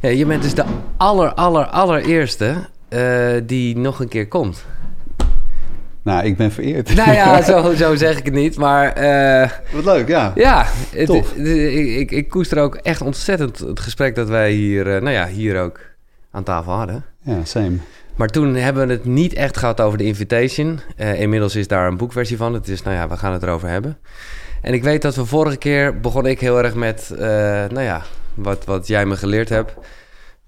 Ja, je bent dus de aller, aller, allereerste eh, die nog een keer komt. Nou, ik ben vereerd. Nou ja, zo, zo zeg ik het niet, maar... eh, Wat leuk, ja. ja, het, Tof. het- ik, ik, ik koester ook echt ontzettend het gesprek dat wij hier, eh, nou ja, hier ook aan tafel hadden. Ja, same. Maar toen hebben we het niet echt gehad over de invitation. Inmiddels is daar een boekversie van. Het is, nou ja, we gaan het erover hebben. En ik weet dat we vorige keer begon ik heel erg met, nou ja, wat, wat jij me geleerd hebt.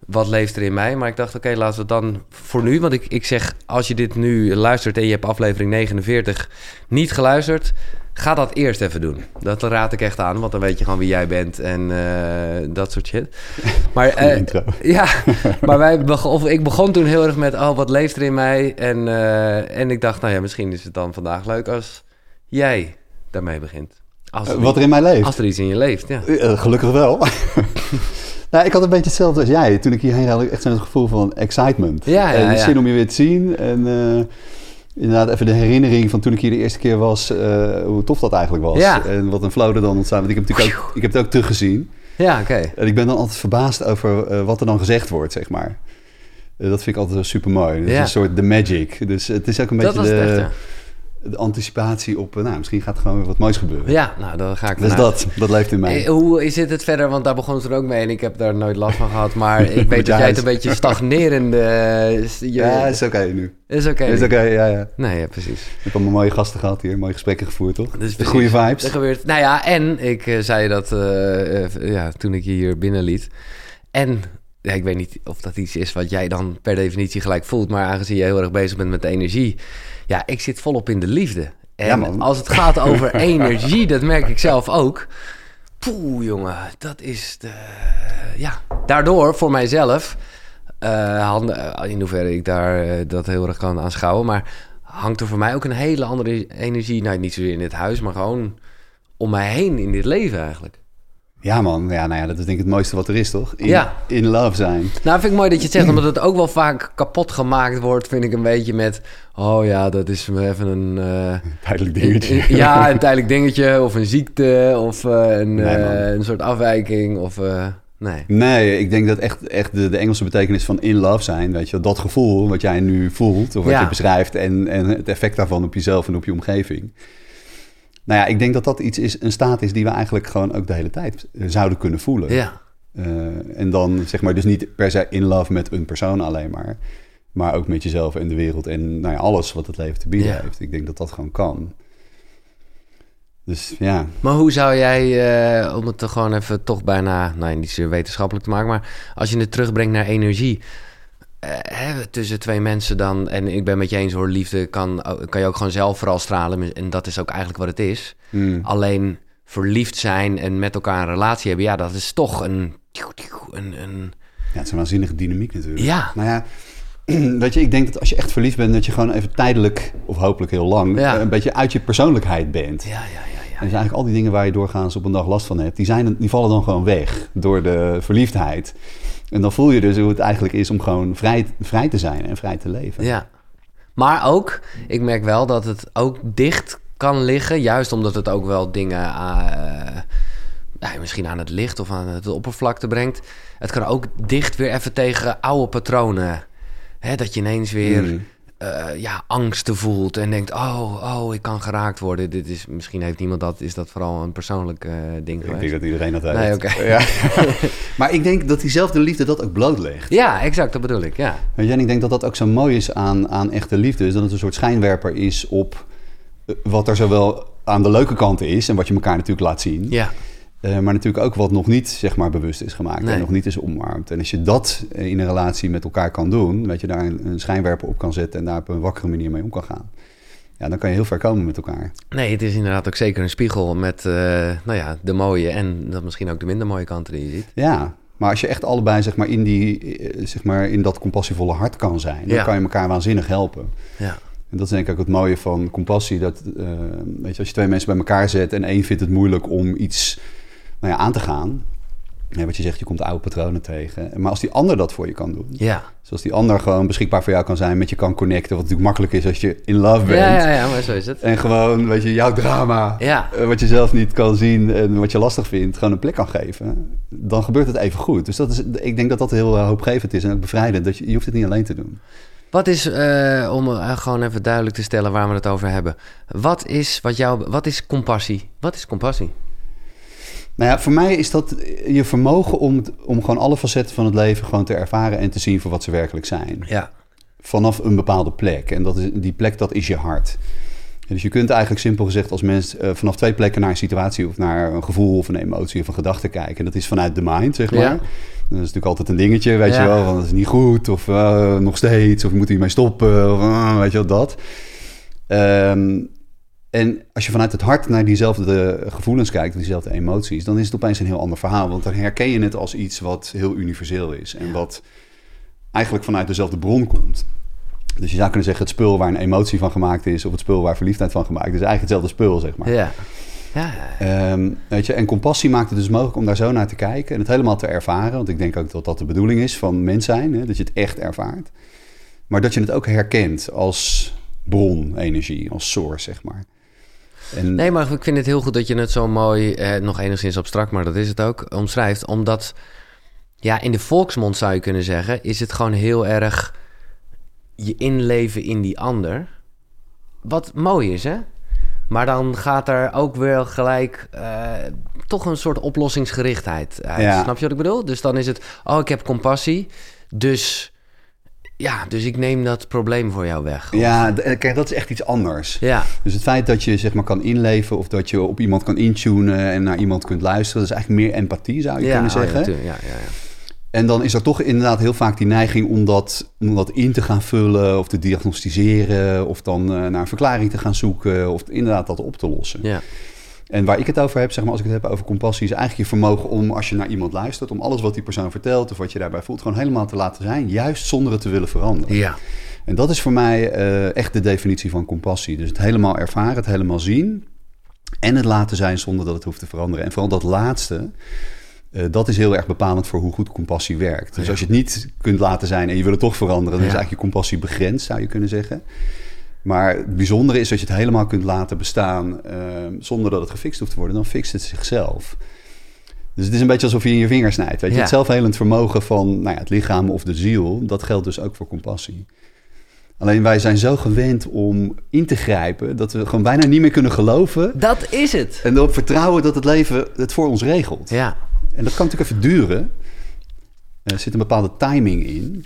Wat leeft er in mij? Maar ik dacht, oké, laten we dan voor nu. Want ik, ik zeg, als je dit nu luistert en je hebt aflevering 49 niet geluisterd, ga dat eerst even doen. Dat raad ik echt aan, want dan weet je gewoon wie jij bent en eh, dat soort shit. Maar, eh, ja, maar wij begon, ik begon toen heel erg met, oh, wat leeft er in mij? En, eh, en ik dacht, nou ja, misschien is het dan vandaag leuk als jij daarmee begint. Als er, Eh, Wat er in mij leeft? als er iets in je leeft, ja. Eh, gelukkig wel. nou, ik had een beetje hetzelfde als jij. Toen ik hierheen had ik echt zo'n gevoel van excitement. Ja, ja, en de ja. zin om je weer te zien. En eh, inderdaad even de herinnering van toen ik hier de eerste keer was, eh, hoe tof dat eigenlijk was. Ja. En wat een flow er dan ontstaat. Want ik heb natuurlijk ook, ik heb het ook teruggezien. Ja, oké. En ik ben dan altijd verbaasd over eh, wat er dan gezegd wordt, zeg maar. Eh, dat vind ik altijd super mooi. Dat is een soort the magic. Dus het is ook een beetje de, echt, ja. De anticipatie op, eh, nou, misschien gaat er gewoon weer wat moois gebeuren. Ja, nou, dan ga ik Dus vanuit. dat, dat leeft in mij. Eh, Hoe zit het verder? Want daar begon het er ook mee en ik heb daar nooit last van gehad. Maar ik weet dat jij het een beetje stagnerende... eh, je- ja, is oké nu. is oké. Is oké, ja, ja. Nee, ja, precies. Ik heb allemaal mooie gasten gehad hier, mooie gesprekken gevoerd, toch? Dus de goede Er vibes. gebeurt, nou ja, en ik zei dat ja, toen ik je hier binnenliet. En ja, ik weet niet of dat iets is wat jij dan per definitie gelijk voelt. Maar aangezien je heel erg bezig bent met de energie. Ja, ik zit volop in de liefde. En Ja, als het gaat over energie, dat merk ik zelf ook. Poeh, jongen, dat is de... Ja, daardoor voor mijzelf... eh, handen, in hoeverre ik daar eh, dat heel erg kan aanschouwen. Maar hangt er voor mij ook een hele andere energie... Nou, niet zozeer in dit huis, maar gewoon om mij heen in dit leven eigenlijk. Ja, man. Ja, nou ja, dat is denk ik het mooiste wat er is, toch? In, Ja. in love zijn. Nou, vind ik mooi dat je het zegt, omdat het ook wel vaak kapot gemaakt wordt, vind ik een beetje met... Oh ja, dat is even een... eh, Tijdelijk dingetje. ja, een tijdelijk dingetje, of een ziekte, of eh, een, Nee, eh, een soort afwijking, of... nee. Nee, ik denk dat echt, echt de, de Engelse betekenis van in love zijn, weet je, dat gevoel wat jij nu voelt, of wat Ja. je beschrijft, en, en het effect daarvan op jezelf en op je omgeving. Nou ja, ik denk dat dat iets is, een staat is die we eigenlijk gewoon ook de hele tijd zouden kunnen voelen. Ja, Eh, en dan zeg maar dus niet per se in love met een persoon alleen maar, maar ook met jezelf en de wereld en nou ja, alles wat het leven te bieden Ja. heeft. Ik denk dat dat gewoon kan. Dus ja, maar hoe zou jij, eh, om het toch gewoon even toch bijna, nou niet zo wetenschappelijk te maken, maar als je het terugbrengt naar energie, hè, tussen twee mensen dan, en ik ben met je eens hoor, liefde kan, kan je ook gewoon zelf vooral stralen, en dat is ook eigenlijk wat het is. Hmm. Alleen verliefd zijn en met elkaar een relatie hebben, ja, dat is toch een, een, een ja, het is een waanzinnige dynamiek natuurlijk. ja, Nou ja, weet je, ik denk dat als je echt verliefd bent, dat je gewoon even tijdelijk, of hopelijk heel lang, Ja. eh, een beetje uit je persoonlijkheid bent. ja, ja, ja, ja. En dus eigenlijk al die dingen waar je doorgaans op een dag last van hebt, die, zijn, die vallen dan gewoon weg door de verliefdheid. En dan voel je dus hoe het eigenlijk is om gewoon vrij, vrij te zijn en vrij te leven. Ja. Maar ook, ik merk wel dat het ook dicht kan liggen, juist omdat het ook wel dingen eh, nou, misschien aan het licht of aan het oppervlakte brengt. Het kan ook dicht weer even tegen oude patronen. Hè, dat je ineens weer Mm. Eh, ja, angsten voelt en denkt, oh, oh, ik kan geraakt worden. Dit is, misschien heeft niemand dat, is dat vooral een persoonlijk eh, ding Ik geweest. denk dat iedereen dat heeft. Nee. Ja. maar ik denk dat diezelfde liefde dat ook blootlegt. Ja, exact, dat bedoel ik, ja. En ik denk dat dat ook zo mooi is aan, aan echte liefde. Is dat het een soort schijnwerper is op eh, wat er zowel aan de leuke kanten is... en wat je elkaar natuurlijk laat zien. Ja, Eh, maar natuurlijk ook wat nog niet zeg maar, bewust is gemaakt Nee. en nog niet is omarmd. En als je dat eh, in een relatie met elkaar kan doen, dat je daar een, een schijnwerper op kan zetten en daar op een wakkere manier mee om kan gaan. Ja, dan kan je heel ver komen met elkaar. Nee, het is inderdaad ook zeker een spiegel met eh, nou ja, de mooie en dat misschien ook de minder mooie kanten die je ziet. Ja, maar als je echt allebei zeg maar, in, die, zeg maar, in dat compassievolle hart kan zijn, dan Ja. kan je elkaar waanzinnig helpen. Ja, En dat is denk ik ook het mooie van compassie. Dat, weet je, als je twee mensen bij elkaar zet en één vindt het moeilijk om iets nou ja, aan te gaan, Ja, wat je zegt, je komt oude patronen tegen. Maar als die ander dat voor je kan doen. Ja. Zoals die ander gewoon beschikbaar voor jou kan zijn, met je kan connecten. Wat natuurlijk makkelijk is als je in love bent. Ja, ja, ja, maar zo is het. En gewoon, weet je, jouw drama, Ja. eh, wat je zelf niet kan zien en wat je lastig vindt, gewoon een plek kan geven. Dan gebeurt het even goed. Dus dat is, ik denk dat dat heel eh, hoopgevend is en ook bevrijdend. Dat je, je hoeft het niet alleen te doen. Wat is, eh, om gewoon even duidelijk te stellen waar we het over hebben. Wat is, wat jou, wat is compassie? Wat is compassie? Nou ja, voor mij is dat je vermogen om, om gewoon alle facetten van het leven gewoon te ervaren en te zien voor wat ze werkelijk zijn. Ja. vanaf een bepaalde plek. En dat is, die plek, dat is je hart. En dus je kunt eigenlijk simpel gezegd als mens eh, vanaf twee plekken naar een situatie of naar een gevoel of een emotie of een gedachte kijken. En dat is vanuit de mind, zeg maar. Ja. Dat is natuurlijk altijd een dingetje, weet Ja. je wel. Van dat is niet goed of eh, nog steeds of je moet hiermee stoppen of eh, weet je wel, dat. Ehm, en als je vanuit het hart naar diezelfde gevoelens kijkt, diezelfde emoties, dan is het opeens een heel ander verhaal. Want dan herken je het als iets wat heel universeel is en wat eigenlijk vanuit dezelfde bron komt. Dus je zou kunnen zeggen, het spul waar een emotie van gemaakt is, of het spul waar verliefdheid van gemaakt is, is eigenlijk hetzelfde spul, zeg maar. Ja. Ja. Ehm, weet je, en compassie maakt het dus mogelijk om daar zo naar te kijken en het helemaal te ervaren. Want ik denk ook dat dat de bedoeling is van mens zijn, hè, dat je het echt ervaart. Maar dat je het ook herkent als bron, energie, als source, zeg maar. En, Nee, maar ik vind het heel goed dat je het zo mooi, eh, nog enigszins abstract, maar dat is het ook, omschrijft. Omdat, ja, in de volksmond zou je kunnen zeggen, is het gewoon heel erg je inleven in die ander. Wat mooi is, hè? Maar dan gaat er ook weer gelijk eh, toch een soort oplossingsgerichtheid uit. Ja. Snap je wat ik bedoel? Dus dan is het, oh, ik heb compassie, dus ja, dus ik neem dat probleem voor jou weg. ja, d- kijk, dat is echt iets anders. Ja, Dus het feit dat je zeg maar kan inleven of dat je op iemand kan intunen en naar iemand kunt luisteren, dat is eigenlijk meer empathie, zou je ja, kunnen oh ja, zeggen. tuurlijk, ja, ja, ja. En dan is er toch inderdaad heel vaak die neiging om dat, om dat in te gaan vullen of te diagnosticeren of dan eh, naar een verklaring te gaan zoeken of inderdaad dat op te lossen. ja. En waar ik het over heb, zeg maar, als ik het heb over compassie, is eigenlijk je vermogen om, als je naar iemand luistert, om alles wat die persoon vertelt of wat je daarbij voelt, gewoon helemaal te laten zijn, juist zonder het te willen veranderen. Ja, En dat is voor mij eh, echt de definitie van compassie. Dus het helemaal ervaren, het helemaal zien en het laten zijn zonder dat het hoeft te veranderen. En vooral dat laatste, eh, dat is heel erg bepalend voor hoe goed compassie werkt. Dus Ja. als je het niet kunt laten zijn en je wil het toch veranderen, dan is eigenlijk je compassie begrensd, zou je kunnen zeggen. Maar het bijzondere is dat je het helemaal kunt laten bestaan eh, zonder dat het gefixt hoeft te worden. Dan fixt het zichzelf. Dus het is een beetje alsof je in je vinger snijdt. Weet je? Ja. Het zelfhelend vermogen van nou ja, het lichaam of de ziel, dat geldt dus ook voor compassie. Alleen wij zijn zo gewend om in te grijpen dat we gewoon bijna niet meer kunnen geloven. dat is het. En erop vertrouwen dat het leven het voor ons regelt. Ja, En dat kan natuurlijk even duren. Er zit een bepaalde timing in.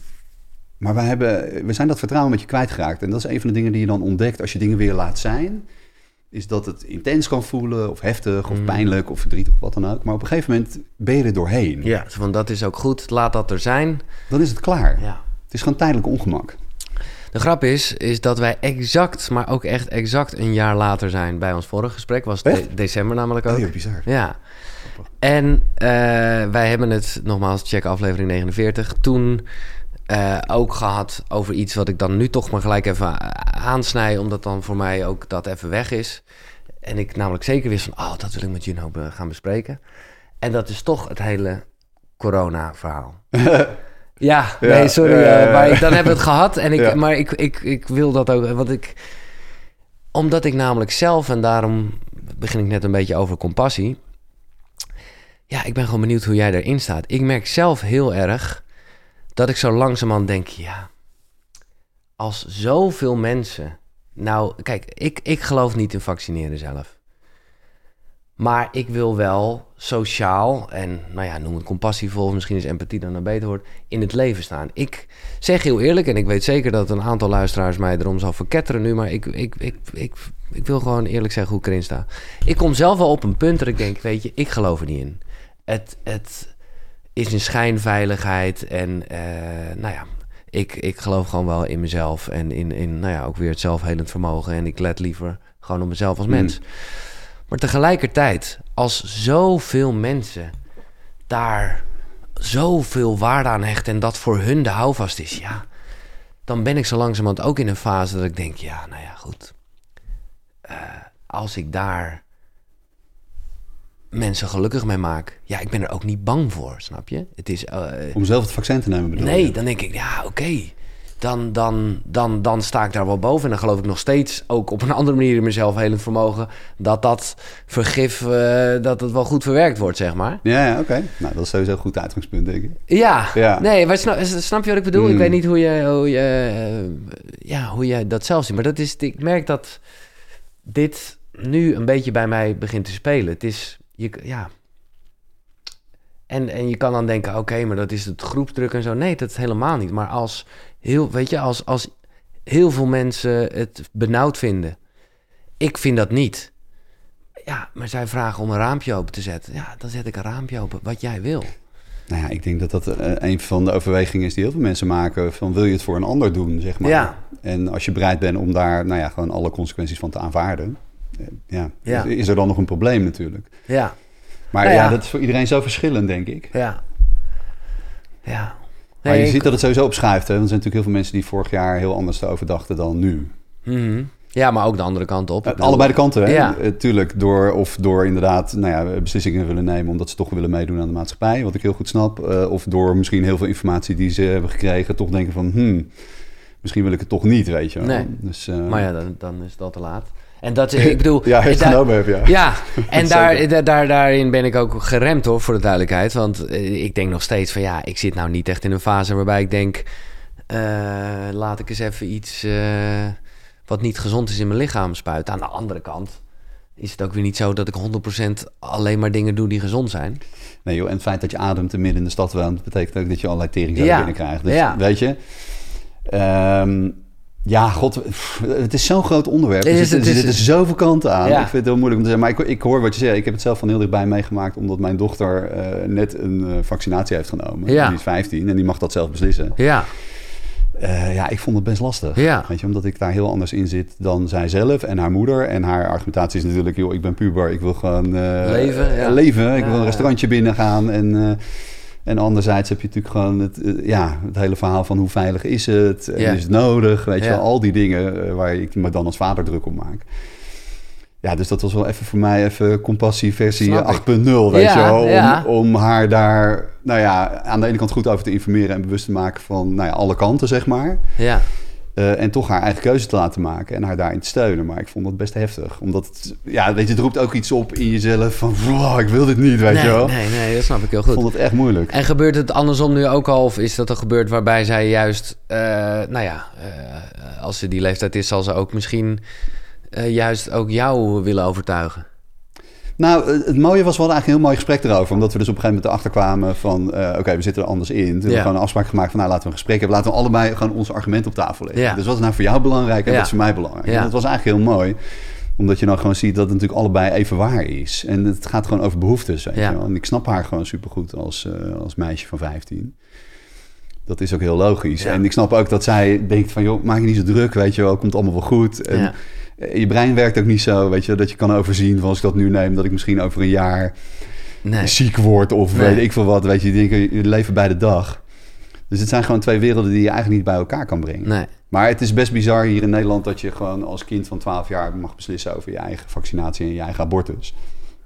Maar wij hebben, we zijn dat vertrouwen met je kwijtgeraakt. En dat is een van de dingen die je dan ontdekt als je dingen weer laat zijn. Is dat het intens kan voelen, of heftig, of Mm. pijnlijk, of verdrietig, of wat dan ook. Maar op een gegeven moment ben je er doorheen. ja. Van dat is ook goed. Laat dat er zijn. Dan is het klaar. Ja. Het is gewoon tijdelijk ongemak. De grap is, is dat wij exact, maar ook echt exact een jaar later zijn bij ons vorige gesprek. Was de- december namelijk ook. Oh, ja, bizar. Ja. En eh, wij hebben het, nogmaals, check aflevering 49, toen eh, ook gehad over iets wat ik dan nu toch maar gelijk even aansnij, omdat dan voor mij ook dat even weg is. En ik namelijk zeker wist van, oh, dat wil ik met Juno gaan bespreken. En dat is toch het hele corona-verhaal. ja, nee, Ja, sorry, eh, maar ik, dan hebben we het gehad. En ik, Ja. Maar ik, ik, ik wil dat ook, want ik... Omdat ik namelijk zelf, en daarom begin ik net een beetje over compassie... Ja, ik ben gewoon benieuwd hoe jij erin staat. Ik merk zelf heel erg dat ik zo langzamerhand denk... Ja, als zoveel mensen... Nou, kijk, ik, ik geloof niet in vaccineren zelf. Maar ik wil wel sociaal en, nou ja, noem het compassievol... misschien is empathie dan een beter woord... in het leven staan. Ik zeg heel eerlijk, en ik weet zeker dat een aantal luisteraars... mij erom zal verketteren nu... maar ik, ik, ik, ik, ik wil gewoon eerlijk zeggen hoe ik erin sta. Ik kom zelf wel op een punt dat ik denk... weet je, ik geloof er niet in. Het, het is een schijnveiligheid en, eh, nou ja... Ik, ik geloof gewoon wel in mezelf en in, in nou ja, ook weer het zelfhelend vermogen. En ik let liever gewoon op mezelf als mens. Maar tegelijkertijd, als zoveel mensen daar zoveel waarde aan hechten en dat voor hun de houvast is, ja, dan ben ik zo langzamerhand ook in een fase dat ik denk, ja, nou ja, goed. Eh, als ik daar mensen gelukkig mee maak, ja, ik ben er ook niet bang voor, snap je? Het is. eh, Om zelf het vaccin te nemen bedoel nee, je? dan denk ik, ja, oké. Dan, dan, dan, dan sta ik daar wel boven. En dan geloof ik nog steeds, ook op een andere manier in mezelf helend vermogen, dat dat vergif, eh, dat het wel goed verwerkt wordt, zeg maar. Ja, ja oké. Nou, dat is sowieso een goed uitgangspunt, denk ik. Ja, Ja. nee, maar snap, snap je wat ik bedoel? Ik Mm. weet niet hoe je, hoe, je, eh, ja, hoe je dat zelf ziet. Maar dat is, ik merk dat dit nu een beetje bij mij begint te spelen. Het is, je, ja. En, en je kan dan denken, oké, maar dat is het groepsdruk en zo. Nee, dat is helemaal niet. Maar als heel, weet je, als, als heel veel mensen het benauwd vinden. Ik vind dat niet. Ja, maar zij vragen om een raampje open te zetten. Ja, dan zet ik een raampje open, wat jij wil. Nou ja, ik denk dat dat eh, een van de overwegingen is die heel veel mensen maken. Van wil je het voor een ander doen, zeg maar. Ja. En als je bereid bent om daar, nou ja, gewoon alle consequenties van te aanvaarden. Eh, Ja, Ja. Is, er dan nog een probleem natuurlijk. Ja, Maar Nou ja. ja. dat is voor iedereen zo verschillend, denk ik. ja. Ja. Maar je ik- ziet dat het sowieso opschuift. Hè? Want er zijn natuurlijk heel veel mensen die vorig jaar heel anders erover dachten dan nu. Mhm. Ja, maar ook de andere kant op. Uh, bedoel- allebei de kanten, hè? Ja. Eh, tuurlijk, door, of door inderdaad nou ja, beslissingen willen nemen... omdat ze toch willen meedoen aan de maatschappij, wat ik heel goed snap. Eh, of door misschien heel veel informatie die ze hebben gekregen... toch denken van, hmm, misschien wil ik het toch niet, weet je wel. Nee. Dus, eh, Maar ja, dan, dan is het al te laat. En dat is, ik bedoel... ja, daar- genomen heb, ja. Ja, en daar, Zeker. daar, daar, daarin ben ik ook geremd hoor, voor de duidelijkheid. Want eh, ik denk nog steeds van ja, ik zit nou niet echt in een fase waarbij ik denk... eh, laat ik eens even iets eh, wat niet gezond is in mijn lichaam spuiten. Aan de andere kant is het ook weer niet zo dat ik 100% alleen maar dingen doe die gezond zijn. Nee joh, en het feit dat je ademt en midden in de stad woont... betekent ook dat je allerlei tering Ja. binnenkrijgt. Dus Ja. weet je... ehm, ja, god, pff, het is zo'n groot onderwerp. Er is- er zitten zoveel kanten aan. Ja. Ik vind het heel moeilijk om te zeggen. Maar ik, ik hoor wat je zegt. Ik heb het zelf van heel dichtbij meegemaakt... omdat mijn dochter eh, net een eh, vaccinatie heeft genomen. Ja. Die is 15 en die mag dat zelf beslissen. Ja, Eh, ja, ik vond het best lastig. Ja. Weet je, omdat ik daar heel anders in zit dan zij zelf en haar moeder. En haar argumentatie is natuurlijk, joh, ik ben puber, ik wil gewoon Leven, ja. leven. Ik wil een restaurantje binnen gaan. En, en anderzijds heb je natuurlijk gewoon het, eh, ja, het hele verhaal van hoe veilig is het? En is het nodig? Weet je wel, al die dingen eh, waar ik me dan als vader druk om maak. Ja, dus dat was wel even voor mij even compassie versie Snap ik. 8.0, weet Ja, je wel. Om, ja. om haar daar, nou ja, aan de ene kant goed over te informeren en bewust te maken van, nou ja, alle kanten, zeg maar. ja. Eh, en toch haar eigen keuze te laten maken en haar daarin te steunen. Maar ik vond dat best heftig. Omdat, het, ja, weet je, het roept ook iets op in jezelf van... "Wow, ik wil dit niet, weet nee, je wel. nee, nee, dat snap ik heel Ik goed. vond het echt moeilijk. En gebeurt het andersom nu ook al? Of is dat er gebeurd waarbij zij juist... eh, nou ja, eh, als ze die leeftijd is... zal ze ook misschien juist ook jou willen overtuigen. Nou, het het mooie was, we hadden eigenlijk een heel mooi gesprek erover. Omdat we dus op een gegeven moment erachter kwamen van... eh, oké, we zitten er anders in. Toen hebben we gewoon een afspraak gemaakt van... nou, laten we een gesprek hebben. Laten we allebei gewoon onze argumenten op tafel leggen. Dus wat is nou voor jou belangrijk en wat is voor mij belangrijk? En dat was eigenlijk heel mooi. Omdat je dan gewoon ziet dat het natuurlijk allebei even waar is. En het gaat gewoon over behoeftes, weet Ja. je wel. En ik snap haar gewoon supergoed als, eh, als meisje van 15. Dat is ook heel logisch. Ja. En ik snap ook dat zij denkt van... joh, maak je niet zo druk, weet je wel. Komt allemaal wel goed. En Ja. Eh, je brein werkt ook niet zo, weet je... dat je kan overzien van als ik dat nu neem... dat ik misschien over een jaar Nee. ziek word of Nee. weet ik veel wat. Weet je, je leven bij de dag. Dus het zijn gewoon twee werelden die je eigenlijk niet bij elkaar kan brengen. Nee. Maar het is best bizar hier in Nederland dat je gewoon als kind van 12 jaar mag beslissen over je eigen vaccinatie en je eigen abortus.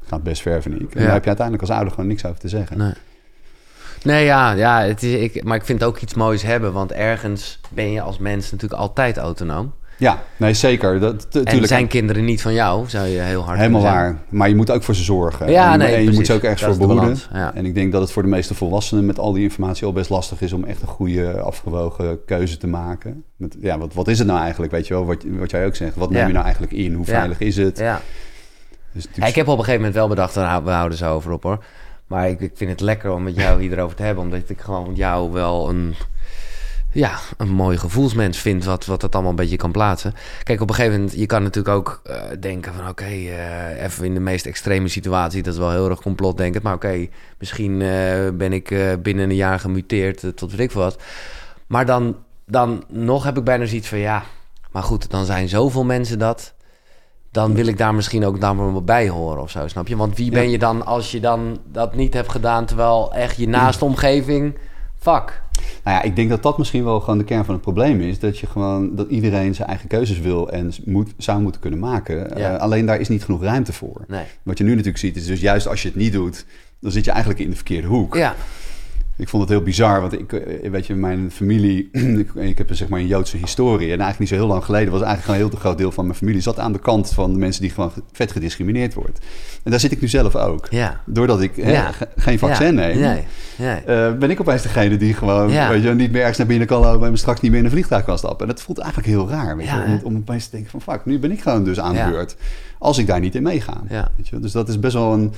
Dat gaat best ver, vind ik. En Ja. daar heb je uiteindelijk als ouder gewoon niks over te zeggen. Nee. Nee, ja, ja het is, ik, maar ik vind het ook iets moois hebben. Want ergens ben je als mens natuurlijk altijd autonoom. Ja, nee, zeker. Dat, En zijn kinderen niet van jou, zou je heel hard helemaal waar. Maar je moet ook voor ze zorgen. Ja, en, nee, en je precies. moet ze ook ergens Dat voor behoeden. ja. En ik denk dat het voor de meeste volwassenen met al die informatie al best lastig is om echt een goede, afgewogen keuze te maken. Met, ja, wat, wat is het nou eigenlijk? Weet je wel, wat, wat jij ook zegt. Wat neem je nou eigenlijk in? Hoe veilig is het? Ja. Dus ik heb op een gegeven moment wel bedacht, we hou- we houden zo over op hoor. Maar ik, ik vind het lekker om met jou hierover te hebben. Omdat ik gewoon jou wel een, ja, een mooi gevoelsmens vind. Wat, wat het allemaal een beetje kan plaatsen. Kijk, op een gegeven moment, je kan natuurlijk ook eh, denken van... Oké, eh, even in de meest extreme situatie. Dat is wel heel erg complotdenkend. Maar oké, misschien eh, ben ik binnen een jaar gemuteerd tot weet ik veel wat. Maar dan, dan nog heb ik bijna zoiets van ja... Maar goed, dan zijn zoveel mensen dat dan wil ik daar misschien ook dan bij horen of zo, snap je? Want wie ben je dan als je dan dat niet hebt gedaan... terwijl echt je naaste omgeving... Fuck. Nou ja, ik denk dat dat misschien wel gewoon de kern van het probleem is. Dat je gewoon dat iedereen zijn eigen keuzes wil en moet, zou moeten kunnen maken. Ja. Eh, alleen daar is niet genoeg ruimte voor. Nee. Wat je nu natuurlijk ziet, is dus juist als je het niet doet, dan zit je eigenlijk in de verkeerde hoek. Ja, Ik vond het heel bizar, want ik, eh, weet je, mijn familie, ik, heb een, zeg maar een Joodse historie. En eigenlijk niet zo heel lang geleden was eigenlijk een heel groot deel van mijn familie zat aan de kant van de mensen die gewoon vet gediscrimineerd wordt. En daar zit ik nu zelf ook. ja. Doordat ik hè, Ja. ge- geen vaccin ja. neem, Nee, nee. eh, ben ik opeens degene die gewoon weet je, niet meer ergens naar binnen kan lopen en straks niet meer in een vliegtuig kan stappen. En dat voelt eigenlijk heel raar, weet je, om, om opeens te denken van fuck, nu ben ik gewoon dus aan de beurt. Als ik daar niet in meega. Ja. Weet je? Dus dat is best wel een...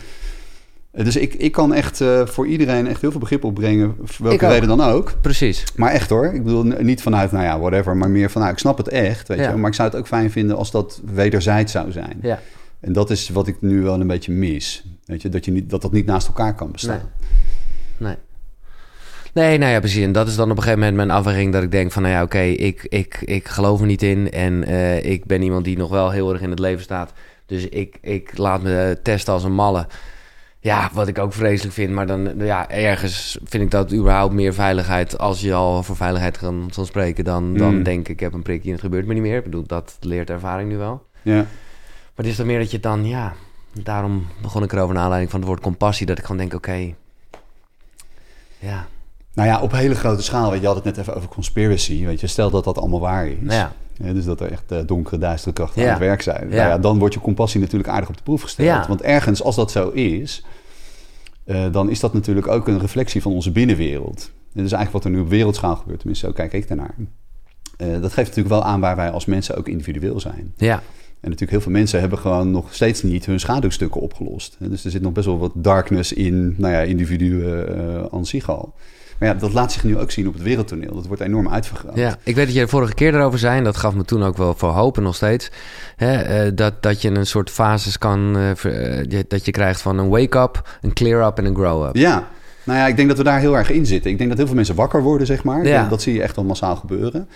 Dus ik, ik kan echt eh, voor iedereen echt heel veel begrip opbrengen, welke reden dan ook. Precies. Maar echt hoor, ik bedoel niet vanuit, nou ja, whatever, maar meer van, nou, ik snap het echt, weet Ja. je. Maar ik zou het ook fijn vinden als dat wederzijds zou zijn. Ja. En dat is wat ik nu wel een beetje mis. Weet je, dat, je niet, dat dat niet naast elkaar kan bestaan. Nee. Nee, nou ja, precies. En dat is dan op een gegeven moment mijn afweging dat ik denk van, nou ja, oké, ik, ik, ik geloof er niet in. En eh, ik ben iemand die nog wel heel erg in het leven staat. Dus ik, ik laat me testen als een malle. Ja, wat ik ook vreselijk vind. Maar dan, ja, ergens vind ik dat überhaupt meer veiligheid. Als je al voor veiligheid kan, kan spreken, dan, dan Mm. denk ik, ik heb een prikje en het gebeurt me niet meer. Ik bedoel, dat leert ervaring nu wel. Ja. Maar het is dan meer dat je dan, ja, daarom begon ik erover naar aanleiding van het woord compassie. Dat ik gewoon denk, oké, ja, Nou ja, op hele grote schaal, weet je had het net even over conspiracy, weet je. Stel dat dat allemaal waar is. nou ja. Ja, dus dat er echt eh, donkere, duistere krachten aan het werk zijn. Ja. Nou ja, dan wordt je compassie natuurlijk aardig op de proef gesteld. Want ergens, als dat zo is, eh, dan is dat natuurlijk ook een reflectie van onze binnenwereld. Dit is eigenlijk wat er nu op wereldschaal gebeurt. Tenminste, zo kijk ik daarnaar. Eh, dat geeft natuurlijk wel aan waar wij als mensen ook individueel zijn. Ja, En natuurlijk heel veel mensen hebben gewoon nog steeds niet hun schaduwstukken opgelost. Dus er zit nog best wel wat darkness in, nou ja, individuen aan zich al. Maar ja, dat laat zich nu ook zien op het wereldtoneel. Dat wordt enorm uitvergroot. ja, ik weet dat je de vorige keer erover zei, en dat gaf me toen ook wel voor hoop en nog steeds. Hè, eh, dat, dat je een soort fases kan, je- dat je krijgt van een wake-up, een clear-up en een grow-up. Ja, nou ja, ik denk dat we daar heel erg in zitten. Ik denk dat heel veel mensen wakker worden, zeg maar. Ja. Dat, zie je echt wel massaal gebeuren.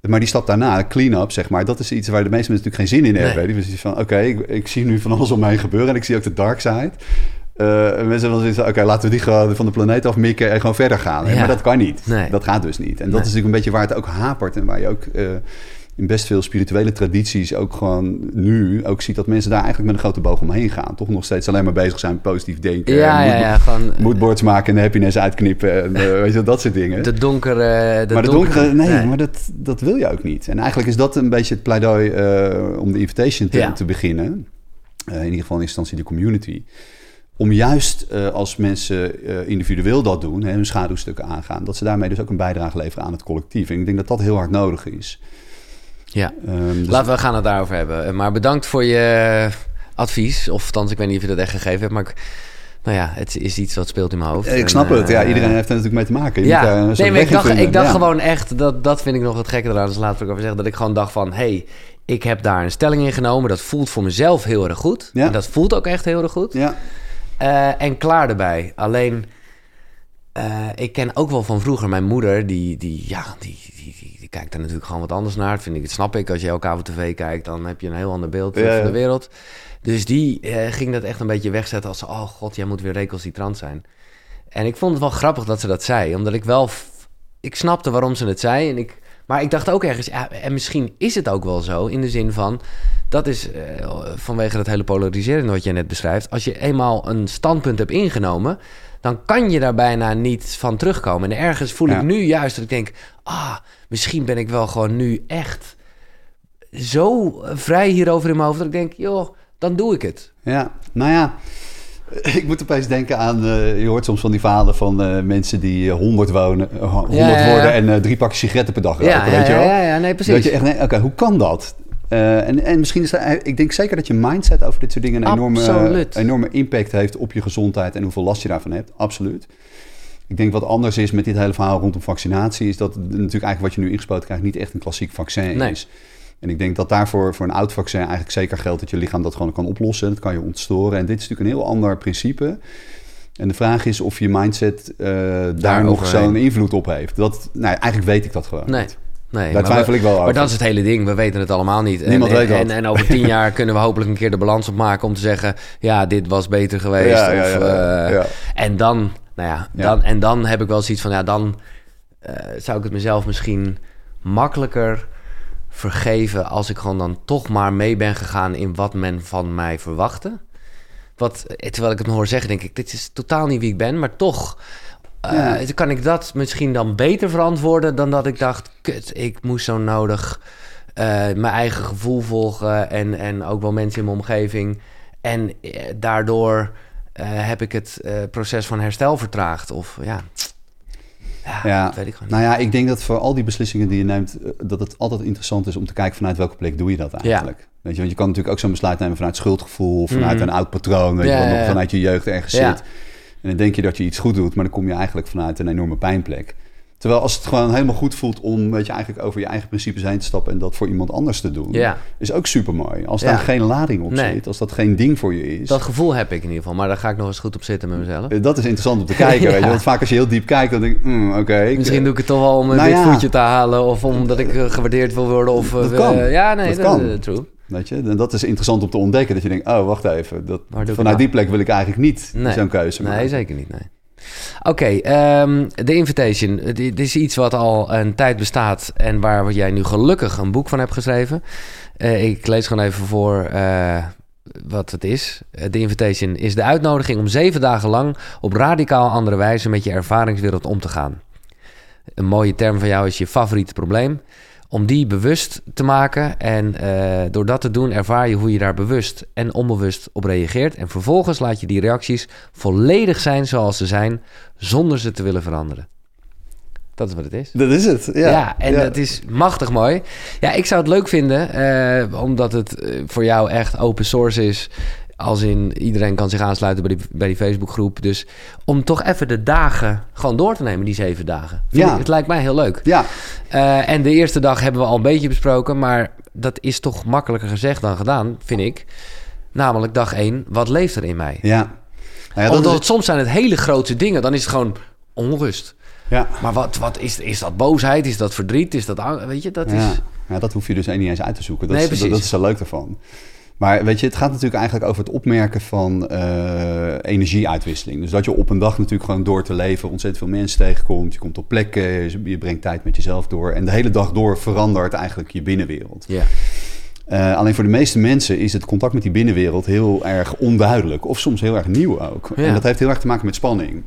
Maar die stap daarna, clean-up, zeg maar, dat is iets waar de meeste mensen natuurlijk geen zin in hebben. Nee. Die van, oké, ik, ik zie nu van alles om heen gebeuren en ik zie ook de dark side. Eh, en mensen dan zoiets van, oké, laten we die gewoon van de planeet afmikken en gewoon verder gaan. Ja. Maar dat kan niet. Nee. Dat gaat dus niet. En dat Nee. is natuurlijk een beetje waar het ook hapert en waar je ook... eh, in best veel spirituele tradities ook gewoon nu ook ziet dat mensen daar eigenlijk met een grote boog omheen gaan. Toch nog steeds alleen maar bezig zijn met positief denken. Ja, en ja, moed- ja, gewoon eh, moodboards maken en de happiness uitknippen. En, weet je, dat soort dingen. de donkere... De maar de donkere, nee, nee. maar dat, dat wil je ook niet. En eigenlijk is dat een beetje het pleidooi om de invitation te, Ja. te beginnen. In ieder geval in instantie de community. Om juist eh, als mensen eh, individueel dat doen, hè, hun schaduwstukken aangaan, dat ze daarmee dus ook een bijdrage leveren aan het collectief. En ik denk dat dat heel hard nodig is. Ja, Ehm, dus- laten we gaan het daarover hebben. Eh, Maar bedankt voor je advies. Of althans, ik weet niet of je dat echt gegeven hebt, maar... Ik, nou ja, het is iets wat speelt in mijn hoofd. ik En, snap het. Ja, iedereen heeft er natuurlijk mee te maken. Je moet Ja, soort nee, maar ik dacht, ik dacht Ja. gewoon echt, dat, dat vind ik nog het gekke eraan, dus laten we ook over zeggen, dat ik gewoon dacht van, hey, ik heb daar een stelling in genomen, dat voelt voor mezelf heel erg goed. Ja. En dat voelt ook echt heel erg goed. Ja, Eh, en klaar erbij. Alleen, eh, ik ken ook wel van vroeger mijn moeder, die, die, ja, die, die, die, die kijkt er natuurlijk gewoon wat anders naar. Dat vind ik, dat snap ik. Als je elke avond tv kijkt, dan heb je een heel ander beeld eh, Ja, van de wereld. Dus die ging dat echt een beetje wegzetten als, oh god, jij moet weer recalcitrant zijn. En ik vond het wel grappig dat ze dat zei, omdat ik wel, ik snapte waarom ze het zei. En ik, maar ik dacht ook ergens, ja, en misschien is het ook wel zo, in de zin van, dat is eh, vanwege dat hele polariseren wat je net beschrijft. Als je eenmaal een standpunt hebt ingenomen, dan kan je daar bijna niet van terugkomen. En ergens voel Ja. ik nu juist dat ik denk, ah, misschien ben ik wel gewoon nu echt zo vrij hierover in mijn hoofd dat ik denk, joh, dan doe ik het. Ja, nou ja. Ik moet opeens denken aan, eh, je hoort soms van die verhalen van eh, mensen die eh, 100 wonen, 100 Ja, ja, ja. worden en drie pakjes sigaretten per dag roken, Ja, ja, weet je wel? ja, ja, nee, precies. Dat je echt denkt, oké, hoe kan dat? En, en misschien is er, ik denk zeker dat je mindset over dit soort dingen een enorme, enorme impact heeft op je gezondheid en hoeveel last je daarvan hebt. Absoluut. Ik denk wat anders is met dit hele verhaal rondom vaccinatie, is dat natuurlijk eigenlijk wat je nu ingespoten krijgt niet echt een klassiek vaccin Nee. is. En ik denk dat daarvoor voor een oud vaccin eigenlijk zeker geldt dat je lichaam dat gewoon kan oplossen. Dat kan je ontstoren. En dit is natuurlijk een heel ander principe. En de vraag is of je mindset eh, daar nog zo'n invloed op heeft. Dat, nou, eigenlijk weet ik dat gewoon Nee. niet. Nee, Daar maar twijfel we- ik wel over. Maar dat is het hele ding. We weten het allemaal niet. En- Niemand en, weet dat. En, en over tien jaar kunnen we hopelijk een keer de balans opmaken om te zeggen: ja, dit was beter geweest. Ja, of, ja, ja. eh. En dan, nou ja, Ja. dan, en dan heb ik wel zoiets van: ja, dan. eh, zou ik het mezelf misschien makkelijker vergeven als ik gewoon dan toch maar mee ben gegaan in wat men van mij verwachtte. Wat, eh, terwijl ik het me hoor zeggen, denk ik, dit is totaal niet wie ik ben, maar toch eh, Ja. kan ik dat misschien dan beter verantwoorden dan dat ik dacht, kut, ik moest zo nodig eh, mijn eigen gevoel volgen en, en ook wel mensen in mijn omgeving. En daardoor heb ik het proces van herstel vertraagd. Of ja, ja, Ja, dat weet ik gewoon Nou ja, ik denk dat voor al die beslissingen die je neemt, eh, dat het altijd interessant is om te kijken vanuit welke plek doe je dat eigenlijk. Weet je, want je kan natuurlijk ook zo'n besluit nemen vanuit schuldgevoel, of vanuit Mhm. een oud patroon, weet je, wat nog vanuit je jeugd ergens zit. En dan denk je dat je iets goed doet, maar dan kom je eigenlijk vanuit een enorme pijnplek. Terwijl als het gewoon helemaal goed voelt om, weet je, eigenlijk over je eigen principes heen te stappen en dat voor iemand anders te doen, Ja. is ook super mooi. Als daar Ja. geen lading op Nee. zit, als dat geen ding voor je is. Dat gevoel heb ik in ieder geval, maar daar ga ik nog eens goed op zitten met mezelf. eh, dat is interessant om te kijken, weet je. Want vaak als je heel diep kijkt, dan denk ik, mm, oké. Misschien doe ik het toch wel om een Nou ja. voetje te halen of omdat ik eh, gewaardeerd wil worden. Of, Dat eh, ja, nee, Dat dat, kan. eh, true. Weet je, en dat is interessant om te ontdekken. Dat je denkt, oh, wacht even. Dat, vanuit het die plek wil ik eigenlijk niet Nee. zo'n keuze maken. Nee, zeker niet. Nee. Oké, ehm, de Invitation. Dit dit is iets wat al een tijd bestaat en waar jij nu gelukkig een boek van hebt geschreven. Eh, ik lees gewoon even voor eh, wat het is. Eh, De Invitation is de uitnodiging om zeven dagen lang op radicaal andere wijze met je ervaringswereld om te gaan. Een mooie term van jou is je favoriete probleem. Om die bewust te maken en eh, door dat te doen ervaar je hoe je daar bewust en onbewust op reageert. En vervolgens laat je die reacties volledig zijn zoals ze zijn, zonder ze te willen veranderen. Dat is wat het is. Dat is het, ja. Ja, en Ja. dat is machtig mooi. Ja, ik zou het leuk vinden, eh, omdat het eh, voor jou echt open source is. Als in iedereen kan zich aansluiten bij die, bij die Facebookgroep. Dus om toch even de dagen gewoon door te nemen, die zeven dagen. Ja. ik- het lijkt mij heel leuk. Ja, Eh, en de eerste dag hebben we al een beetje besproken, maar dat is toch makkelijker gezegd dan gedaan, vind ik. Namelijk dag één, wat leeft er in mij? ja. Nou ja, dat Omdat het, soms zijn het hele grote dingen, dan is het gewoon onrust. ja. Maar wat, wat is, is dat boosheid? Is dat verdriet? Is dat Weet je, dat Ja. is... ja, dat hoef je dus niet eens uit te zoeken. Dat, Nee, is, dat is zo leuk ervan. Maar weet je, het gaat natuurlijk eigenlijk over het opmerken van eh, energieuitwisseling. Dus dat je op een dag natuurlijk gewoon door te leven ontzettend veel mensen tegenkomt. Je komt op plekken, je- brengt tijd met jezelf door. En de hele dag door verandert eigenlijk je binnenwereld. Ja. Eh, alleen voor de meeste mensen is het contact met die binnenwereld heel erg onduidelijk. Of soms heel erg nieuw ook. Ja. En dat heeft heel erg te maken met spanning.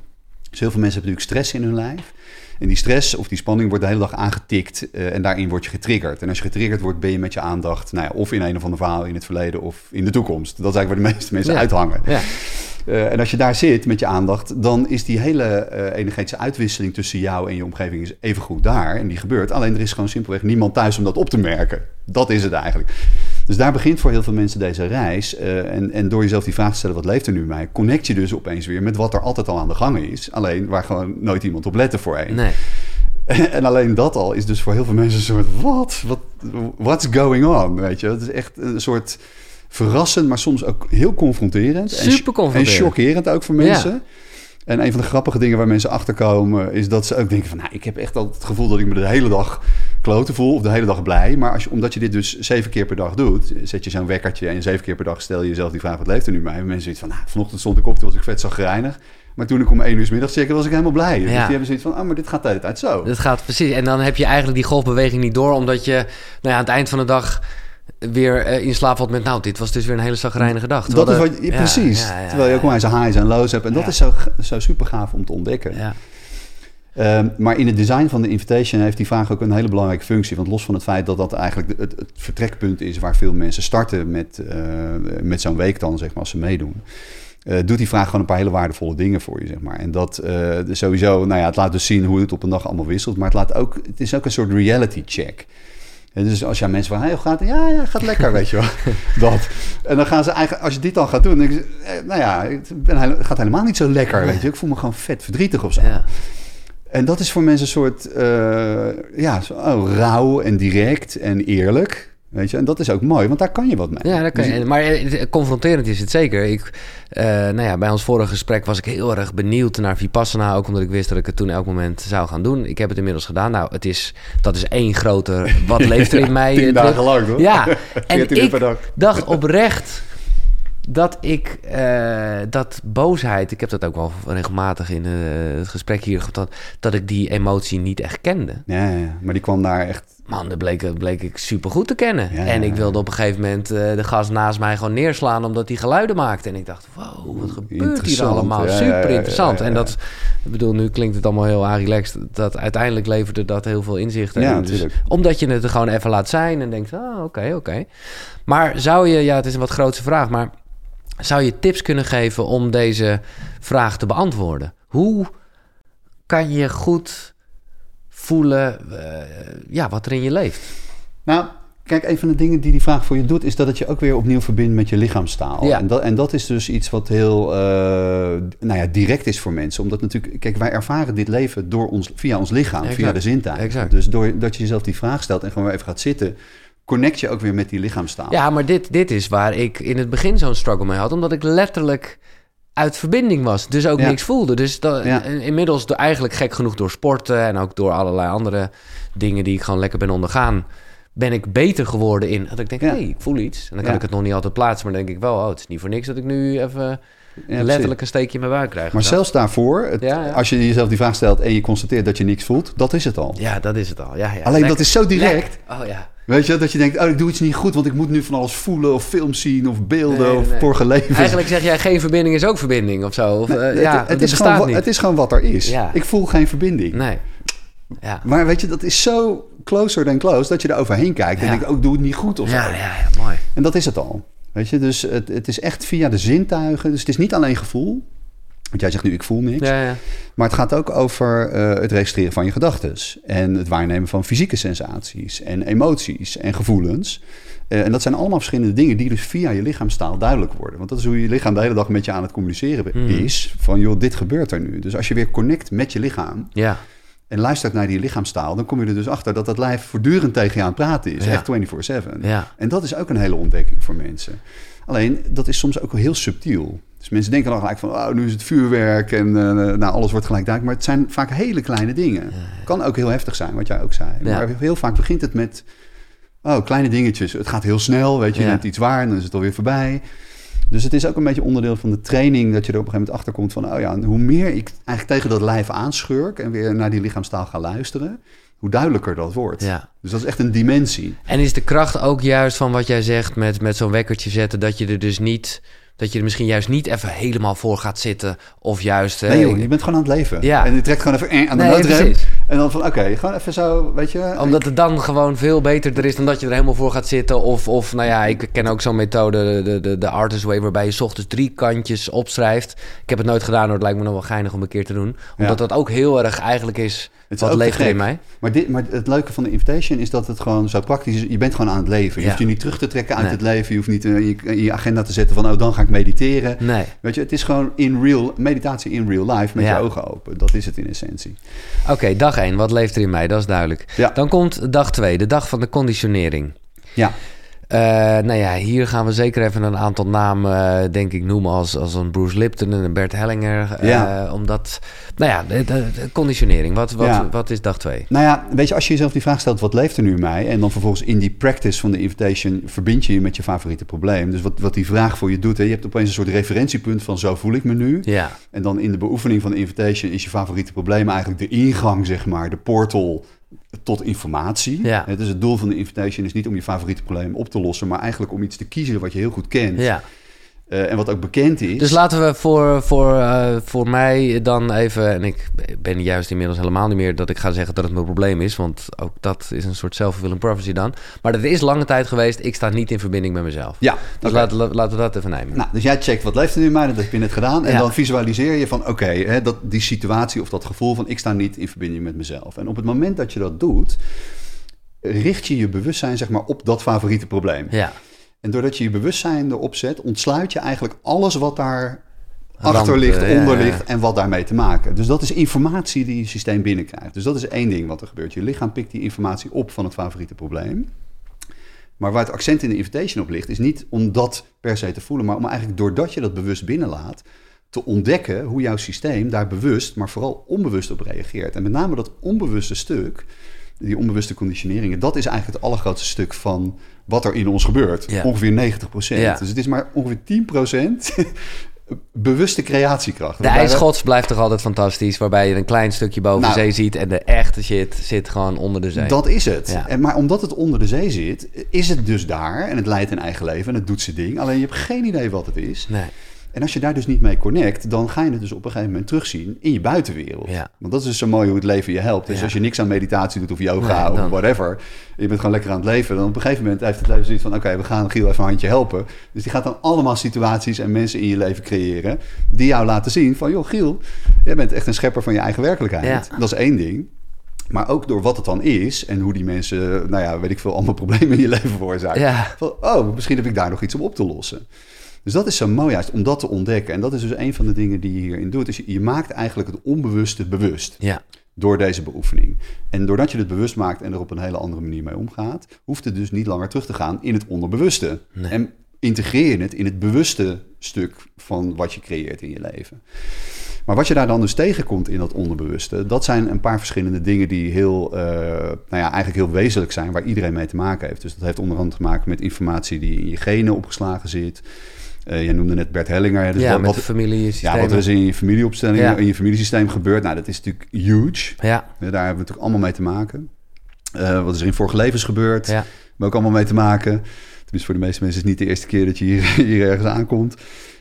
Dus heel veel mensen hebben natuurlijk stress in hun lijf. En die stress of die spanning wordt de hele dag aangetikt eh, en daarin word je getriggerd. En als je getriggerd wordt, ben je met je aandacht nou ja, of in een of ander verhaal in het verleden of in de toekomst. Dat is eigenlijk waar de meeste mensen Ja. uithangen. Ja. Eh, en als je daar zit met je aandacht, dan is die hele eh, energetische uitwisseling tussen jou en je omgeving is even goed daar. En die gebeurt. Alleen er is gewoon simpelweg niemand thuis om dat op te merken. Dat is het eigenlijk. Dus daar begint voor heel veel mensen deze reis. Eh, en, en door jezelf die vraag te stellen, wat leeft er nu mij? Connect je dus opeens weer met wat er altijd al aan de gang is. Alleen waar gewoon nooit iemand op lette voorheen. Nee. En alleen dat al is dus voor heel veel mensen een soort... Wat? Wat what's going on? Weet je? Het is echt een soort verrassend, maar soms ook heel confronterend. En- Super confronterend. En chockerend ook voor mensen. En een van de grappige dingen waar mensen achterkomen... is dat ze ook denken van... Nou, ik heb echt altijd het gevoel dat ik me de hele dag kloten voel... of de hele dag blij. Maar als je, omdat je dit dus zeven keer per dag doet... zet je zo'n wekkertje en zeven keer per dag stel je jezelf die vraag... wat leeft er nu bij? En mensen zoiets van... Nou, vanochtend stond ik op, toen was ik vet zagrijnig. Maar toen ik om één uur 's middags checkte, was ik helemaal blij. Dus die hebben zoiets van... Oh, maar dit gaat tijd zo. Dat gaat precies. En dan heb je eigenlijk die golfbeweging niet door, omdat je nou ja, aan het eind van de dag weer eh, in slaap valt met... Nou, dit was dus weer een hele zagrijnige dag. Dat is wat je, ja, precies. ja, ja, Terwijl je ook ja. maar eens highs en lows hebt. En dat Ja. is zo, zo super gaaf om te ontdekken. Ehm, maar in het design van de invitation heeft die vraag ook een hele belangrijke functie. Want los van het feit dat dat eigenlijk het, het vertrekpunt is waar veel mensen starten met, eh, met zo'n week dan, zeg maar, als ze meedoen. eh, doet die vraag gewoon een paar hele waardevolle dingen voor je, zeg maar. En dat eh, dus sowieso, nou ja, het laat dus zien hoe het op een dag allemaal wisselt. Maar het, laat ook, het is ook een soort reality check. En dus als je aan mensen vraagt, hey, hoe gaat het? Ja, ja, gaat lekker, weet je wel. Dat. En dan gaan ze eigenlijk, als je dit dan gaat doen, dan denk je, nou ja, het ben gaat helemaal niet zo lekker, weet je. Ik voel me gewoon vet verdrietig of zo. Ja. En dat is voor mensen een soort, eh, ja, zo, oh, rauw en direct en eerlijk. Weet je, en dat is ook mooi, want daar kan je wat mee. Ja, dat kan je. Dus- Maar eh, confronterend is het zeker. Ik, eh, nou ja, bij ons vorige gesprek was ik heel erg benieuwd naar Vipassana. Ook omdat ik wist dat ik het toen elk moment zou gaan doen. Ik heb het inmiddels gedaan. Nou, het is, dat is één grote... Wat leeft er in mij? Tien dagen lang, hoor. Ja, en 14 uur ik dacht oprecht dat ik eh, dat boosheid, ik heb dat ook wel regelmatig in eh, het gesprek hier gehad, dat, ik die emotie niet echt kende. Ja, ja, maar die kwam daar echt... Man, dat bleek, bleek ik super goed te kennen. Ja, en ik wilde op een gegeven moment eh, de gast naast mij gewoon neerslaan omdat hij geluiden maakte. En ik dacht, wow, wat gebeurt hier allemaal? Super interessant. En dat, ik bedoel, nu klinkt het allemaal heel relaxed. Dat uiteindelijk leverde dat heel veel inzichten. Ja, in. Dus omdat je het er gewoon even laat zijn en denkt, ah, oké, oké. Maar zou je, ja, het is een wat grootse vraag, maar zou je tips kunnen geven om deze vraag te beantwoorden? Hoe kan je goed voelen eh, ja, wat er in je leeft? Nou, kijk, een van de dingen die die vraag voor je doet... is dat het je ook weer opnieuw verbindt met je lichaamstaal. Ja. En, dat, en dat is dus iets wat heel eh, nou ja, direct is voor mensen. Omdat natuurlijk... Kijk, wij ervaren dit leven door ons, via ons lichaam, via de zintuigen. Dus doordat je jezelf die vraag stelt en gewoon even gaat zitten... connect je ook weer met die lichaamstaal. Ja, maar dit, dit is waar ik in het begin zo'n struggle mee had. Omdat ik letterlijk uit verbinding was. Dus ook Ja. niks voelde. Dus dat, Ja. en inmiddels door, eigenlijk gek genoeg door sporten... en ook door allerlei andere dingen die ik gewoon lekker ben ondergaan... ben ik beter geworden in dat ik denk, Ja. hey, ik voel iets. En dan kan ik het nog niet altijd plaatsen... maar dan denk ik wel, oh, het is niet voor niks dat ik nu even Ja, letterlijk een steekje in mijn buik krijg. Maar zelfs daarvoor, het- Ja, ja. als je jezelf die vraag stelt... en je constateert dat je niks voelt, dat is het al. Ja, dat is het al. Ja, ja. Alleen Lekker. dat is zo direct... Oh ja. Weet je, dat je denkt, oh, ik doe iets niet goed, want ik moet nu van alles voelen of films zien of beelden Nee, of nee. vorige leven. Eigenlijk zeg jij, geen verbinding is ook verbinding of zo. Of, eh, het, ja, het, is gewoon, niet. het is gewoon wat er is. Ja. Ik voel geen verbinding. Nee. Ja. Maar weet je, dat is zo closer than close dat je er overheen kijkt en Ja. denkt, oh, doe het niet goed of Ja, zo. ja, ja, mooi. En dat is het al. Weet je, dus het, het is echt via de zintuigen. Dus het is niet alleen gevoel. Want jij zegt nu, ik voel niks. Ja, ja. Maar het gaat ook over eh, het registreren van je gedachten. En het waarnemen van fysieke sensaties en emoties en gevoelens. Eh, en dat zijn allemaal verschillende dingen die dus via je lichaamstaal duidelijk worden. Want dat is hoe je lichaam de hele dag met je aan het communiceren Mhm. is. Van joh, dit gebeurt er nu. Dus als je weer connect met je lichaam ja. en luistert naar die lichaamstaal... dan kom je er dus achter dat dat lijf voortdurend tegen je aan het praten is. Echt 24-7. Ja. En dat is ook een hele ontdekking voor mensen. Alleen, dat is soms ook heel subtiel. Dus mensen denken dan gelijk van, oh, nu is het vuurwerk en eh, nou, alles wordt gelijk duidelijk. Maar het zijn vaak hele kleine dingen. Kan ook heel heftig zijn, wat jij ook zei. Ja. Maar heel vaak begint het met, oh, kleine dingetjes. Het gaat heel snel, weet je, je neemt iets waar en dan is het alweer voorbij. Dus het is ook een beetje onderdeel van de training dat je er op een gegeven moment achter komt van, oh ja, hoe meer ik eigenlijk tegen dat lijf aanschurk en weer naar die lichaamstaal ga luisteren, hoe duidelijker dat wordt. Ja. Dus dat is echt een dimensie. En is de kracht ook juist van wat jij zegt met, met zo'n wekkertje zetten, dat je er dus niet, dat je er misschien juist niet even helemaal voor gaat zitten, of juist. Nee joh, je bent gewoon aan het leven. Ja. En je trekt gewoon even eh, aan de Nee, noodrem. En dan van, oké, gewoon even zo, weet je. Omdat het dan gewoon veel beter er is dan dat je er helemaal voor gaat zitten. Of, of nou ja, ik ken ook zo'n methode, de, de, de Artist Way, waarbij je 's ochtends drie kantjes opschrijft. Ik heb het nooit gedaan hoor, het lijkt me nog wel geinig om een keer te doen. Omdat Ja. dat ook heel erg eigenlijk is, is wat leeft er in mij. Maar, dit, maar het leuke van de invitation is dat het gewoon zo praktisch is. Je bent gewoon aan het leven. Je Ja. hoeft je niet terug te trekken uit Nee. het leven. Je hoeft niet eh, in je, in je agenda te zetten van, oh, dan ga ik mediteren. Nee. Weet je, het is gewoon in real, meditatie in real life met Ja. je ogen open. Dat is het in essentie. Oké, dag 1, wat leeft er in mij? Dat is duidelijk. Ja. Dan komt dag 2, de dag van de conditionering. Ja, Eh, nou ja, hier gaan we zeker even een aantal namen, eh, denk ik, noemen als, als een Bruce Lipton en een Bert Hellinger. eh. Omdat, nou ja, de, de- de conditionering. Wat, wat, Ja. wat is dag 2? Nou ja, weet je, als je jezelf die vraag stelt, wat leeft er nu in mij? En dan vervolgens in die practice van de invitation verbind je je met je favoriete probleem. Dus wat, wat die vraag voor je doet, hè, je hebt opeens een soort referentiepunt van zo voel ik me nu. Ja, En dan in de beoefening van de invitation is je favoriete probleem eigenlijk de ingang, zeg maar, de portal tot informatie. Ja. Hè, Dus het doel van de invitation is niet om je favoriete probleem op te lossen, maar eigenlijk om iets te kiezen wat je heel goed kent. ja. Eh, en wat ook bekend is. Dus laten we voor, voor, eh, voor mij dan even... En ik ben juist inmiddels helemaal niet meer dat ik ga zeggen dat het mijn probleem is. Want ook dat is een soort self-fulfilling prophecy dan. Maar dat is lange tijd geweest. Ik sta niet in verbinding met mezelf. ja, Dus laten, laten we dat even nemen. Nou, dus jij checkt wat leeft er nu in mij, dat heb je net gedaan. En Ja. dan visualiseer je van, oké, dat die situatie of dat gevoel van ik sta niet in verbinding met mezelf. En op het moment dat je dat doet, richt je je bewustzijn zeg maar op dat favoriete probleem. Ja, En doordat je je bewustzijn erop zet, ontsluit je eigenlijk alles wat daar achter ligt, ja, onder ligt en wat daarmee te maken. Dus dat is informatie die je systeem binnenkrijgt. Dus dat is één ding wat er gebeurt. Je lichaam pikt die informatie op van het favoriete probleem. Maar waar het accent in de invitation op ligt, is niet om dat per se te voelen, maar om eigenlijk doordat je dat bewust binnenlaat, te ontdekken hoe jouw systeem daar bewust, maar vooral onbewust op reageert. En met name dat onbewuste stuk, die onbewuste conditioneringen, dat is eigenlijk het allergrootste stuk van wat er in ons gebeurt. Ja. Ongeveer 90 Ja. Dus het is maar ongeveer 10% bewuste creatiekracht. De ijsschots blijft toch altijd fantastisch, waarbij je een klein stukje boven Nou. de zee ziet en de echte shit zit gewoon onder de zee. Dat is het. Ja. En, maar omdat het onder de zee zit, is het dus daar en het leidt een eigen leven en het doet zijn ding. Alleen je hebt geen idee wat het is. Nee. En als je daar dus niet mee connect, dan ga je het dus op een gegeven moment terugzien in je buitenwereld. Ja. Want dat is dus zo mooi hoe het leven je helpt. Dus Ja. als je niks aan meditatie doet of yoga Nee, dan- of whatever, je bent gewoon lekker aan het leven, dan op een gegeven moment heeft het leven zoiets van, oké, we gaan Giel even een handje helpen. Dus die gaat dan allemaal situaties en mensen in je leven creëren die jou laten zien van, joh Giel, jij bent echt een schepper van je eigen werkelijkheid. Ja. Dat is één ding. Maar ook door wat het dan is en hoe die mensen, nou ja, weet ik veel, allemaal problemen in je leven veroorzaken. Ja. Van, oh, misschien heb ik daar nog iets om op te lossen. Dus dat is zo mooi juist om dat te ontdekken. En dat is dus een van de dingen die je hierin doet. Dus je, je maakt eigenlijk het onbewuste bewust Ja. door deze beoefening. En doordat je het bewust maakt en er op een hele andere manier mee omgaat, hoeft het dus niet langer terug te gaan in het onderbewuste. Nee. En integreer je het in het bewuste stuk van wat je creëert in je leven. Maar wat je daar dan dus tegenkomt in dat onderbewuste, dat zijn een paar verschillende dingen die heel, eh, nou ja, eigenlijk heel wezenlijk zijn, waar iedereen mee te maken heeft. Dus dat heeft onder andere te maken met informatie die in je genen opgeslagen zit. Eh jij noemde net Bert Hellinger. Dus ja, wat, met de ja, wat er is in je familieopstelling, Ja. in je familiesysteem gebeurt, nou, dat is natuurlijk huge. Ja, Ja, daar hebben we natuurlijk allemaal mee te maken. Eh, wat is er in vorige levens gebeurd? ja. We ook allemaal mee te maken. Tenminste, voor de meeste mensen is het niet de eerste keer dat je hier, hier ergens aankomt.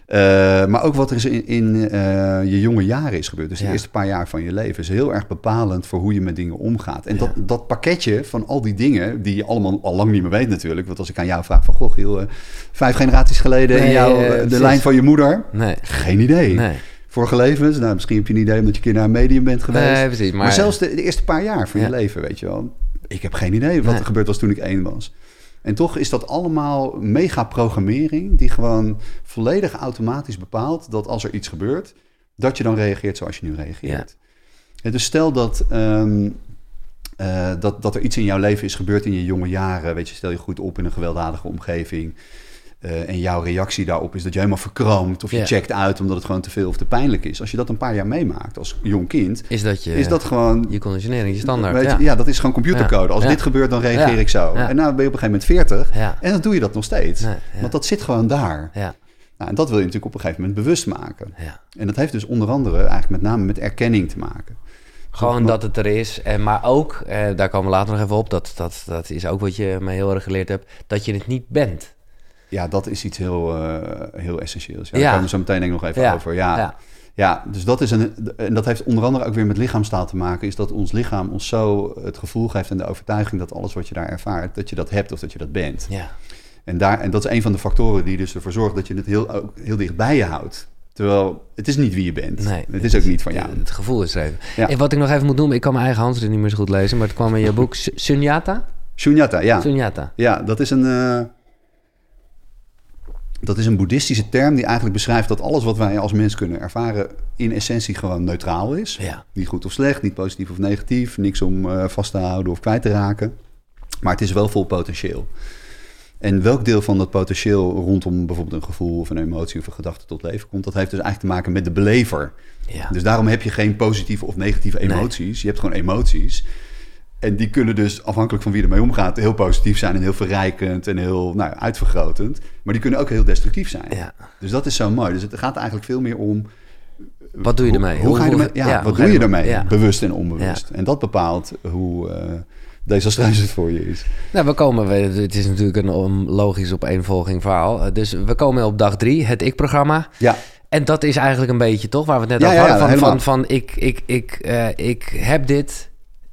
Eh, maar ook wat er is in, in eh, je jonge jaren is gebeurd. Dus Ja. de eerste paar jaar van je leven is heel erg bepalend voor hoe je met dingen omgaat. En Ja. dat, dat pakketje van al die dingen, die je allemaal al lang niet meer weet natuurlijk. Want als ik aan jou vraag van, goh Giel, eh, vijf generaties geleden in jou, de precies. lijn van je moeder. Nee. Geen idee. Nee. Vorige levens, nou, misschien heb je een idee omdat je een keer naar een medium bent geweest. Nee, precies. Maar, Maar, zelfs de, de eerste paar jaar van Ja. je leven, weet je wel. Ik heb geen idee wat Nee. er gebeurd was toen ik één was. En toch is dat allemaal mega programmering die gewoon volledig automatisch bepaalt dat als er iets gebeurt, dat je dan reageert zoals je nu reageert. Ja, dus stel dat, ehm, eh, dat, dat er iets in jouw leven is gebeurd in je jonge jaren. Weet je, stel je goed op in een gewelddadige omgeving. Eh, en jouw reactie daarop is dat je helemaal verkroomt of je Ja. checkt uit omdat het gewoon te veel of te pijnlijk is. Als je dat een paar jaar meemaakt als jong kind, is dat je, is dat gewoon je conditionering, je standaard. Weet je, ja. dat is gewoon computercode. Als Ja. dit gebeurt, dan reageer ik zo. En nou ben je op een gegeven moment 40 Ja. en dan doe je dat nog steeds. Want dat zit gewoon daar. Ja. Nou, en dat wil je natuurlijk op een gegeven moment bewust maken. Ja. En dat heeft dus onder andere eigenlijk met name met erkenning te maken. Gewoon dat het er is. En, maar ook, eh, daar komen we later nog even op, dat, dat, dat is ook wat je mij heel erg geleerd hebt, dat je het niet bent. Ja, dat is iets heel, eh, heel essentieels. Ja. Daar komen we zo meteen denk ik nog even over. Ja. Ja. Dus dat is een. En dat heeft onder andere ook weer met lichaamstaal te maken. Is dat ons lichaam ons zo het gevoel geeft en de overtuiging dat alles wat je daar ervaart, dat je dat hebt of dat je dat bent. Ja. En, daar, en dat is een van de factoren die dus ervoor zorgt dat je het heel, ook heel dicht bij je houdt. Terwijl het is niet wie je bent. Nee. Het is ook niet van jou. Het gevoel is er even. Ja. En wat ik nog even moet noemen, ik kan mijn eigen handschrift niet meer zo goed lezen, maar het kwam in je boek Su- Sunyata. Shunyata, ja. Sunyata. Ja, dat is een. eh, dat is een boeddhistische term die eigenlijk beschrijft dat alles wat wij als mens kunnen ervaren in essentie gewoon neutraal is. Ja. Niet goed of slecht, niet positief of negatief, niks om eh, vast te houden of kwijt te raken. Maar het is wel vol potentieel. En welk deel van dat potentieel rondom bijvoorbeeld een gevoel of een emotie of een gedachte tot leven komt, dat heeft dus eigenlijk te maken met de belever. Ja. Dus daarom heb je geen positieve of negatieve Nee. emoties. Je hebt gewoon emoties. En die kunnen dus, afhankelijk van wie ermee omgaat, heel positief zijn en heel verrijkend en heel nou, uitvergrotend. Maar die kunnen ook heel destructief zijn. Ja. Dus dat is zo mooi. Dus het gaat eigenlijk veel meer om. Wat doe je hoe- ermee? Hoe, ga je Hoe- ermee? Ja, ja, hoe wat doe je ermee? Ja. Bewust en onbewust. En dat bepaalt hoe uh, desastreus het voor je is. Nou, we komen, het is natuurlijk een logisch opeenvolging verhaal. Eh, Dus we komen op dag drie, het ik-programma. Ja, En dat is eigenlijk een beetje toch waar we het net Ja, over hadden. ja, van, van, van ik, ik, ik, eh, ik heb dit,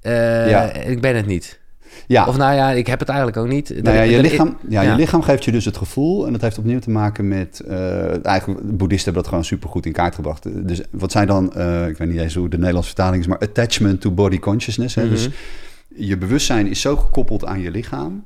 eh, Ja. ik ben het niet. ja. Of nou ja, ik heb het eigenlijk ook niet. Nou ja, je, lichaam, ja, ja. je lichaam geeft je dus het gevoel. En dat heeft opnieuw te maken met... eh, eigenlijk, boeddhisten hebben dat gewoon supergoed in kaart gebracht. Dus wat zijn dan... eh, ik weet niet eens hoe de Nederlandse vertaling is... maar attachment to body consciousness. Hè? Mhm. Dus je bewustzijn is zo gekoppeld aan je lichaam...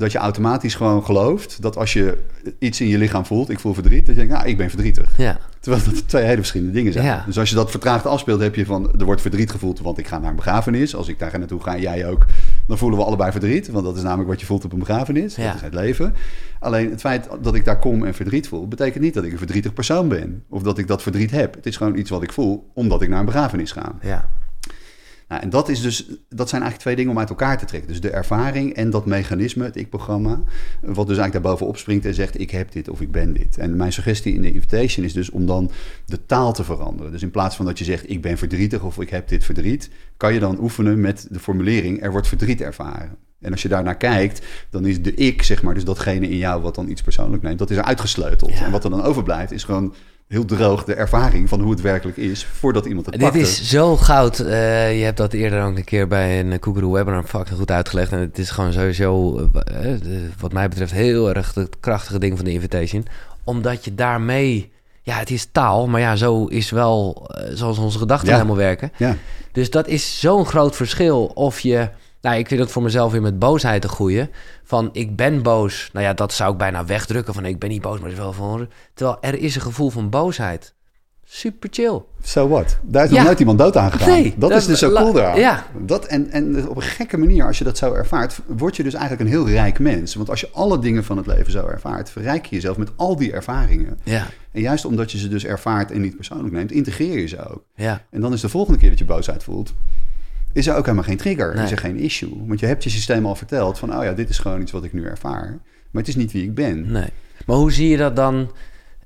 dat je automatisch gewoon gelooft... dat als je iets in je lichaam voelt... ik voel verdriet... dat je denkt, nou, ik ben verdrietig. Ja, Terwijl dat twee hele verschillende dingen zijn. Ja. Dus als je dat vertraagd afspeelt, heb je van... er wordt verdriet gevoeld, want ik ga naar een begrafenis. Als ik daar naartoe ga jij ook... dan voelen we allebei verdriet. Want dat is namelijk wat je voelt op een begrafenis. Ja. Dat is het leven. Alleen het feit dat ik daar kom en verdriet voel... betekent niet dat ik een verdrietig persoon ben. Of dat ik dat verdriet heb. Het is gewoon iets wat ik voel, omdat ik naar een begrafenis ga. ja, Nou, en dat, is dus, dat zijn eigenlijk twee dingen om uit elkaar te trekken. Dus de ervaring en dat mechanisme, het ik-programma, wat dus eigenlijk daarbovenop springt en zegt: Ik heb dit of ik ben dit. En mijn suggestie in de invitation is dus om dan de taal te veranderen. Dus in plaats van dat je zegt: Ik ben verdrietig of ik heb dit verdriet, kan je dan oefenen met de formulering: Er wordt verdriet ervaren. En als je daarnaar kijkt, dan is de ik, zeg maar, dus datgene in jou wat dan iets persoonlijk neemt, dat is uitgesleuteld. En wat er dan overblijft, is gewoon heel droog de ervaring van hoe het werkelijk is voordat iemand het Dit is zo goud. Uh, je hebt dat eerder ook een keer bij een Koekeroe webinar fucking goed uitgelegd. En het is gewoon sowieso, uh, wat mij betreft, heel erg het krachtige ding van de invitation. Omdat je daarmee, ja, het is taal, maar ja, zo is wel uh, zoals onze gedachten Ja. helemaal werken. Ja, Dus dat is zo'n groot verschil of je... Nou, ik vind het voor mezelf weer met boosheid een goeie. Van, ik ben boos. Nou ja, dat zou ik bijna wegdrukken. Van, ik ben niet boos, maar het is wel van... Terwijl er is een gevoel van boosheid. Super chill. so what? Daar is nog nooit iemand dood aangegaan. Nee, dat, dat- is dus zo cool eraan. ja. Dat, en, en op een gekke manier, als je dat zo ervaart, word je dus eigenlijk een heel rijk mens. Want als je alle dingen van het leven zo ervaart, verrijk je jezelf met al die ervaringen. Ja, En juist omdat je ze dus ervaart en niet persoonlijk neemt, integreer je ze ook. ja. En dan is de volgende keer dat je boosheid voelt, is er ook helemaal geen trigger. Nee. Is er geen issue. Want je hebt je systeem al verteld van, oh ja, dit is gewoon iets wat ik nu ervaar. Maar het is niet wie ik ben. Nee. Maar hoe zie je dat dan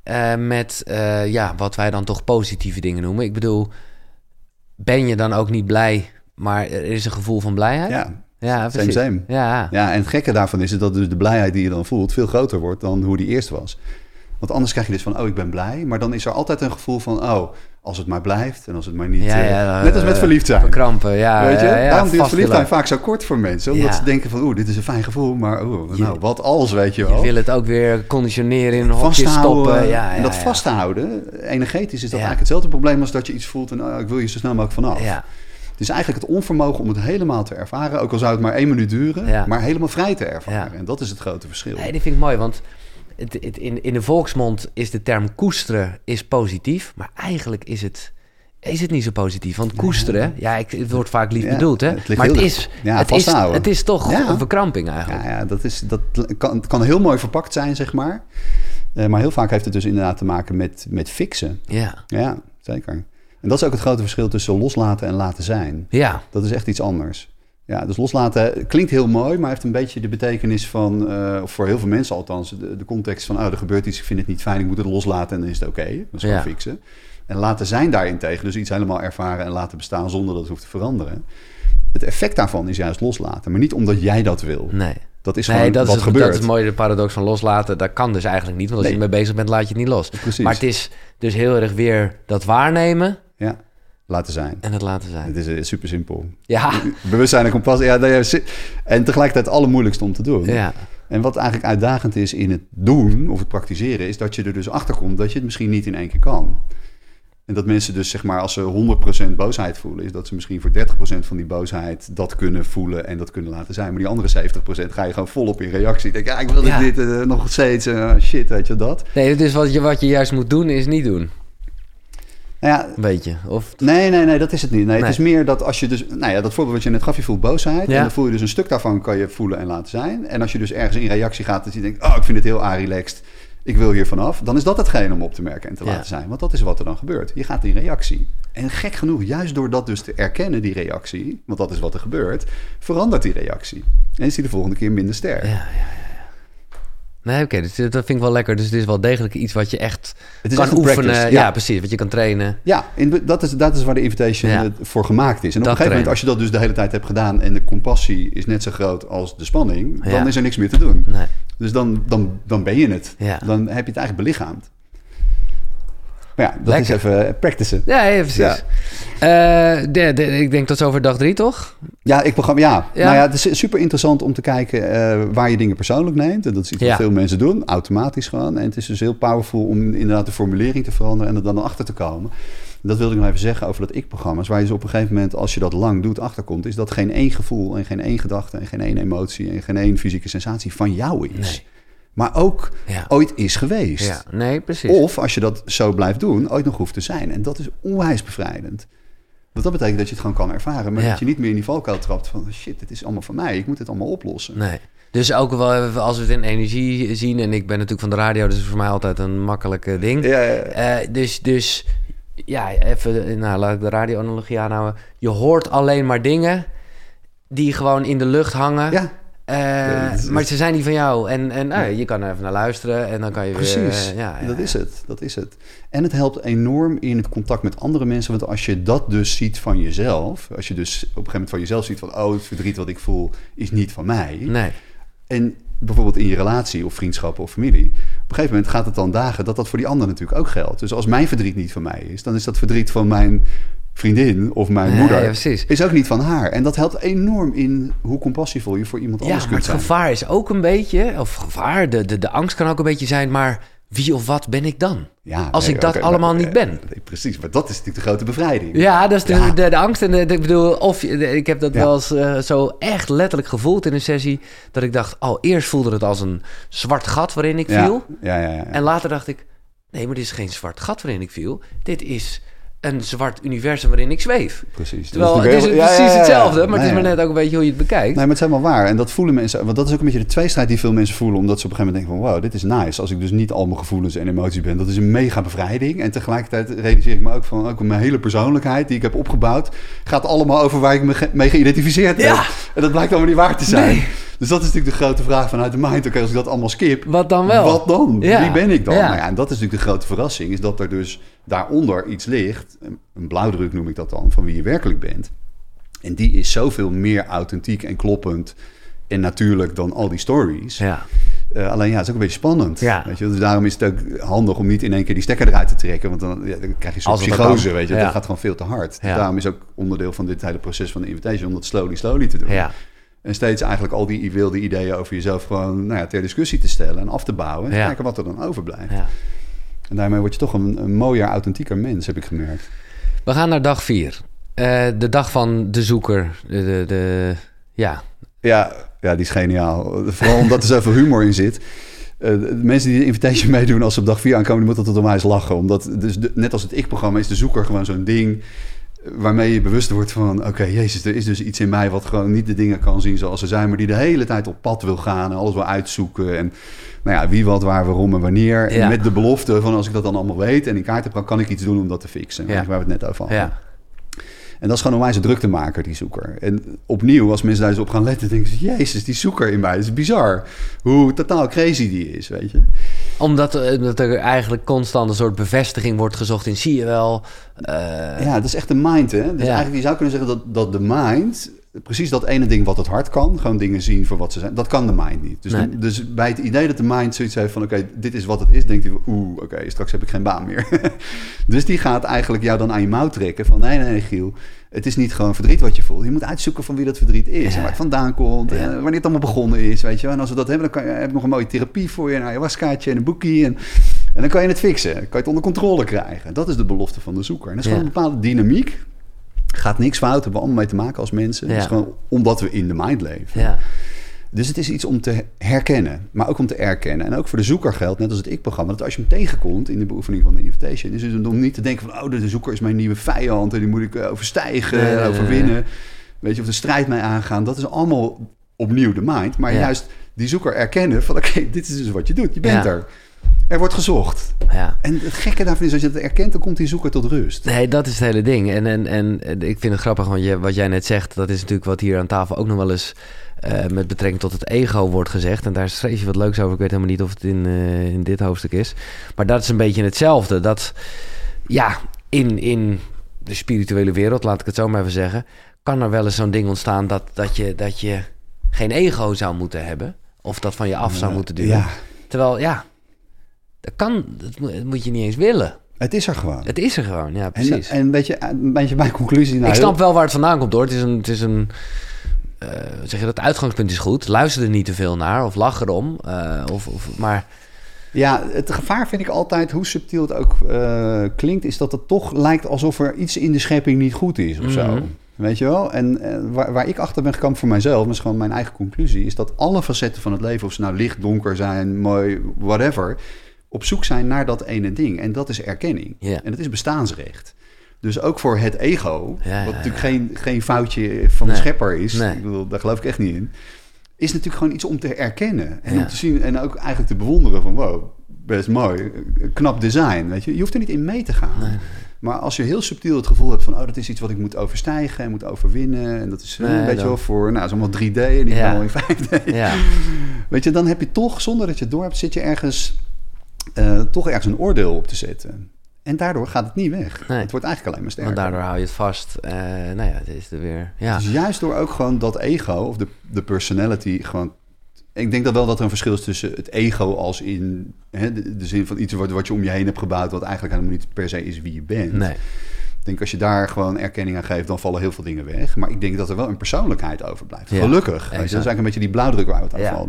eh, met eh, ja, wat wij dan toch positieve dingen noemen? Ik bedoel, ben je dan ook niet blij, maar er is een gevoel van blijheid? Ja, ja same, precies. same. Ja, Ja, en het gekke daarvan is dat dus de blijheid die je dan voelt veel groter wordt dan hoe die eerst was. Want anders krijg je dus van, oh, ik ben blij. Maar dan is er altijd een gevoel van, oh, als het maar blijft en als het maar niet... Ja, eh, net als met eh, verliefd zijn. verkrampen. Ja, Weet je? ja, Daarom duurt vasttillen. verliefdheid vaak zo kort voor mensen. Omdat ze denken van, oeh, dit is een fijn gevoel. Maar oeh, Je- nou, wat als, weet je Je wel. wil het ook weer conditioneren in een hokje stoppen. Ja, ja, en dat vasthouden, energetisch, is dat eigenlijk hetzelfde probleem als dat je iets voelt en oh, ik wil je zo snel mogelijk vanaf. Ja, Het is eigenlijk het onvermogen om het helemaal te ervaren, ook al zou het maar één minuut duren, maar helemaal vrij te ervaren. En dat is het grote verschil. nee, die vind ik mooi, want in, in de volksmond is de term koesteren is positief, maar eigenlijk is het, is het niet zo positief. Want koesteren, ja, ik, het wordt vaak lief Ja, bedoeld, hè? het maar het is, ja, het, is, het is toch Ja. een verkramping eigenlijk. Ja, ja dat, is, dat kan, het kan heel mooi verpakt zijn, zeg maar. Eh, maar heel vaak heeft het dus inderdaad te maken met, met fixen. Ja, Ja, zeker. En dat is ook het grote verschil tussen loslaten en laten zijn. ja, Dat is echt iets anders. Ja, dus loslaten klinkt heel mooi, maar heeft een beetje de betekenis van, of voor heel veel mensen althans, de, de context van, oh, er gebeurt iets, ik vind het niet fijn, ik moet het loslaten en dan is het oké. Dat is gewoon Ja. fixen. En laten zijn daarin tegen, dus iets helemaal ervaren en laten bestaan zonder dat het hoeft te veranderen. Het effect daarvan is juist loslaten, maar niet omdat jij dat wil. nee. Dat is Nee, gewoon dat wat is, het, gebeurt. dat is mooi, de paradox van loslaten. Dat kan dus eigenlijk niet, want als Nee. je ermee bezig bent, laat je het niet los. Precies. Maar het is dus heel erg weer dat waarnemen Ja, laten zijn. en het laten zijn. Het is eh, super simpel. Ja, Bewustzijn en compassie. Ja, en tegelijkertijd het allermoeilijkste om te doen. ja, En wat eigenlijk uitdagend is in het doen of het praktiseren, is dat je er dus achter komt dat je het misschien niet in één keer kan. En dat mensen dus, zeg maar, als ze 100% boosheid voelen, is dat ze misschien voor 30% van die boosheid dat kunnen voelen en dat kunnen laten zijn. Maar die andere 70% ga je gewoon volop in reactie. Denk, ja, ik wil Ja. dit eh, nog steeds, eh, shit, weet je dat. Nee, dus wat je, wat je juist moet doen, is niet doen. Nou ja, Een beetje. Of, Nee, nee, nee, dat is het niet. Nee, Nee. Het is meer dat als je dus... Nou ja, dat voorbeeld wat je net gaf, je voelt boosheid. Ja. En dan voel je dus een stuk daarvan kan je voelen en laten zijn. En als je dus ergens in reactie gaat, dat je denkt... Oh, ik vind het heel relaxed. Ik wil hier vanaf. Dan is dat hetgene om op te merken en te Ja. laten zijn. Want dat is wat er dan gebeurt. Je gaat in reactie. En gek genoeg, juist door dat dus te erkennen, die reactie... Want dat is wat er gebeurt. Verandert die reactie. En is die de volgende keer minder sterk. ja, ja, ja. ja. Nee, oké, dus dat vind ik wel lekker. Dus het is wel degelijk iets wat je echt Het is kan echt oefenen. practice, ja. ja. precies. Wat je kan trainen. Ja, in, dat, is, dat is waar de invitation Ja. eh, voor gemaakt is. En op Dat een gegeven moment, als je dat dus de hele tijd hebt gedaan... en de compassie is net zo groot als de spanning... dan is er niks meer te doen. Nee. Dus dan, dan, dan ben je het. Dan heb je het eigenlijk belichaamd. Maar ja, dat Lekker. is even eh, practicen. Ja, ja, precies. Ja. Eh, de, de, ik denk tot zover dag drie, toch? Ja, ik programma, ja. Ja. Nou ja, het is super interessant om te kijken eh, waar je dingen persoonlijk neemt. En dat is iets wat veel mensen doen, automatisch gewoon. En het is dus heel powerful om inderdaad de formulering te veranderen en er dan achter te komen. Dat wilde ik nog even zeggen over dat ik-programma's. Waar je dus op een gegeven moment, als je dat lang doet, achterkomt, is dat geen één gevoel en geen één gedachte en geen één emotie en geen één fysieke sensatie van jou is. Nee. Maar ook Ja. ooit is geweest. Ja, nee, precies. Of als je dat zo blijft doen, ooit nog hoeft te zijn. En dat is onwijs bevrijdend. Want dat betekent dat je het gewoon kan ervaren. Maar Ja. dat je niet meer in die valkuil trapt van... shit, het is allemaal van mij. Ik moet het allemaal oplossen. Nee. Dus ook wel als we het in energie zien... en ik ben natuurlijk van de radio, dus is voor mij altijd een makkelijk eh, ding. Ja, ja, ja. Eh, dus, dus ja, even, nou, laat ik de radioanalogie aanhouden. Je hoort alleen maar dingen die gewoon in de lucht hangen. Eh, is- maar ze zijn niet van jou. En, en je kan er even naar luisteren en dan kan je Precies, weer... eh, ja, ja, dat is het. Dat is het. En het helpt enorm in het contact met andere mensen. Want als je dat dus ziet van jezelf, als je dus op een gegeven moment van jezelf ziet van, oh, het verdriet wat ik voel is niet van mij. Nee, En bijvoorbeeld in je relatie of vriendschap of familie, op een gegeven moment gaat het dan dagen dat dat voor die ander natuurlijk ook geldt. Dus als mijn verdriet niet van mij is, dan is dat verdriet van mijn vriendin of mijn Ja, moeder ja, precies. is ook niet van haar. En dat helpt enorm in hoe compassievol je voor iemand anders kunt het zijn. gevaar is ook een beetje, of gevaar, de, de, de angst kan ook een beetje zijn, maar wie of wat ben ik dan? Ja, Als nee, ik dat allemaal maar- niet ben. Nee, precies, maar dat is natuurlijk de grote bevrijding. Ja, dat is de, Ja. de, de angst. En de, de- ik bedoel, of ik heb dat Ja. wel eens eh, zo echt letterlijk gevoeld in een sessie. Dat ik dacht, oh, eerst voelde het als een zwart gat waarin ik viel. ja, ja, ja. En later dacht ik, nee, maar dit is geen zwart gat waarin ik viel. Dit is een zwart universum waarin ik zweef. precies. Terwijl Dat het is precies ja, ja, ja. hetzelfde, maar het is maar net ook een beetje hoe je het bekijkt. Nee, maar het is helemaal waar. En dat voelen mensen. Want dat is ook een beetje de tweestrijd die veel mensen voelen. Omdat ze op een gegeven moment denken van... Wow, dit is nice. Als ik dus niet al mijn gevoelens en emoties ben. Dat is een mega bevrijding. En tegelijkertijd realiseer ik me ook van... Ook mijn hele persoonlijkheid die ik heb opgebouwd... Gaat allemaal over waar ik me mee geïdentificeerd heb. Ja. En dat blijkt allemaal niet waar te zijn. Nee. Dus dat is natuurlijk de grote vraag vanuit de mind. Oké, als ik dat allemaal skip... Wat dan wel? Wat dan? Ja. Wie ben ik dan? Ja. Nou ja, en dat is natuurlijk de grote verrassing. Is dat er dus daaronder iets ligt. Een blauwdruk noem ik dat dan. Van wie je werkelijk bent. En die is zoveel meer authentiek en kloppend en natuurlijk dan al die stories. Ja, Eh, alleen ja, het is ook een beetje spannend. Ja. Weet je? Dus daarom is het ook handig om niet in één keer die stekker eruit te trekken. Want dan, ja, dan krijg je zo'n psychose, weet je. Ja. Dat gaat gewoon veel te hard. Dus daarom is ook onderdeel van dit hele proces van de invitation... om dat slowly, slowly te doen. En steeds eigenlijk al die wilde ideeën over jezelf gewoon nou ja, ter discussie te stellen en af te bouwen. En Ja. kijken wat er dan overblijft. ja. En daarmee word je toch een, een mooier, authentieker mens, heb ik gemerkt. We gaan naar dag vier. Eh, de dag van de zoeker. De, de, de- ja, Ja, ja, die is geniaal. Vooral omdat er zoveel humor in zit. Eh, de mensen die de invitation meedoen als ze op dag 4 aankomen, die moeten tot onwijs lachen. Omdat, dus de- net als het ik-programma, is de zoeker gewoon zo'n ding waarmee je bewust wordt van... oké, jezus, er is dus iets in mij wat gewoon niet de dingen kan zien zoals ze zijn... maar die de hele tijd op pad wil gaan en alles wil uitzoeken. En nou ja, wie, wat, waar, waarom en wanneer. Ja. En met de belofte van als ik dat dan allemaal weet en in kaart heb... dan kan ik iets doen om dat te fixen. Ja. Waar we het net over hadden. ja. En dat is gewoon een wijze druktemaker, die zoeker. En opnieuw, als mensen daar eens op gaan letten, denken ze... Jezus, die zoeker in mij, dat is bizar. Hoe totaal crazy die is, weet je. Omdat, eh, omdat er eigenlijk constant een soort bevestiging wordt gezocht in zie je wel. eh, Ja, dat is echt de mind, hè. Dus Ja. eigenlijk, je zou kunnen zeggen dat, dat de mind... Precies dat ene ding wat het hart kan, gewoon dingen zien voor wat ze zijn, dat kan de mind niet. Dus, Nee. de- dus bij het idee dat de mind zoiets heeft van, oké, dit is wat het is, denkt hij, oeh, oké, straks heb ik geen baan meer. dus die gaat eigenlijk jou dan aan je mouw trekken van, nee, nee, nee, Giel, het is niet gewoon verdriet wat je voelt. Je moet uitzoeken van wie dat verdriet is, Ja. en waar het vandaan komt, Ja. en wanneer het allemaal begonnen is, weet je wel. En als we dat hebben, dan kan je, heb je nog een mooie therapie voor je, een ayahuascaatje en een boekie, en, en dan kan je het fixen. Kan je het onder controle krijgen. Dat is de belofte van de zoeker. En dat is Ja. gewoon een bepaalde dynamiek. Gaat niks fout, hebben we allemaal mee te maken als mensen. Het is gewoon omdat we in de mind leven. ja. Dus het is iets om te herkennen, maar ook om te erkennen. En ook voor de zoeker geldt, net als het ik-programma, dat als je hem tegenkomt in de beoefening van de invitation, is het om niet te denken van, oh, de zoeker is mijn nieuwe vijand en die moet ik eh, overstijgen, Nee, nee, nee, overwinnen. Weet je, of de strijd mee aangaan. Dat is allemaal opnieuw de mind. Maar Ja. juist die zoeker erkennen van, oké, dit is dus wat je doet. Je bent Ja. er. Er wordt gezocht. ja. En het gekke daarvan is, als je dat erkent, dan komt die zoeker tot rust. Nee, dat is het hele ding. En, en, en eh, ik vind het grappig, want je, wat jij net zegt, dat is natuurlijk wat hier aan tafel ook nog wel eens eh, met betrekking tot het ego wordt gezegd. En daar schreef je wat leuks over. Ik weet helemaal niet of het in, eh, in dit hoofdstuk is. Maar dat is een beetje hetzelfde. Dat ja, in, in de spirituele wereld, laat ik het zo maar even zeggen, kan er wel eens zo'n ding ontstaan dat, dat, je, dat je geen ego zou moeten hebben. Of dat van je af zou moeten duwen. Ja, Terwijl, ja, dat kan, dat moet, je niet eens willen. het is er gewoon. Het is er gewoon, ja, En, precies. en weet je, een beetje mijn conclusie... Nou, ik snap wel waar het vandaan komt hoor. Het is een. Het is een eh, zeg je dat? Uitgangspunt is goed. Luister er niet te veel naar of lach erom. eh, of, of, maar Ja, het gevaar vind ik altijd, hoe subtiel het ook eh, klinkt, is dat het toch lijkt alsof er iets in de schepping niet goed is of zo. Mhm. Weet je wel? En waar, waar ik achter ben gekomen voor mijzelf, dat is gewoon mijn eigen conclusie, is dat alle facetten van het leven, of ze nou licht, donker zijn, mooi, whatever, op zoek zijn naar dat ene ding. En dat is erkenning. Ja. En dat is bestaansrecht. Dus ook voor het ego, Ja, ja, wat natuurlijk geen, geen foutje van Nee. de schepper is, Nee. ik bedoel, daar geloof ik echt niet in, is natuurlijk gewoon iets om te erkennen. En om te zien en ook eigenlijk te bewonderen van wow, best mooi, knap design, weet je. Je hoeft er niet in mee te gaan. Nee. Maar als je heel subtiel het gevoel hebt van... oh, dat is iets wat ik moet overstijgen en moet overwinnen... en dat is eh, Nee, een beetje wel voor... nou, het is allemaal 3D en niet Ja. allemaal in 5D. Ja, Weet je, dan heb je toch, zonder dat je het door hebt... zit je ergens, eh, toch ergens een oordeel op te zetten. En daardoor gaat het niet weg. Nee. Het wordt eigenlijk alleen maar sterker. want daardoor hou je het vast. Eh, nou ja, het is er weer. Ja, Dus juist door ook gewoon dat ego of de, de personality gewoon... Ik denk dat wel dat er een verschil is tussen het ego als in hè, de, de zin van iets wat, wat je om je heen hebt gebouwd... wat eigenlijk helemaal niet per se is wie je bent. nee. Ik denk als je daar gewoon erkenning aan geeft, dan vallen heel veel dingen weg. Maar ik denk dat er wel een persoonlijkheid overblijft. Ja, Gelukkig. Weet je, dat is eigenlijk een beetje die blauwdruk waar we het over Ja.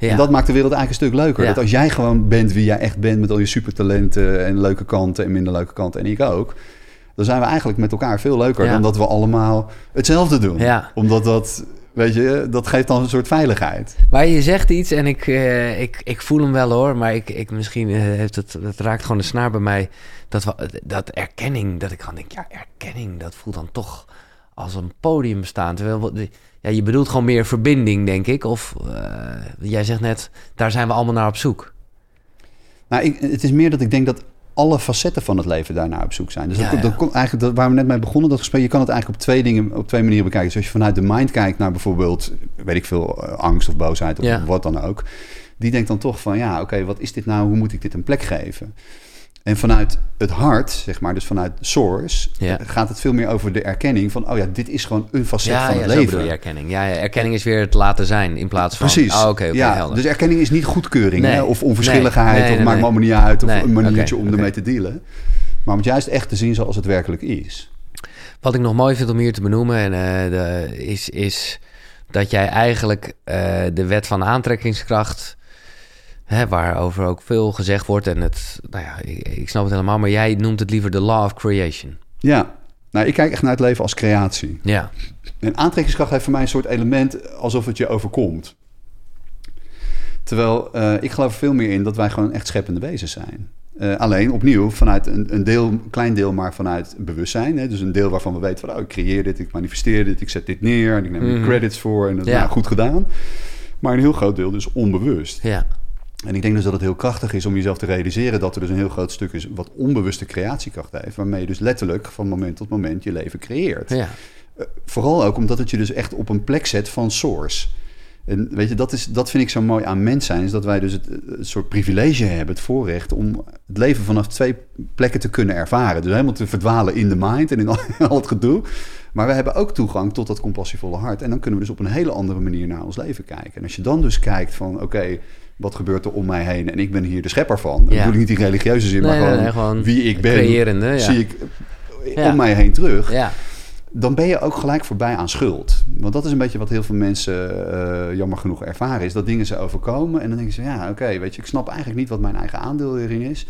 En dat maakt de wereld eigenlijk een stuk leuker. Dat als jij gewoon bent wie jij echt bent met al je supertalenten en leuke kanten en minder leuke kanten en ik ook. Dan zijn we eigenlijk met elkaar veel leuker Ja. dan dat we allemaal hetzelfde doen. Ja. Omdat dat, weet je, dat geeft dan een soort veiligheid. Maar je zegt iets en ik, eh, ik, ik voel hem wel hoor. Maar ik, ik, misschien eh, heeft het, het raakt gewoon de snaar bij mij. Dat, we, dat erkenning, dat ik gewoon denk, ja, erkenning, dat voelt dan toch als een podium staan. Terwijl, wat- ja, je bedoelt gewoon meer verbinding, denk ik. Of eh, jij zegt net, daar zijn we allemaal naar op zoek. Nou, ik, het is meer dat ik denk dat alle facetten van het leven daarnaar op zoek zijn. Dus Ja, dat, dat ja. komt eigenlijk dat, waar we net mee begonnen, dat gesprek, je kan het eigenlijk op twee dingen, op twee manieren bekijken. Dus als je vanuit de mind kijkt naar bijvoorbeeld, weet ik veel, eh, angst of boosheid of Ja. wat dan ook. Die denkt dan toch van, ja, oké, wat is dit nou? Hoe moet ik dit een plek geven? En vanuit het hart, zeg maar, dus vanuit source, Ja. eh, gaat het veel meer over de erkenning van, oh ja, dit is gewoon een facet Ja, van ja het leven. je erkenning. Ja, ja, erkenning is weer het laten zijn in plaats van... Precies. Oh, oké, ja, helder. dus erkenning is niet goedkeuring Nee. hè, of onverschilligheid Nee, nee, of maakt me allemaal niet uit of een maniertje om ermee te dealen. Maar om het juist echt te zien zoals het werkelijk is. Wat ik nog mooi vind om hier te benoemen en, eh, de, is, is dat jij eigenlijk eh, de wet van aantrekkingskracht, hè, waarover ook veel gezegd wordt, en het, nou ja, ik, ik snap het helemaal, maar jij noemt het liever de law of creation. Ja, nou, ik kijk echt naar het leven als creatie. Ja, En aantrekkingskracht heeft voor mij een soort element alsof het je overkomt. Terwijl eh, ik geloof veel meer in dat wij gewoon echt scheppende wezens zijn. Eh, alleen opnieuw vanuit een, een deel, een klein deel, maar vanuit bewustzijn. Hè? Dus een deel waarvan we weten van, oh, ik creëer dit, ik manifesteer dit, ik zet dit neer en ik neem er Mhm. credits voor en dat is Ja. nou, goed gedaan. Maar een heel groot deel dus onbewust. ja, En ik denk dus dat het heel krachtig is om jezelf te realiseren dat er dus een heel groot stuk is wat onbewuste creatiekracht heeft. Waarmee je dus letterlijk van moment tot moment je leven creëert. ja, Eh, Vooral ook omdat het je dus echt op een plek zet van source. En weet je, dat, is, dat vind ik zo mooi aan mens zijn. Is dat wij dus het, het soort privilege hebben, het voorrecht om het leven vanaf twee plekken te kunnen ervaren. Dus helemaal te verdwalen in de mind en in al, al het gedoe. Maar we hebben ook toegang tot dat compassievolle hart. En dan kunnen we dus op een hele andere manier naar ons leven kijken. En als je dan dus kijkt van, oké, wat gebeurt er om mij heen? En ik ben hier de schepper van. Ja. Dat bedoel ik niet in religieuze zin, Nee, maar gewoon, nee, gewoon wie ik ben, creërende, ja. zie ik eh, om mij heen terug ja, dan ben je ook gelijk voorbij aan schuld. Want dat is een beetje wat heel veel mensen eh, jammer genoeg ervaren. Is dat dingen ze overkomen en dan denken ze... ja, oké, weet je, ik snap eigenlijk niet wat mijn eigen aandeel hierin is.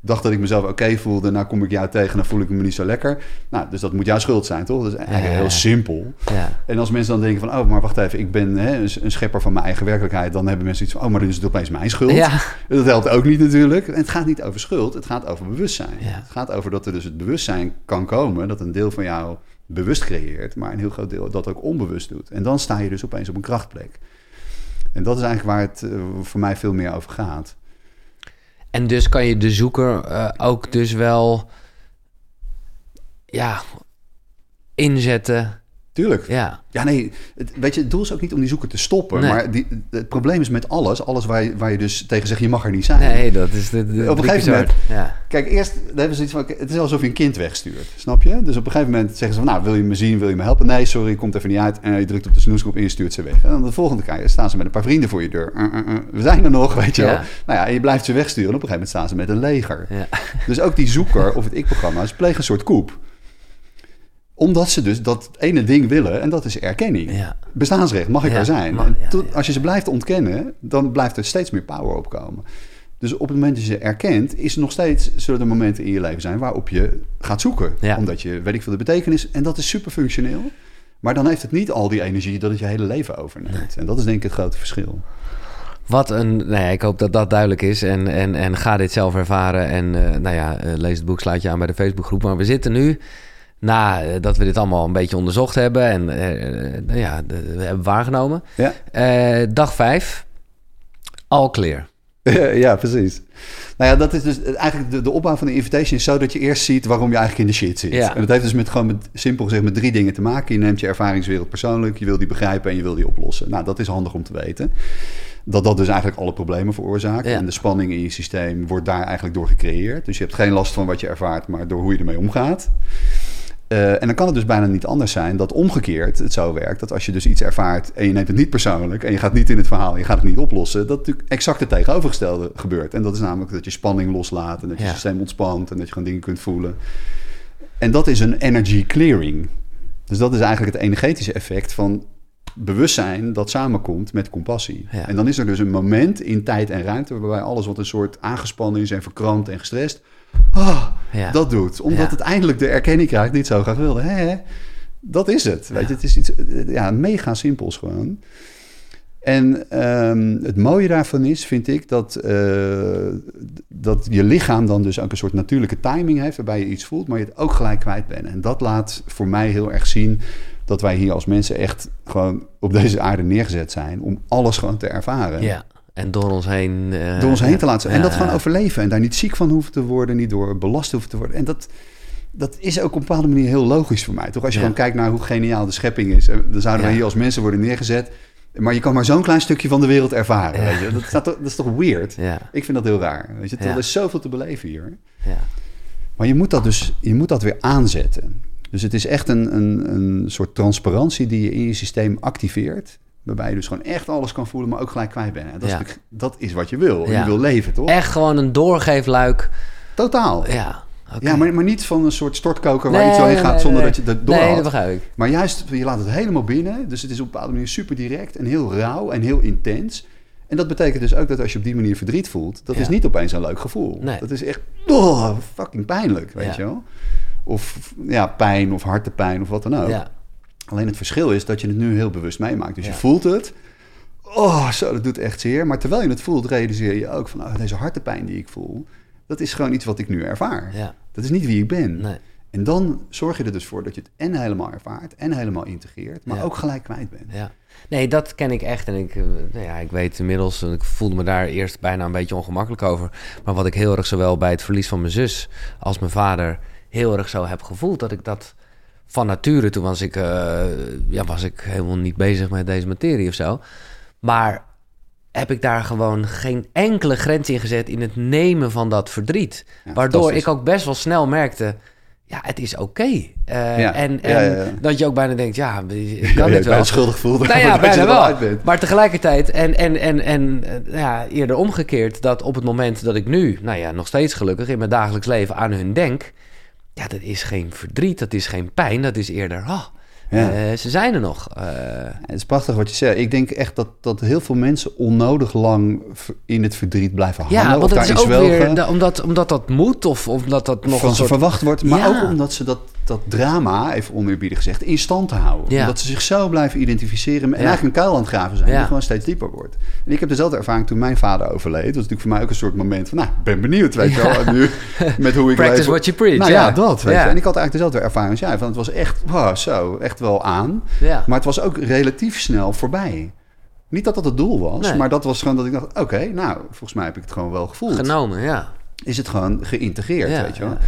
Dacht dat ik mezelf oké voelde. Nou kom ik jou tegen, dan voel ik me niet zo lekker. Nou, dus dat moet jouw schuld zijn, toch? Dat is eigenlijk Ja. heel simpel. ja, En als mensen dan denken van... oh, maar wacht even, ik ben hè, een, schepper van mijn eigen werkelijkheid... dan hebben mensen iets van... oh, maar dan is het opeens mijn schuld. ja, Dat helpt ook niet natuurlijk. En het gaat niet over schuld, het gaat over bewustzijn. Het gaat over dat er dus het bewustzijn kan komen, dat een deel van jou bewust creëert, maar een heel groot deel dat ook onbewust doet. En dan sta je dus opeens op een krachtplek. En dat is eigenlijk waar het eh, voor mij veel meer over gaat. En dus kan je de zoeker eh, ook dus wel, ja, inzetten. Tuurlijk. Ja, Ja, nee, het, weet je, het doel is ook niet om die zoeker te stoppen. Nee. Maar die, het probleem is met alles, alles waar je, waar je dus tegen zegt, je mag er niet zijn. nee, dat is de, de Op een gegeven moment-. Ja, Kijk, eerst hebben ze iets van, het is alsof je een kind wegstuurt, snap je? Dus op een gegeven moment zeggen ze van, nou, wil je me zien, wil je me helpen? Nee, sorry, komt even niet uit. En je drukt op de snoesknop en je stuurt ze weg. En dan de volgende keer staan ze met een paar vrienden voor je deur. Uh, uh, uh, we zijn er nog, weet je Ja. wel. Nou ja, en je blijft ze wegsturen. En op een gegeven moment staan ze met een leger. ja, Dus ook die zoeker of het ik-programma, ze plegen een soort koep. Omdat ze dus dat ene ding willen en dat is erkenning. ja. Bestaansrecht, mag ik Ja, er zijn? mag- ja, tot-. Als je ze blijft ontkennen, dan blijft er steeds meer power opkomen. Dus op het moment dat je ze erkent, is er nog steeds, zullen er momenten in je leven zijn waarop je gaat zoeken. Omdat je, weet ik veel, de betekenis, en dat is super functioneel. Maar dan heeft het niet al die energie dat het je hele leven overneemt. En dat is denk ik het grote verschil. Wat een, nou ja, ik hoop dat dat duidelijk is. En, en, en ga dit zelf ervaren. En eh, nou ja, eh, lees het boek, sluit je aan bij de Facebookgroep. Maar we zitten nu, nadat we dit allemaal een beetje onderzocht hebben en eh, eh, nou ja, de- we hebben waargenomen. Ja. Eh, dag vijf, al clear. ja, precies. Nou ja, dat is dus eigenlijk de, de opbouw van de invitation is zo dat je eerst ziet waarom je eigenlijk in de shit zit. Ja. En dat heeft dus met gewoon met, simpel gezegd met drie dingen te maken. Je neemt je ervaringswereld persoonlijk, je wil die begrijpen en je wil die oplossen. Nou, dat is handig om te weten. Dat dat dus eigenlijk alle problemen veroorzaakt. Ja. En de spanning in je systeem wordt daar eigenlijk door gecreëerd. Dus je hebt geen last van wat je ervaart, maar door hoe je ermee omgaat. Eh, en dan kan het dus bijna niet anders zijn dat omgekeerd het zo werkt. Dat als je dus iets ervaart en je neemt het niet persoonlijk en je gaat niet in het verhaal, je gaat het niet oplossen, dat natuurlijk exact het tegenovergestelde gebeurt. En dat is namelijk dat je spanning loslaat en dat je Ja. systeem ontspant en dat je gewoon dingen kunt voelen. En dat is een energy clearing. Dus dat is eigenlijk het energetische effect van bewustzijn dat samenkomt met compassie. Ja. En dan is er dus een moment in tijd en ruimte waarbij alles wat een soort aangespannen is en verkrampt en gestrest, ah, Ja. dat doet. Omdat Ja. het eindelijk de erkenning krijgt die het zo graag wilde. Hè, hè? Dat is het. Weet je, het is iets eh, ja, mega simpels gewoon. En ehm, het mooie daarvan is, vind ik, dat, eh, dat je lichaam dan dus ook een soort natuurlijke timing heeft, waarbij je iets voelt, maar je het ook gelijk kwijt bent. En dat laat voor mij heel erg zien dat wij hier als mensen echt gewoon op deze aarde neergezet zijn om alles gewoon te ervaren. Ja, en door ons heen... eh, Door ons heen te laten. En dat gewoon overleven. En daar niet ziek van hoeven te worden. Niet door belast hoeven te worden. En dat, dat is ook op een bepaalde manier heel logisch voor mij. Toch als je gewoon kijkt naar hoe geniaal de schepping is. En Dan zouden we hier als mensen worden neergezet. Maar je kan maar zo'n klein stukje van de wereld ervaren. Ja. Weet je? Dat, staat dat is toch weird? Ja, Ik vind dat heel raar. Weet je? Ja. Er is zoveel te beleven hier. ja. Maar je moet dat dus je moet dat weer aanzetten. Dus het is echt een, een, een soort transparantie die je in je systeem activeert. Waarbij je dus gewoon echt alles kan voelen, maar ook gelijk kwijt bent. En dat, is, Ja. dat is wat je wil. Ja. Je wil leven, toch? Echt gewoon een doorgeefluik. Totaal. Ja. Ja, maar, maar niet van een soort stortkoker waar Nee, iets doorheen gaat zonder nee. dat je dat door Nee, dat begrijp ik. Maar juist, je laat het helemaal binnen. Dus het is op een bepaalde manier super direct en heel rauw en heel intens. En dat betekent dus ook dat als je op die manier verdriet voelt, dat Ja. is niet opeens een leuk gevoel. Nee. Dat is echt oh, fucking pijnlijk, weet je wel. Of ja, pijn of hartepijn of wat dan ook. Ja, Alleen het verschil is dat je het nu heel bewust meemaakt. Dus Ja. je voelt het. Oh, zo, dat doet echt zeer. Maar terwijl je het voelt, realiseer je ook van... Oh, deze hartepijn die ik voel, dat is gewoon iets wat ik nu ervaar. ja. Dat is niet wie ik ben. Nee. En dan zorg je er dus voor dat je het en helemaal ervaart... en helemaal integreert, maar Ja. ook gelijk kwijt bent. Ja. Nee, dat ken ik echt. En ik, eh, nou ja, ik weet inmiddels, ik voelde me daar eerst bijna een beetje ongemakkelijk over. Maar wat ik heel erg zowel bij het verlies van mijn zus als mijn vader heel erg zo heb gevoeld, dat ik dat van nature, toen was ik, eh, ja, was ik helemaal niet bezig met deze materie of zo. Maar heb ik daar gewoon geen enkele grens in gezet in het nemen van dat verdriet. Ja, Waardoor ik ook best wel snel merkte, ja, het is oké. Eh, Ja, En, en ja, dat je ook bijna denkt, ja, ik kan dit wel. schuldig voelt Nou ja, bijna wel. Maar tegelijkertijd, en, en, en, en eh, ja, eerder omgekeerd, dat op het moment dat ik nu, nou ja, nog steeds gelukkig in mijn dagelijks leven aan hun denk, ja, dat is geen verdriet, dat is geen pijn, dat is eerder, oh, Ja. eh, ze zijn er nog. Eh, Het is prachtig wat je zegt. Ik denk echt dat, dat heel veel mensen onnodig lang in het verdriet blijven hangen. ja, want is ook weer, omdat, omdat dat moet, of omdat dat nog van een ze soort... verwacht wordt. Maar Ja. ook omdat ze dat, dat drama, even oneerbiedig gezegd, in stand te houden. Ja. Omdat ze zich zo blijven identificeren en Ja. eigenlijk een kuil aan het graven zijn, Ja. die gewoon steeds dieper wordt. En ik heb dezelfde ervaring toen mijn vader overleed. Dat was natuurlijk voor mij ook een soort moment van, nou, ik ben benieuwd, weet je wel. Nu, met hoe ik Practice leef. what you preach, Nou ja, dat, weet je. En ik had eigenlijk dezelfde ervaring als jij. Van het was echt, wow, zo, echt wel aan. Ja. Maar het was ook relatief snel voorbij. Niet dat dat het doel was, Nee. maar dat was gewoon dat ik dacht... oké, nou, volgens mij heb ik het gewoon wel gevoeld. Genomen, ja. Is het gewoon geïntegreerd, Ja, weet je wel. ja,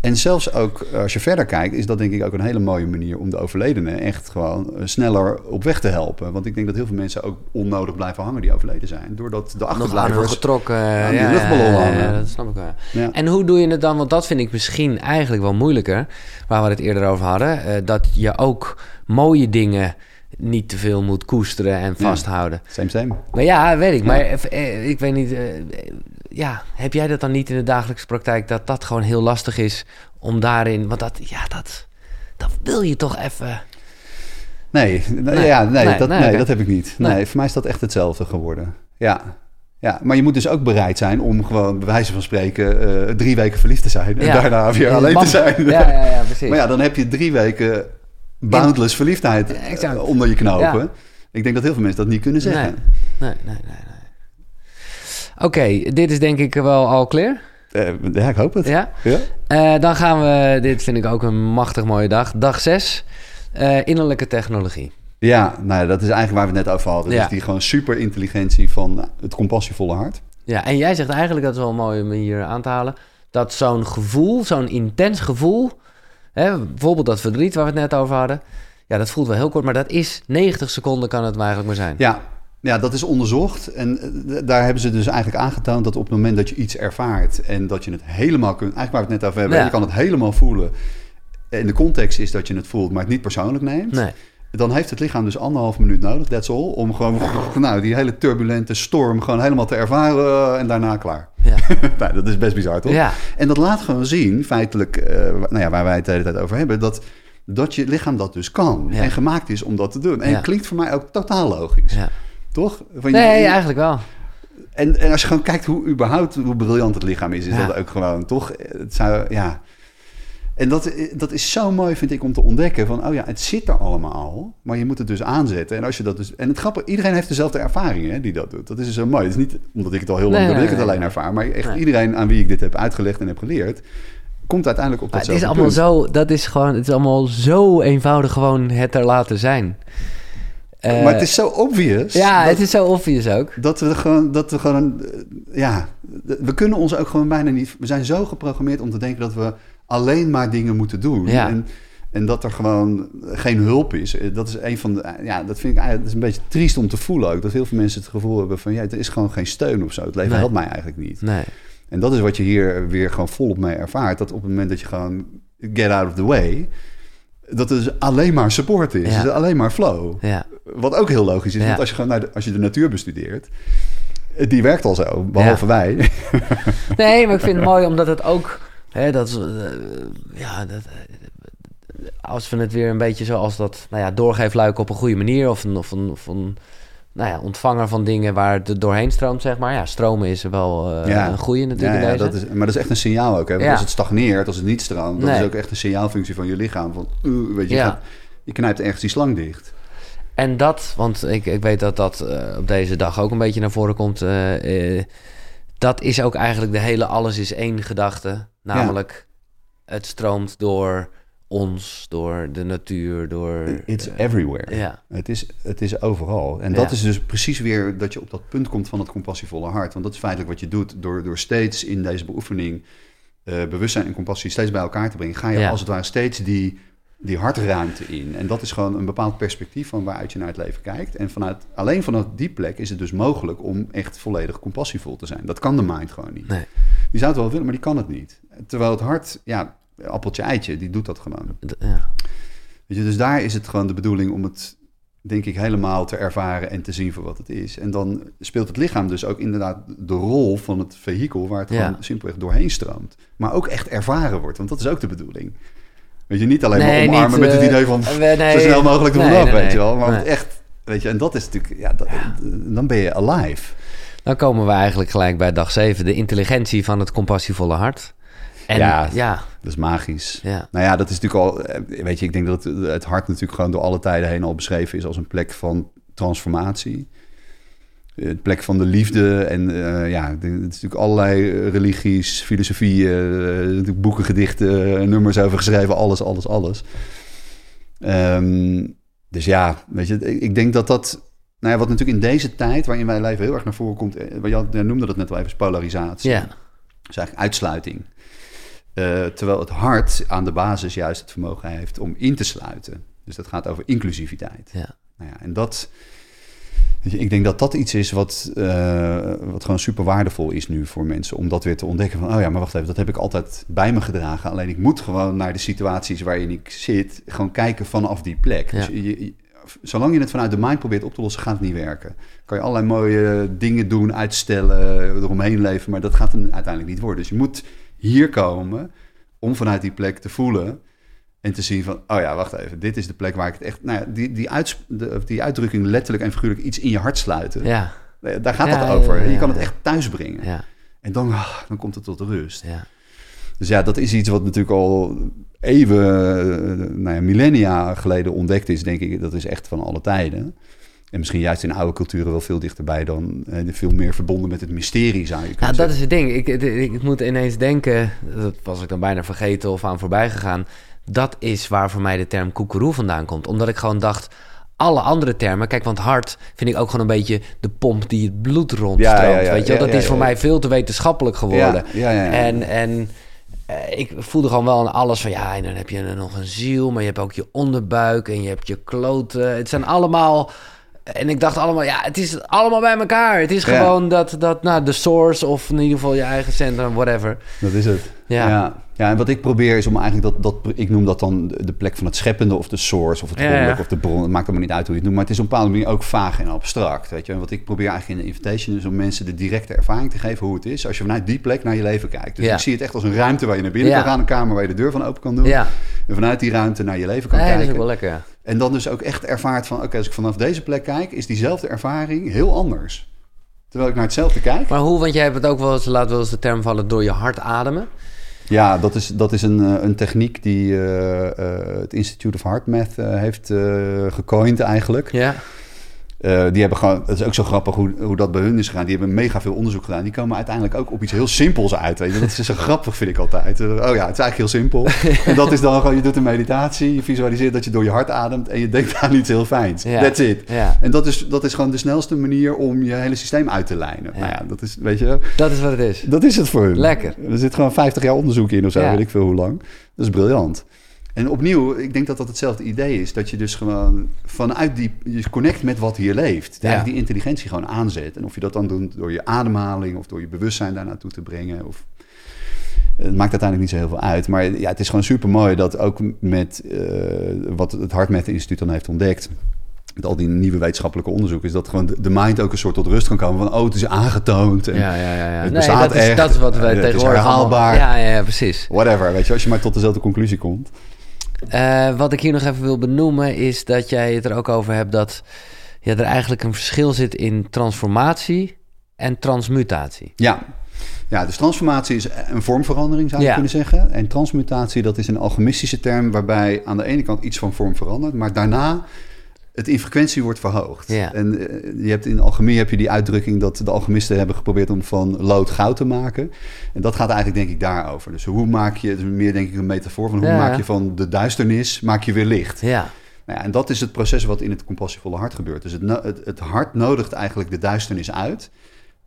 En zelfs ook, als je verder kijkt... is dat denk ik ook een hele mooie manier... om de overledenen echt gewoon eh, sneller op weg te helpen. Want ik denk dat heel veel mensen ook onnodig blijven hangen... die overleden zijn. Doordat de achterblijvers... getrokken. aan die ja, luchtballon hangen. ja, dat snap ik wel. Ja. En hoe doe je het dan? Want dat vind ik misschien eigenlijk wel moeilijker. Waar we het eerder over hadden. eh, dat je ook mooie dingen niet te veel moet koesteren en vasthouden. Same, same. Maar ja, weet ik. Maar eh, ik weet niet. Ja, heb jij dat dan niet in de dagelijkse praktijk? Dat dat gewoon heel lastig is om daarin. Want dat, ja, dat, dat wil je toch even. Nee, nee, Nee. ja, nee, Nee, dat, nee, dat heb ik niet. Nee. Voor mij is dat echt hetzelfde geworden. Ja. ja, maar je moet dus ook bereid zijn om gewoon, bij wijze van spreken, eh, drie weken verliefd te zijn. En daarna weer alleen te zijn. Ja, ja, ja, precies. Maar ja, dan heb je drie weken boundless verliefdheid exact. eh, onder je knopen. Ja. Ik denk dat heel veel mensen dat niet kunnen zeggen. Nee, nee, nee, nee. Oké, dit is denk ik wel al clear. Eh, ja, ik hoop het. Ja? Ja? Eh, dan gaan we, dit vind ik ook een machtig mooie dag. Dag 6, innerlijke technologie. Ja, nou, dat is eigenlijk waar we het net over hadden. Ja. Dus die gewoon super intelligentie van het compassievolle hart. Ja, en jij zegt eigenlijk, dat is wel mooi om hier aan te halen, dat zo'n gevoel, zo'n intens gevoel, hè, bijvoorbeeld dat verdriet waar we het net over hadden, ja, dat voelt wel heel kort, maar dat is 90 seconden kan het maar eigenlijk maar zijn. Ja, ja, dat is onderzocht. En eh, daar hebben ze dus eigenlijk aangetoond dat op het moment dat je iets ervaart en dat je het helemaal kunt, eigenlijk waar we het net over hebben, Ja. je kan het helemaal voelen. En de context is dat je het voelt, maar het niet persoonlijk neemt. Nee. Dan heeft het lichaam dus anderhalf minuut nodig, that's all, om gewoon nou, die hele turbulente storm gewoon helemaal te ervaren en daarna klaar. Ja. nou, dat is best bizar, toch? Ja. En dat laat gewoon zien, feitelijk, eh, nou ja, waar wij het de hele tijd over hebben, dat, dat je lichaam dat dus kan Ja. en gemaakt is om dat te doen. En Ja. het klinkt voor mij ook totaal logisch, ja. Toch? Van Nee, je- eigenlijk wel. en, en als je gewoon kijkt hoe überhaupt hoe briljant het lichaam is, is Ja. dat ook gewoon toch? Het zou, ja. En dat, dat is zo mooi, vind ik, om te ontdekken van, oh ja, het zit er allemaal al, maar je moet het dus aanzetten. En als je dat dus, en het grappige, iedereen heeft dezelfde ervaringen hè, die dat doet. Dat is dus zo mooi. Het is niet omdat ik het al heel lang Nee, dat ik het alleen ervaar, maar echt Nee. iedereen aan wie ik dit heb uitgelegd en heb geleerd, komt uiteindelijk op dat het is allemaal zo, dat is gewoon, het is allemaal zo eenvoudig gewoon het er laten zijn. Eh, maar het is zo obvious. ja, dat- het is zo obvious ook. Dat we gewoon, dat we gewoon, eh, ja, we kunnen ons ook gewoon bijna niet. We zijn zo geprogrammeerd om te denken dat we alleen maar dingen moeten doen. Ja. En, en dat er gewoon geen hulp is. Eh, Dat is een van de, ja, dat vind ik eigenlijk, dat is een beetje triest om te voelen ook. Dat heel veel mensen het gevoel hebben van, ja, er is gewoon geen steun of zo. Het leven Nee. helpt mij eigenlijk niet. Nee. En dat is wat je hier weer gewoon volop mee ervaart. Dat op het moment dat je gewoon get out of the way, dat het dus alleen maar support is. Ja. Dus alleen maar flow. Ja. Wat ook heel logisch is, Ja. want als je gewoon naar de, als je de natuur bestudeert, eh, die werkt al zo, behalve wij. Nee, maar ik vind het mooi omdat het ook, hè, dat eh, ja, dat, eh, als we het weer een beetje zoals dat, nou ja, doorgeefluik op een goede manier of een, of een, of een nou ja, ontvanger van dingen waar het doorheen stroomt, zeg maar. Ja, stromen is wel Ja. een goede natuurlijk Ja, dat is, maar dat is echt een signaal ook. Hè? Want als het stagneert, als het niet stroomt, dat Nee. is ook echt een signaalfunctie van je lichaam. Van, uh, weet je, je, gaat- je knijpt ergens die slang dicht. En dat, want ik, ik weet dat dat eh, op deze dag ook een beetje naar voren komt. eh, eh, dat is ook eigenlijk de hele alles is één gedachte. Namelijk, het stroomt door ons, door de natuur, door... It's everywhere. ja, Het, is, het is overal. En Ja. dat is dus precies weer dat je op dat punt komt van het compassievolle hart. Want dat is feitelijk wat je doet door, door steeds in deze beoefening bewustzijn en compassie steeds bij elkaar te brengen. Ga je als het ware steeds die, die hartruimte in. En dat is gewoon een bepaald perspectief van waaruit je naar het leven kijkt. En vanuit, alleen vanuit die plek is het dus mogelijk om echt volledig compassievol te zijn. Dat kan de mind gewoon niet. nee. Die zou het wel willen, maar die kan het niet. Terwijl het hart, ja, appeltje eitje, die doet dat gewoon. ja. Weet je, dus daar is het gewoon de bedoeling om het, denk ik, helemaal te ervaren en te zien voor wat het is. En dan speelt het lichaam dus ook inderdaad de rol van het vehikel waar het Ja. gewoon simpelweg doorheen stroomt. Maar ook echt ervaren wordt, want dat is ook de bedoeling. Weet je, niet alleen Nee, maar omarmen niet, met het eh, idee van nee, zo snel mogelijk er vanaf, weet je wel. Maar echt, weet je, en dat is natuurlijk, ja, dat- dan ben je alive. Dan komen we eigenlijk gelijk bij dag 7. De intelligentie van het compassievolle hart. En Ja. ja, Dat is magisch. ja, Nou ja, dat is natuurlijk al, eh, weet je, ik denk dat het, het hart natuurlijk gewoon door alle tijden heen al beschreven is als een plek van transformatie. Eh, Het plek van de liefde en eh, ja, het is natuurlijk allerlei eh, religies, filosofieën, eh, natuurlijk boeken, gedichten, eh, nummers over geschreven, alles, alles, alles. Ehm, dus ja, weet je, ik, ik denk dat dat, nou ja, wat natuurlijk in deze tijd waarin wij leven heel erg naar voren komt, eh, jij noemde dat net wel even, is polarisatie. ja, is eigenlijk uitsluiting. Eh, terwijl het hart aan de basis juist het vermogen heeft om in te sluiten. Dus dat gaat over inclusiviteit. ja. Nou ja, en dat, ik denk dat dat iets is wat, eh, wat gewoon super waardevol is nu voor mensen. Om dat weer te ontdekken van, oh ja, maar wacht even, dat heb ik altijd bij me gedragen. Alleen ik moet gewoon naar de situaties waarin ik zit, gewoon kijken vanaf die plek. Ja. Dus je, je- zolang je het vanuit de mind probeert op te lossen, gaat het niet werken. Kan je allerlei mooie dingen doen, uitstellen, eromheen leven, maar dat gaat hem uiteindelijk niet worden. Dus je moet hier komen om vanuit die plek te voelen en te zien van, oh ja, wacht even, dit is de plek waar ik het echt... Nou ja, die, die, uits- de, die uitdrukking letterlijk en figuurlijk iets in je hart sluiten. ja, Daar gaat Ja, het over. ja, je kan het echt thuis brengen. ja, En dan, ah, dan komt het tot rust. ja. Dus ja, dat is iets wat natuurlijk al eeuwen, eh, nou ja, millennia geleden ontdekt is, denk ik. Dat is echt van alle tijden. En misschien juist in oude culturen wel veel dichterbij dan, eh, veel meer verbonden met het mysterie, zou je kunnen Ja, dat is het ding. Ik, ik, ik moet ineens denken, dat was ik dan bijna vergeten of aan voorbij gegaan. Dat is waar voor mij de term koekeroe vandaan komt. Omdat ik gewoon dacht, alle andere termen. Kijk, want hart vind ik ook gewoon een beetje de pomp die het bloed rondstroomt. Ja, ja, ja, weet je, wel? dat is voor mij veel te wetenschappelijk geworden. En, en eh, ik voelde gewoon wel aan alles van ja, en dan heb je nog een ziel, maar je hebt ook je onderbuik en je hebt je kloten. Het zijn allemaal. En ik dacht allemaal, ja, het is allemaal bij elkaar. Het is gewoon dat, dat, nou, de source of in ieder geval je eigen centrum, whatever. Dat is het. Ja. Ja. En wat ik probeer is om eigenlijk dat, dat... Ik noem dat dan de plek van het scheppende of de source... of het Ja, of de bron. Het maakt allemaal niet uit hoe je het noemt. Maar het is op een bepaalde manier ook vaag en abstract. Weet je? En wat ik probeer eigenlijk in de invitation... is om mensen de directe ervaring te geven hoe het is... als je vanuit die plek naar je leven kijkt. Dus Ja. ik zie het echt als een ruimte waar je naar binnen kan gaan. Een kamer waar je de deur van open kan doen. Ja, En vanuit die ruimte naar je leven kan nee, dat is kijken. ook wel lekker. En dan dus ook echt ervaart van... oké, als ik vanaf deze plek kijk... is diezelfde ervaring heel anders. Terwijl ik naar hetzelfde kijk... Maar hoe, want jij hebt het ook wel eens, laat wel eens de term vallen, door je hart ademen. Ja, dat is, dat is een, eh, een techniek die eh, eh, het Institute of Heart Math heeft gecoind eigenlijk. Ja. Eh, die hebben gewoon, het is ook zo grappig hoe, hoe dat bij hun is gegaan. Die hebben mega veel onderzoek gedaan. Die komen uiteindelijk ook op iets heel simpels uit. Weet je? Dat is zo grappig, vind ik altijd. Eh, oh ja, het is eigenlijk heel simpel. en dat is dan gewoon, je doet een meditatie, je visualiseert dat je door je hart ademt en je denkt aan iets heel fijns. Ja. That's it. Ja, En dat is, dat is gewoon de snelste manier om je hele systeem uit te lijnen. Ja. Nou ja, dat is, weet je, dat is wat het is. dat is het voor hun. Lekker. Er zit gewoon 50 jaar onderzoek in of zo, weet ik veel hoe lang. Dat is briljant. En opnieuw, ik denk dat dat hetzelfde idee is. Dat je dus gewoon vanuit die... Je connect met wat hier leeft. Ja. Die intelligentie gewoon aanzet. En of je dat dan doet door je ademhaling... of door je bewustzijn daar naartoe te brengen... Of, het maakt uiteindelijk niet zo heel veel uit. Maar ja, het is gewoon super mooi dat ook met eh, wat het Hartmeth Instituut dan heeft ontdekt. Met al die nieuwe wetenschappelijke onderzoeken, is dat gewoon de- mind ook een soort tot rust kan komen. Van, oh, het is aangetoond. En Ja, ja, ja. ja. Het Nee, bestaat dat, is, echt. dat is wat Het is tegenwoordig allemaal-. Ja, ja, ja, precies. Whatever, weet je, als je maar tot dezelfde conclusie komt. Eh, wat ik hier nog even wil benoemen is dat jij het er ook over hebt dat ja, er eigenlijk een verschil zit in transformatie en transmutatie. Ja. ja, dus transformatie is een vormverandering, zou je Ja. kunnen zeggen. En transmutatie, dat is een alchemistische term... waarbij aan de ene kant iets van vorm verandert... maar daarna het in frequentie wordt verhoogd. Ja. En eh, je hebt in alchemie heb je die uitdrukking... dat de alchemisten hebben geprobeerd om van lood goud te maken. En dat gaat eigenlijk denk ik daarover. Dus hoe maak je, het is meer denk ik een metafoor... van hoe Ja. maak je van de duisternis, maak je weer licht. Ja, Nou ja, en dat is het proces wat in het compassievolle hart gebeurt. Dus het, het, het hart nodigt eigenlijk de duisternis uit.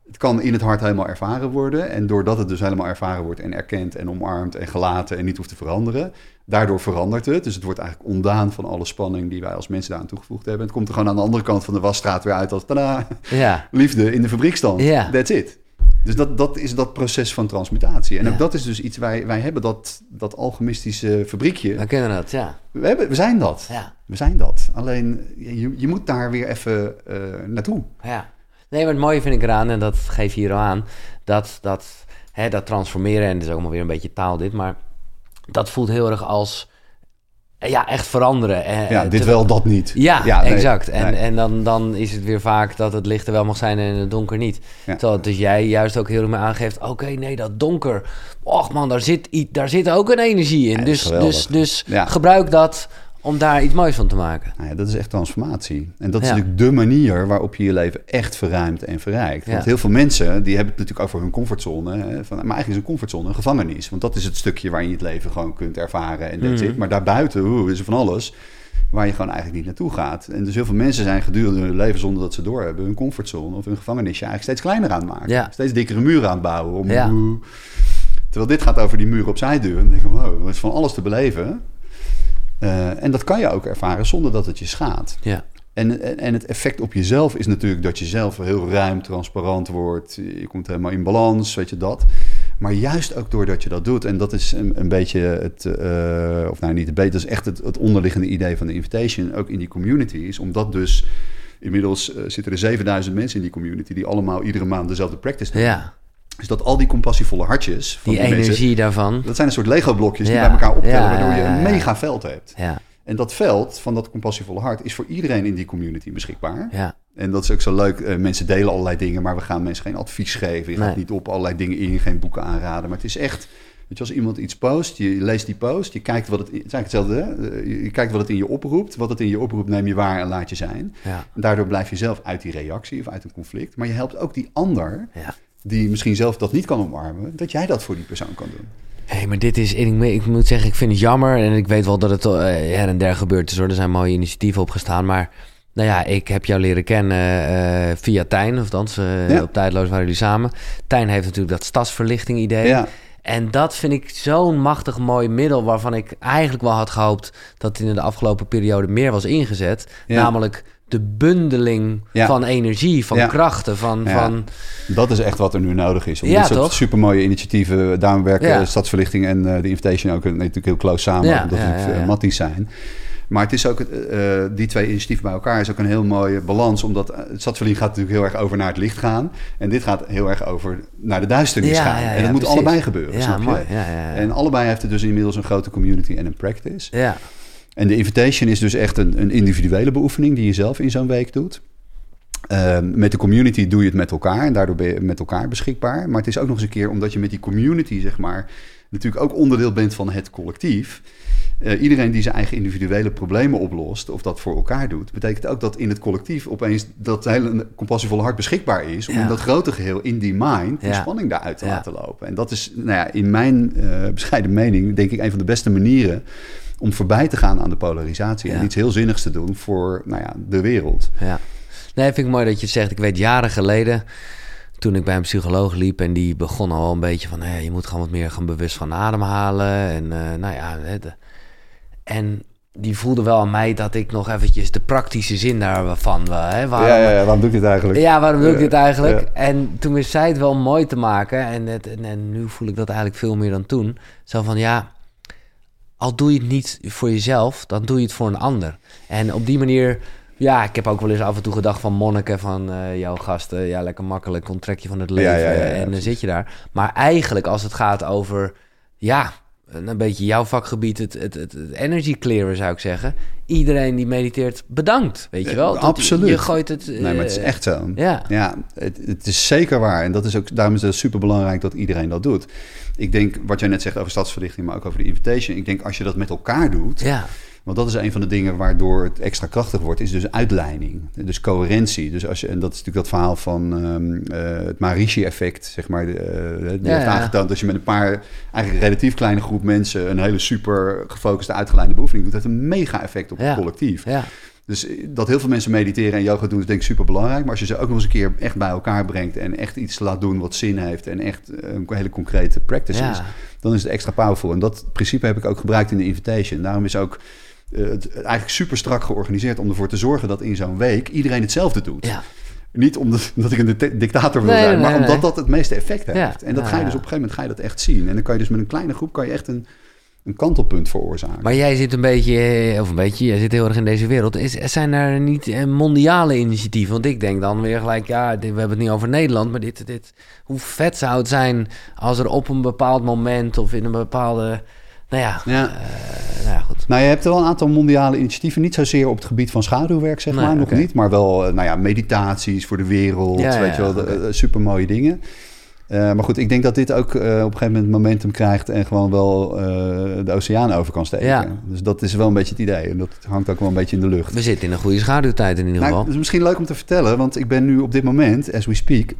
Het kan in het hart helemaal ervaren worden. En doordat het dus helemaal ervaren wordt en erkend en omarmd en gelaten en niet hoeft te veranderen, daardoor verandert het. Dus het wordt eigenlijk ontdaan van alle spanning die wij als mensen daaraan toegevoegd hebben. Het komt er gewoon aan de andere kant van de wasstraat weer uit als tada, ja, liefde in de fabriekstand. Ja. That's it. Dus dat, dat is dat proces van transmutatie. En Ja. ook dat is dus iets, wij, wij hebben dat, dat alchemistische fabriekje. we kennen dat, ja. We, hebben, we zijn dat. Ja, We zijn dat. Alleen je, je moet daar weer even eh, naartoe. ja. Nee, maar het mooie vind ik eraan, en dat geef je hier al aan, dat, dat, hè, dat transformeren, en het is ook allemaal weer een beetje taal dit, maar dat voelt heel erg als, eh, ja, echt veranderen. Eh, Ja, dit wel, dat niet. Ja, nee, exact. En, nee. en dan, dan is het weer vaak dat het licht er wel mag zijn en het donker niet. Ja. Terwijl dus jij juist ook heel erg mee aangeeft... oké, nee, dat donker... och man, daar zit, daar zit ook een energie in. dat dus dus, dus Ja. gebruik dat om daar iets moois van te maken. Nou ja, dat is echt transformatie. En dat is Ja. natuurlijk de manier waarop je je leven echt verruimt en verrijkt. Want Ja. heel veel mensen die hebben het natuurlijk over hun comfortzone. Van, maar eigenlijk is een comfortzone een gevangenis. Want dat is het stukje waarin je het leven gewoon kunt ervaren en Mhm. Maar daarbuiten oeh, is er van alles waar je gewoon eigenlijk niet naartoe gaat. En dus heel veel mensen zijn gedurende hun leven zonder dat ze doorhebben... hun comfortzone of hun gevangenisje eigenlijk steeds kleiner aan het maken. Ja. Steeds dikkere muren aan het bouwen. Om. Terwijl dit gaat over die muren opzij duwen. Dan denk ik, wow, er is van alles te beleven. Eh, en dat kan je ook ervaren zonder dat het je schaadt. Ja, En, en, en het effect op jezelf is natuurlijk dat je zelf heel ruim, transparant wordt. Je komt helemaal in balans, weet je dat. Maar juist ook doordat je dat doet. En dat is een, een beetje het, eh, of nou niet het beter, dat is echt het, het onderliggende idee van de invitation. Ook in die community is omdat dus inmiddels eh, zitten er 7000 mensen in die community die allemaal iedere maand dezelfde practice doen. ja. Dus dat al die compassievolle hartjes van die die, energie mensen, daarvan. dat zijn een soort Lego-blokjes die bij elkaar optellen, ja, waardoor je een mega veld hebt. Ja, En dat veld van dat compassievolle hart is voor iedereen in die community beschikbaar. ja, En dat is ook zo leuk. Eh, mensen delen allerlei dingen, maar we gaan mensen geen advies geven. Je Nee. gaat niet op allerlei dingen in, geen boeken aanraden. Maar het is echt, weet je, als iemand iets post, je leest die post, je kijkt wat het, is hetzelfde, hè? Eh, Je, je kijkt wat het in je oproept. Wat het in je oproept neem je waar en laat je zijn. ja, En daardoor blijf je zelf uit die reactie of uit een conflict. Maar je helpt ook die ander, ja. Die misschien zelf dat niet kan omarmen, dat jij dat voor die persoon kan doen. Hé, hey, maar dit is... Ik, ik moet zeggen, ik vind het jammer. En ik weet wel dat het eh, her en der gebeurd is, hoor. Er zijn mooie initiatieven opgestaan. Maar nou ja, ik heb jou leren kennen eh, via Tijn, of dan uh, Ja. op Tijdloos waren jullie samen. Tijn heeft natuurlijk dat stadsverlichting idee. Ja, En dat vind ik zo'n machtig mooi middel waarvan ik eigenlijk wel had gehoopt dat het in de afgelopen periode meer was ingezet. Ja. Namelijk de bundeling Ja. van energie, van Ja. krachten, van... Ja. van dat is echt wat er nu nodig is. Om Ja, dit soort supermooie initiatieven, daarom werken. Stadsverlichting en eh, de Invitation ook natuurlijk heel close samen, Ja, omdat ja. uh, matties zijn. Maar het is ook, eh, die twee initiatieven bij elkaar is ook een heel mooie balans. Omdat eh, het stadsverlichting gaat natuurlijk heel erg over naar het licht gaan. En dit gaat heel erg over naar de duisternis Ja, gaan. ja, en ja, dat moet precies. allebei gebeuren, Ja, snap je? mooi. Ja, ja, ja. En allebei heeft het dus inmiddels een grote community en een practice. ja. En de invitation is dus echt een, een individuele beoefening die je zelf in zo'n week doet. Ehm, met de community doe je het met elkaar en daardoor ben je met elkaar beschikbaar. Maar het is ook nog eens een keer omdat je met die community, zeg maar, natuurlijk ook onderdeel bent van het collectief. Eh, iedereen die zijn eigen individuele problemen oplost of dat voor elkaar doet, betekent ook dat in het collectief opeens dat hele compassievolle hart beschikbaar is om Ja. in dat grote geheel in die mind Ja. spanning daaruit te Ja. laten lopen. En dat is, nou ja, in mijn eh, bescheiden mening, denk ik, een van de beste manieren om voorbij te gaan aan de polarisatie Ja. en iets heel zinnigs te doen voor nou ja, de wereld. Ja. Nee, vind ik mooi dat je zegt. Ik weet jaren geleden, toen ik bij een psycholoog liep... en die begon al een beetje van... Hé, je moet gewoon wat meer gaan bewust van ademhalen. En eh, nou ja... de- en die voelde wel aan mij dat ik nog eventjes de praktische zin daarvan... Hè, waarom, waarom doe ik dit eigenlijk? Ja, waarom doe ik Ja, dit eigenlijk? ja. En toen wist zij het wel mooi te maken. En, het, en, en nu voel ik dat eigenlijk veel meer dan toen. Zo van, ja, al doe je het niet voor jezelf, dan doe je het voor een ander. En op die manier, ja, ik heb ook wel eens af en toe gedacht van monniken, van eh, jouw gasten. Ja, lekker makkelijk, onttrek je van het leven Ja, ja, ja, ja, en dan precies. zit je daar. Maar eigenlijk als het gaat over, ja, een beetje jouw vakgebied, het, het, het, het energy clearen zou ik zeggen. Iedereen die mediteert, bedankt, weet je Ja, wel. Dat- absoluut. Je gooit het... Nee, maar het is eh, echt zo. Ja. Ja, het, het is zeker waar. En dat is ook, daarom is het super belangrijk dat iedereen dat doet. Ik denk, wat jij net zegt over stadsverlichting, maar ook over de invitation. Ik denk, als je dat met elkaar doet, Ja, want dat is een van de dingen waardoor het extra krachtig wordt, is dus uitleiding. Dus coherentie. Dus als je, en dat is natuurlijk dat verhaal van ehm, eh, het Maharishi-effect, zeg maar. Eh, die Ja, heeft ja. aangetoond dat je met een paar, eigenlijk een relatief kleine groep mensen, een hele super gefocuste, uitgeleide beoefening doet, heeft een mega effect op Ja. het collectief. ja. Dus eh, dat heel veel mensen mediteren en yoga doen is denk ik super belangrijk. Maar als je ze ook nog eens een keer echt bij elkaar brengt en echt iets laat doen wat zin heeft en echt eh, een hele concrete practice Ja. is, dan is het extra powerful. En dat principe heb ik ook gebruikt in de invitation. Daarom is ook eh, het eigenlijk super strak georganiseerd om ervoor te zorgen dat in zo'n week iedereen hetzelfde doet. Ja, Niet omdat, omdat ik een di- dictator wil Nee, zijn, maar nee, omdat nee. dat het meeste effect heeft. Ja. En dat ga je dus op een gegeven moment ga je dat echt zien. En dan kan je dus met een kleine groep kan je echt een, een kantelpunt veroorzaken. maar jij zit een beetje, eh, of een beetje, jij zit heel erg in deze wereld. Is, zijn er niet eh, mondiale initiatieven? Want ik denk dan weer gelijk, ja, dit- we hebben het niet over Nederland, maar dit, dit, hoe vet zou het zijn als er op een bepaald moment of in een bepaalde, nou ja, Ja. eh, nou ja, goed. Nou, je hebt wel een aantal mondiale initiatieven. Niet zozeer op het gebied van schaduwwerk, zeg Nee, maar, nog niet. Maar wel, nou ja, meditaties voor de wereld, Ja, weet je wel, eh, supermooie dingen. Eh, maar goed, ik denk dat dit ook eh, op een gegeven moment momentum krijgt... en gewoon wel eh, de oceaan over kan steken. Ja. Dus dat is wel een beetje het idee. En dat hangt ook wel een beetje in de lucht. We zitten in een goede schaduwtijd in ieder Nou, geval. het is misschien leuk om te vertellen, want ik ben nu op dit moment, as we speak...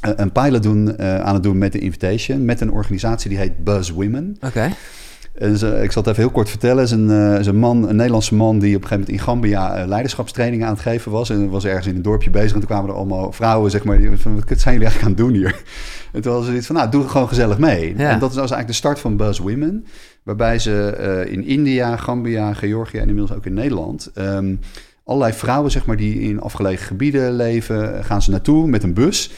een pilot doen, aan het doen met de Invitation... met een organisatie die heet Buzz Women... Oké, En ze- ik zal het even heel kort vertellen. Het is een, eh, is een, man, een Nederlandse man die op een gegeven moment in Gambia eh, leiderschapstrainingen aan het geven was. En was ergens in een dorpje bezig. En toen kwamen er allemaal vrouwen, zeg maar, die van, wat zijn jullie eigenlijk aan het doen hier? En toen hadden ze iets van, nou, doe gewoon gezellig mee. Ja. En dat is eigenlijk de start van Buzz Women. Waarbij ze eh, in India, Gambia, Georgië en inmiddels ook in Nederland... ehm, allerlei vrouwen, zeg maar, die in afgelegen gebieden leven, gaan ze naartoe met een bus.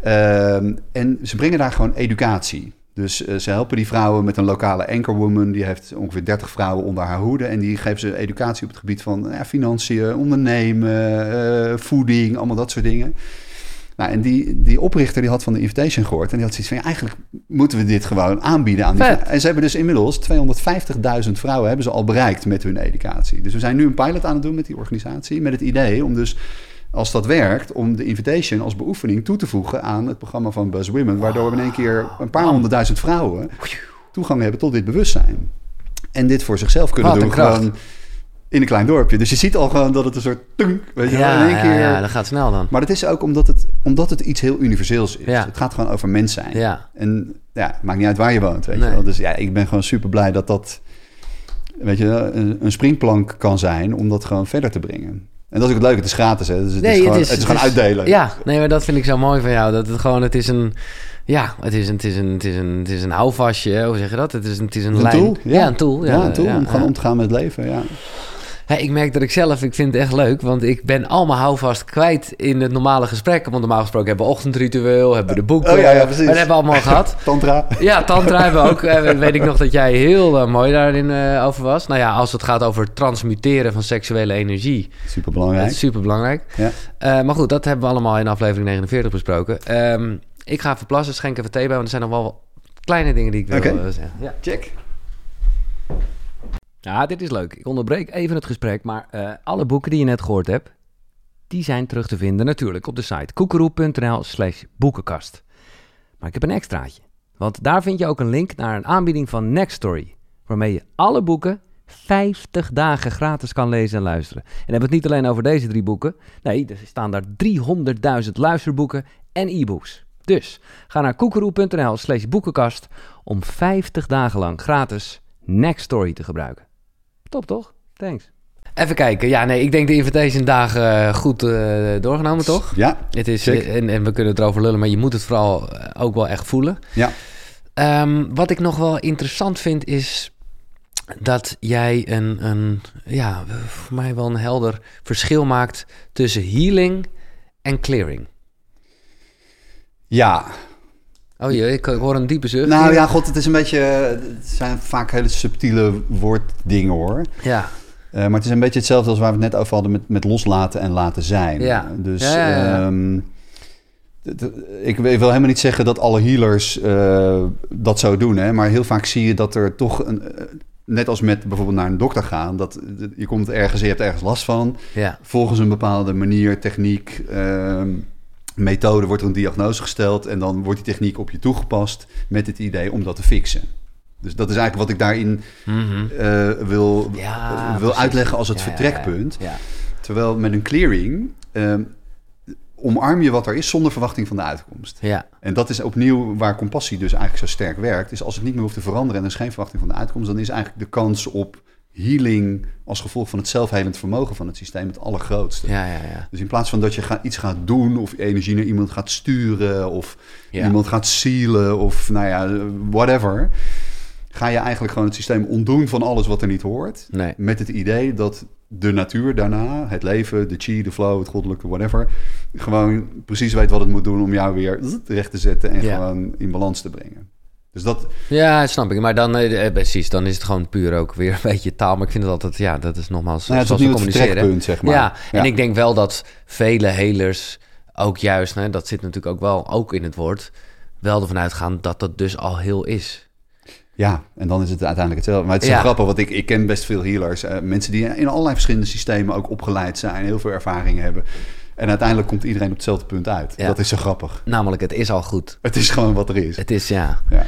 Ehm, en ze brengen daar gewoon educatie. Dus eh, ze helpen die vrouwen met een lokale anchorwoman. Die heeft ongeveer 30 vrouwen onder haar hoede. En die geven ze educatie op het gebied van nou ja, financiën, ondernemen, eh, voeding, allemaal dat soort dingen. Nou, en die, die oprichter die had van de Invitation gehoord. En die had zoiets van, ja, eigenlijk moeten we dit gewoon aanbieden aan die. En ze hebben dus inmiddels 250.000 vrouwen hebben ze al bereikt met hun educatie. Dus we zijn nu een pilot aan het doen met die organisatie. Met het idee om dus, als dat werkt, om de Invitation als beoefening toe te voegen aan het programma van Buzz Women. Waardoor we in één keer een paar honderdduizend vrouwen toegang hebben tot dit bewustzijn. En dit voor zichzelf kunnen Wat doen. Gewoon in een klein dorpje. Dus je ziet al gewoon dat het een soort tunk, weet je wel, ja, in één keer. ja, dat gaat snel dan. Maar het is ook omdat het, omdat het iets heel universeels is. Ja. Het gaat gewoon over mens zijn. Ja. En ja, het maakt niet uit waar je woont, weet Nee. je wel. Dus ja, ik ben gewoon super blij dat dat, weet je, een, een springplank kan zijn om dat gewoon verder te brengen. En dat is ook het leuke, het is gratis. Hè? Dus het, Nee, is het gewoon, is- het is het gewoon is- uitdelen. Ja, nee, maar dat vind ik zo mooi van jou. Dat het gewoon, het is een, ja, het is een, het is een, het is een, het is een houvastje. Hoe zeg je dat? Het is een, het is een, Een lijn. tool? Ja, een tool. Ja, een tool ja, om gewoon ja. om te gaan met het leven. Ja. Hey, ik merk dat ik zelf, ik vind het echt leuk, want ik ben allemaal houvast kwijt in het normale gesprek. Want normaal gesproken hebben we ochtendritueel, hebben we de boeken. Oh ja, ja, precies. Dat hebben we allemaal gehad. Tantra. Ja, tantra hebben we ook. Eh, weet ik nog dat jij heel eh, mooi daarin eh, over was. Nou ja, als het gaat over transmuteren van seksuele energie, Super dat belangrijk. is super belangrijk. Ja. Eh, maar goed, dat hebben we allemaal in aflevering 49 besproken. Ehm, ik ga even plassen, schenk even thee bij, want er zijn nog wel kleine dingen die ik wil eh, zeggen. Ja. Check. Ja, dit is leuk. Ik onderbreek even het gesprek, maar eh, alle boeken die je net gehoord hebt, die zijn terug te vinden natuurlijk op de site koekeroe.nl slash boekenkast. Maar ik heb een extraatje, want daar vind je ook een link naar een aanbieding van Nextory, waarmee je alle boeken 50 dagen gratis kan lezen en luisteren. En hebben we het niet alleen over deze drie boeken, nee, er staan daar 300.000 luisterboeken en e-books. Dus ga naar koekeroe.nl slash boekenkast om 50 dagen lang gratis Nextory te gebruiken. Top toch? Thanks. Even kijken. Ja, nee, ik denk de invitation dagen eh, goed eh, doorgenomen, toch? Ja, Het is, Zeker. en, en we kunnen het erover lullen, maar je moet het vooral eh, ook wel echt voelen. ja. Ehm, wat ik nog wel interessant vind is dat jij een, een, ja, voor mij wel een helder verschil maakt tussen healing en clearing. Ja, Oh jee, ik, hoor een diepe zucht. nou ja, god, het is een beetje... Het zijn vaak hele subtiele woorddingen, hoor. Ja, Eh, maar het is een beetje hetzelfde als waar we het net over hadden met, met loslaten en laten zijn. Ja. Dus Ja, ja, ja. ehm, ik wil helemaal niet zeggen dat alle healers eh, dat zo doen. Hè? Maar heel vaak zie je dat er toch... Een, eh, net als met bijvoorbeeld naar een dokter gaan. Dat, je komt ergens, je hebt ergens last van. ja, Volgens een bepaalde manier, techniek, ehm, methode wordt er een diagnose gesteld. En dan wordt die techniek op je toegepast met het idee om dat te fixen. Dus dat is eigenlijk wat ik daarin Mhm. eh, wil, Ja, wil precies. uitleggen als het Ja, vertrekpunt. Ja, Terwijl met een clearing ehm, omarm je wat er is zonder verwachting van de uitkomst. ja, En dat is opnieuw waar compassie dus eigenlijk zo sterk werkt. Is als het niet meer hoeft te veranderen en er is geen verwachting van de uitkomst, dan is eigenlijk de kans op healing als gevolg van het zelfhelend vermogen van het systeem het allergrootste. ja, ja, ja. Dus in plaats van dat je ga- iets gaat doen of energie naar iemand gaat sturen of iemand gaat sealen of nou ja, whatever, ga je eigenlijk gewoon het systeem ontdoen van alles wat er niet hoort. Nee. Met het idee dat de natuur daarna, het leven, de chi, de flow, het goddelijke, whatever, gewoon precies weet wat het moet doen om jou weer recht te zetten en gewoon in balans te brengen. Dus dat, Ja, snap ik. Maar dan, eh, eh, precies, dan is het gewoon puur ook weer een beetje taal. Maar ik vind het altijd, ja, dat is nogmaals nou ja, zoals we communiceren. zeg maar. Ja, en ik denk wel dat vele helers ook juist, hè, dat zit natuurlijk ook wel ook in het woord, wel ervan uitgaan dat dat dus al heel is. Ja, en dan is het uiteindelijk hetzelfde. Maar het is Ja. grappig, want ik, ik ken best veel healers. eh, mensen die in allerlei verschillende systemen ook opgeleid zijn, heel veel ervaring hebben. En uiteindelijk komt iedereen op hetzelfde punt uit. Ja. Dat is zo grappig. Namelijk, het is al goed. Het is gewoon wat er is. Het is, ja. Ja.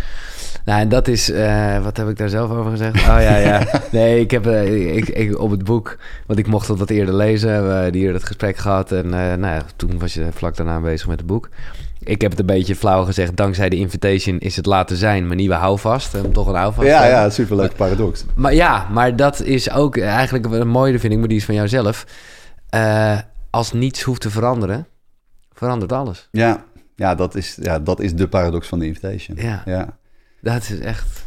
Nou, en dat is, eh, wat heb ik daar zelf over gezegd? Oh ja, ja. Nee, ik heb eh, ik, ik, op het boek, want ik mocht het wat eerder lezen, hebben we hier het gesprek gehad. En eh, nou ja, toen was je vlak daarna bezig met het boek. Ik heb het een beetje flauw gezegd, dankzij de invitation is het laten zijn mijn nieuwe houvast. Om toch een houvast Ja, hebben. ja, superleuke paradox. Maar ja, maar dat is ook eigenlijk een mooie, vind ik, maar die is van jouzelf. Als niets hoeft te veranderen, verandert alles. Ja, ja, dat is, ja, dat is de paradox van de invitation. Ja. ja. Dat is echt.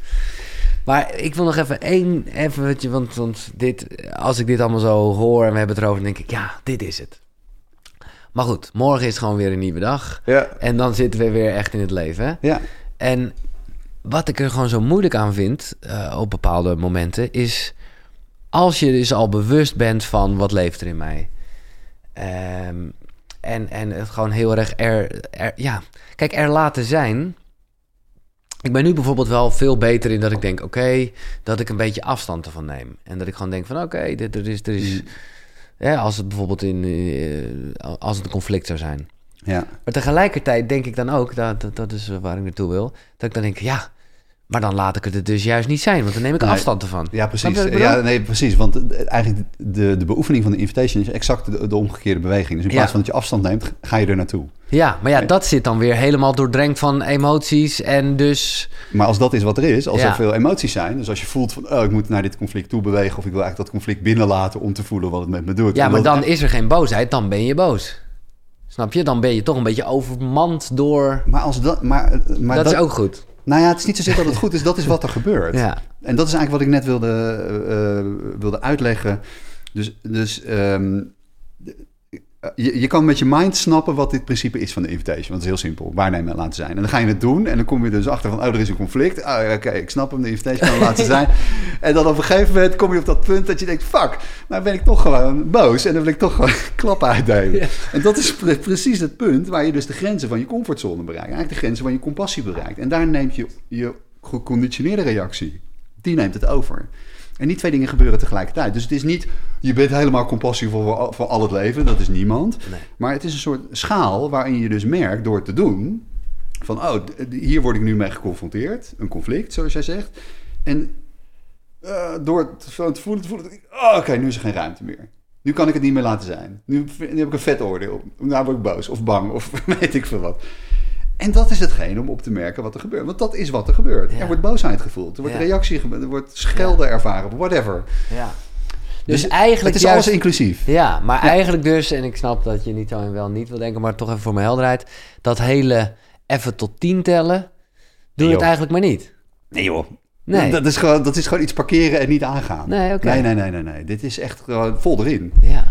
Maar ik wil nog even één, even, weet je, want, want dit, als ik dit allemaal zo hoor en we hebben het erover, dan denk ik, ja, dit is het. Maar goed, morgen is gewoon weer een nieuwe dag. Ja. En dan zitten we weer echt in het leven. Hè? Ja. En wat ik er gewoon zo moeilijk aan vind eh, op bepaalde momenten is als je dus al bewust bent van wat leeft er in mij. Ehm, en, en het gewoon heel erg er, er, ja, kijk, er laten zijn. Ik ben nu bijvoorbeeld wel veel beter in dat ik denk, oké, dat ik een beetje afstand ervan neem. En dat ik gewoon denk van, oké, dit er is, er is, ja, als het bijvoorbeeld in, eh, als het een conflict zou zijn. Ja. Maar tegelijkertijd denk ik dan ook, dat, dat, dat is waar ik naartoe wil, dat ik dan denk, ja, maar dan laat ik het er dus juist niet zijn, want dan neem ik Nee. afstand ervan. Ja, precies. Ja, nee, precies. Want eh, eigenlijk de, de beoefening van de invitation is exact de, de omgekeerde beweging. Dus in plaats Ja. van dat je afstand neemt, ga je er naartoe. Ja, maar ja, dat zit dan weer helemaal doordrenkt van emoties en dus... Maar als dat is wat er is, als Ja. er veel emoties zijn... dus als je voelt van, oh, ik moet naar dit conflict toe bewegen... of ik wil eigenlijk dat conflict binnenlaten om te voelen wat het met me doet. Ja, maar dan is er geen boosheid, dan ben je boos. Snap je? Dan ben je toch een beetje overmand door... Maar als dat... Maar, maar dat, is ook goed. Nou ja, het is niet zozeer dat het goed is, dat is wat er gebeurt. Ja. En dat is eigenlijk wat ik net wilde, eh, wilde uitleggen. Dus, dus ehm, je, je kan met je mind snappen wat dit principe is van de invitation. Want het is heel simpel, waarnemen en laten zijn. En dan ga je het doen en dan kom je dus achter van... oh, er is een conflict. Oh, ja, Oké, ik snap hem, de invitation kan laten zijn. En dan op een gegeven moment kom je op dat punt dat je denkt... fuck, nou ben ik toch gewoon boos en dan wil ik toch gewoon klappen uitdelen. Ja. En dat is pre- precies het punt waar je dus de grenzen van je comfortzone bereikt. Eigenlijk de grenzen van je compassie bereikt. En daar neemt je je geconditioneerde reactie, die neemt het over. En die twee dingen gebeuren tegelijkertijd. Dus het is niet, je bent helemaal compassievol voor, voor al het leven. Dat is niemand. Nee. Maar het is een soort schaal waarin je dus merkt door het te doen... van, oh, hier word ik nu mee geconfronteerd. Een conflict, zoals jij zegt. En eh, door het te voelen, te voelen... oh, oké, nu is er geen ruimte meer. Nu kan ik het niet meer laten zijn. Nu, nu heb ik een vet oordeel. Nu word ik boos of bang of weet ik veel wat. En dat is hetgeen om op te merken wat er gebeurt. Want dat is wat er gebeurt. Ja. Er wordt boosheid gevoeld. Er wordt reactie. Er wordt schelden ervaren. Whatever. Ja. Dus, eigenlijk Het is juist... alles inclusief. Ja, maar eigenlijk dus, en ik snap dat je niet zo en wel niet wil denken, maar toch even voor mijn helderheid, dat hele even tot tien tellen, doe Nee, het eigenlijk maar niet. Nee joh. Nee. Dat, is gewoon, dat is gewoon iets parkeren en niet aangaan. Nee, oké. nee, nee, nee, nee, nee. Dit is echt gewoon vol erin. Ja.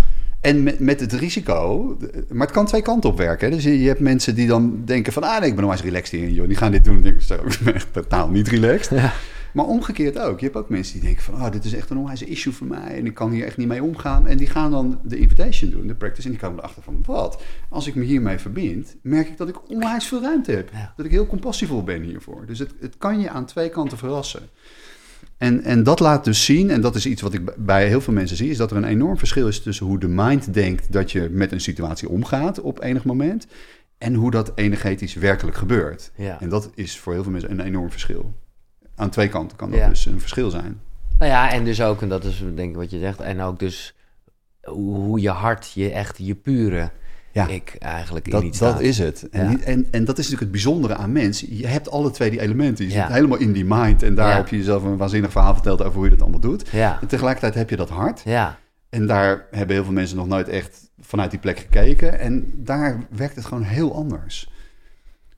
En met, met het risico, maar het kan twee kanten op werken. hè. Dus je, je hebt mensen die dan denken van, ah nee, ik ben nog eens relaxed in, joh. Die gaan dit doen en denken, zo, ik ben echt totaal niet relaxed. Ja. Maar omgekeerd ook. Je hebt ook mensen die denken van, oh, dit is echt een onwijs issue voor mij en ik kan hier echt niet mee omgaan. En die gaan dan de invitation doen, de practice, en die komen erachter van, wat? Als ik me hiermee verbind, merk ik dat ik onwijs veel ruimte heb. Ja. Dat ik heel compassievol ben hiervoor. Dus het, het kan je aan twee kanten verrassen. En, en dat laat dus zien, en dat is iets wat ik bij heel veel mensen zie, is dat er een enorm verschil is tussen hoe de mind denkt dat je met een situatie omgaat op enig moment, en hoe dat energetisch werkelijk gebeurt. Ja. En dat is voor heel veel mensen een enorm verschil. Aan twee kanten kan dat Ja. dus een verschil zijn. Nou ja, en dus ook, en dat is denk ik wat je zegt, en ook dus hoe, hoe je hart, je echt, je pure Ja. ik eigenlijk in Dat, iets dat is het. En, Ja. en, en dat is natuurlijk het bijzondere aan mensen. Je hebt alle twee die elementen. Je Ja. zit helemaal in die mind. En daar heb je jezelf een waanzinnig verhaal verteld over hoe je dat allemaal doet. En tegelijkertijd heb je dat hart. ja, En daar hebben heel veel mensen nog nooit echt vanuit die plek gekeken. En daar werkt het gewoon heel anders.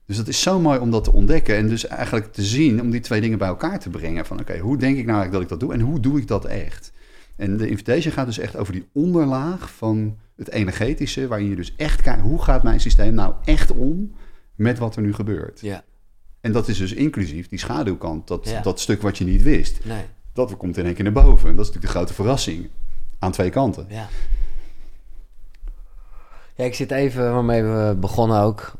Dus dat is zo mooi om dat te ontdekken. En dus eigenlijk te zien, om die twee dingen bij elkaar te brengen. Van oké, hoe denk ik nou eigenlijk dat ik dat doe? En hoe doe ik dat echt? En de invitation gaat dus echt over die onderlaag van het energetische. Waarin je dus echt kijkt, hoe gaat mijn systeem nou echt om met wat er nu gebeurt? ja, En dat is dus inclusief die schaduwkant. Dat, Ja. dat stuk wat je niet wist. nee, Dat komt in één keer naar boven. En dat is natuurlijk de grote verrassing. Aan twee kanten. ja. Ja, ik zit even waarmee we begonnen ook,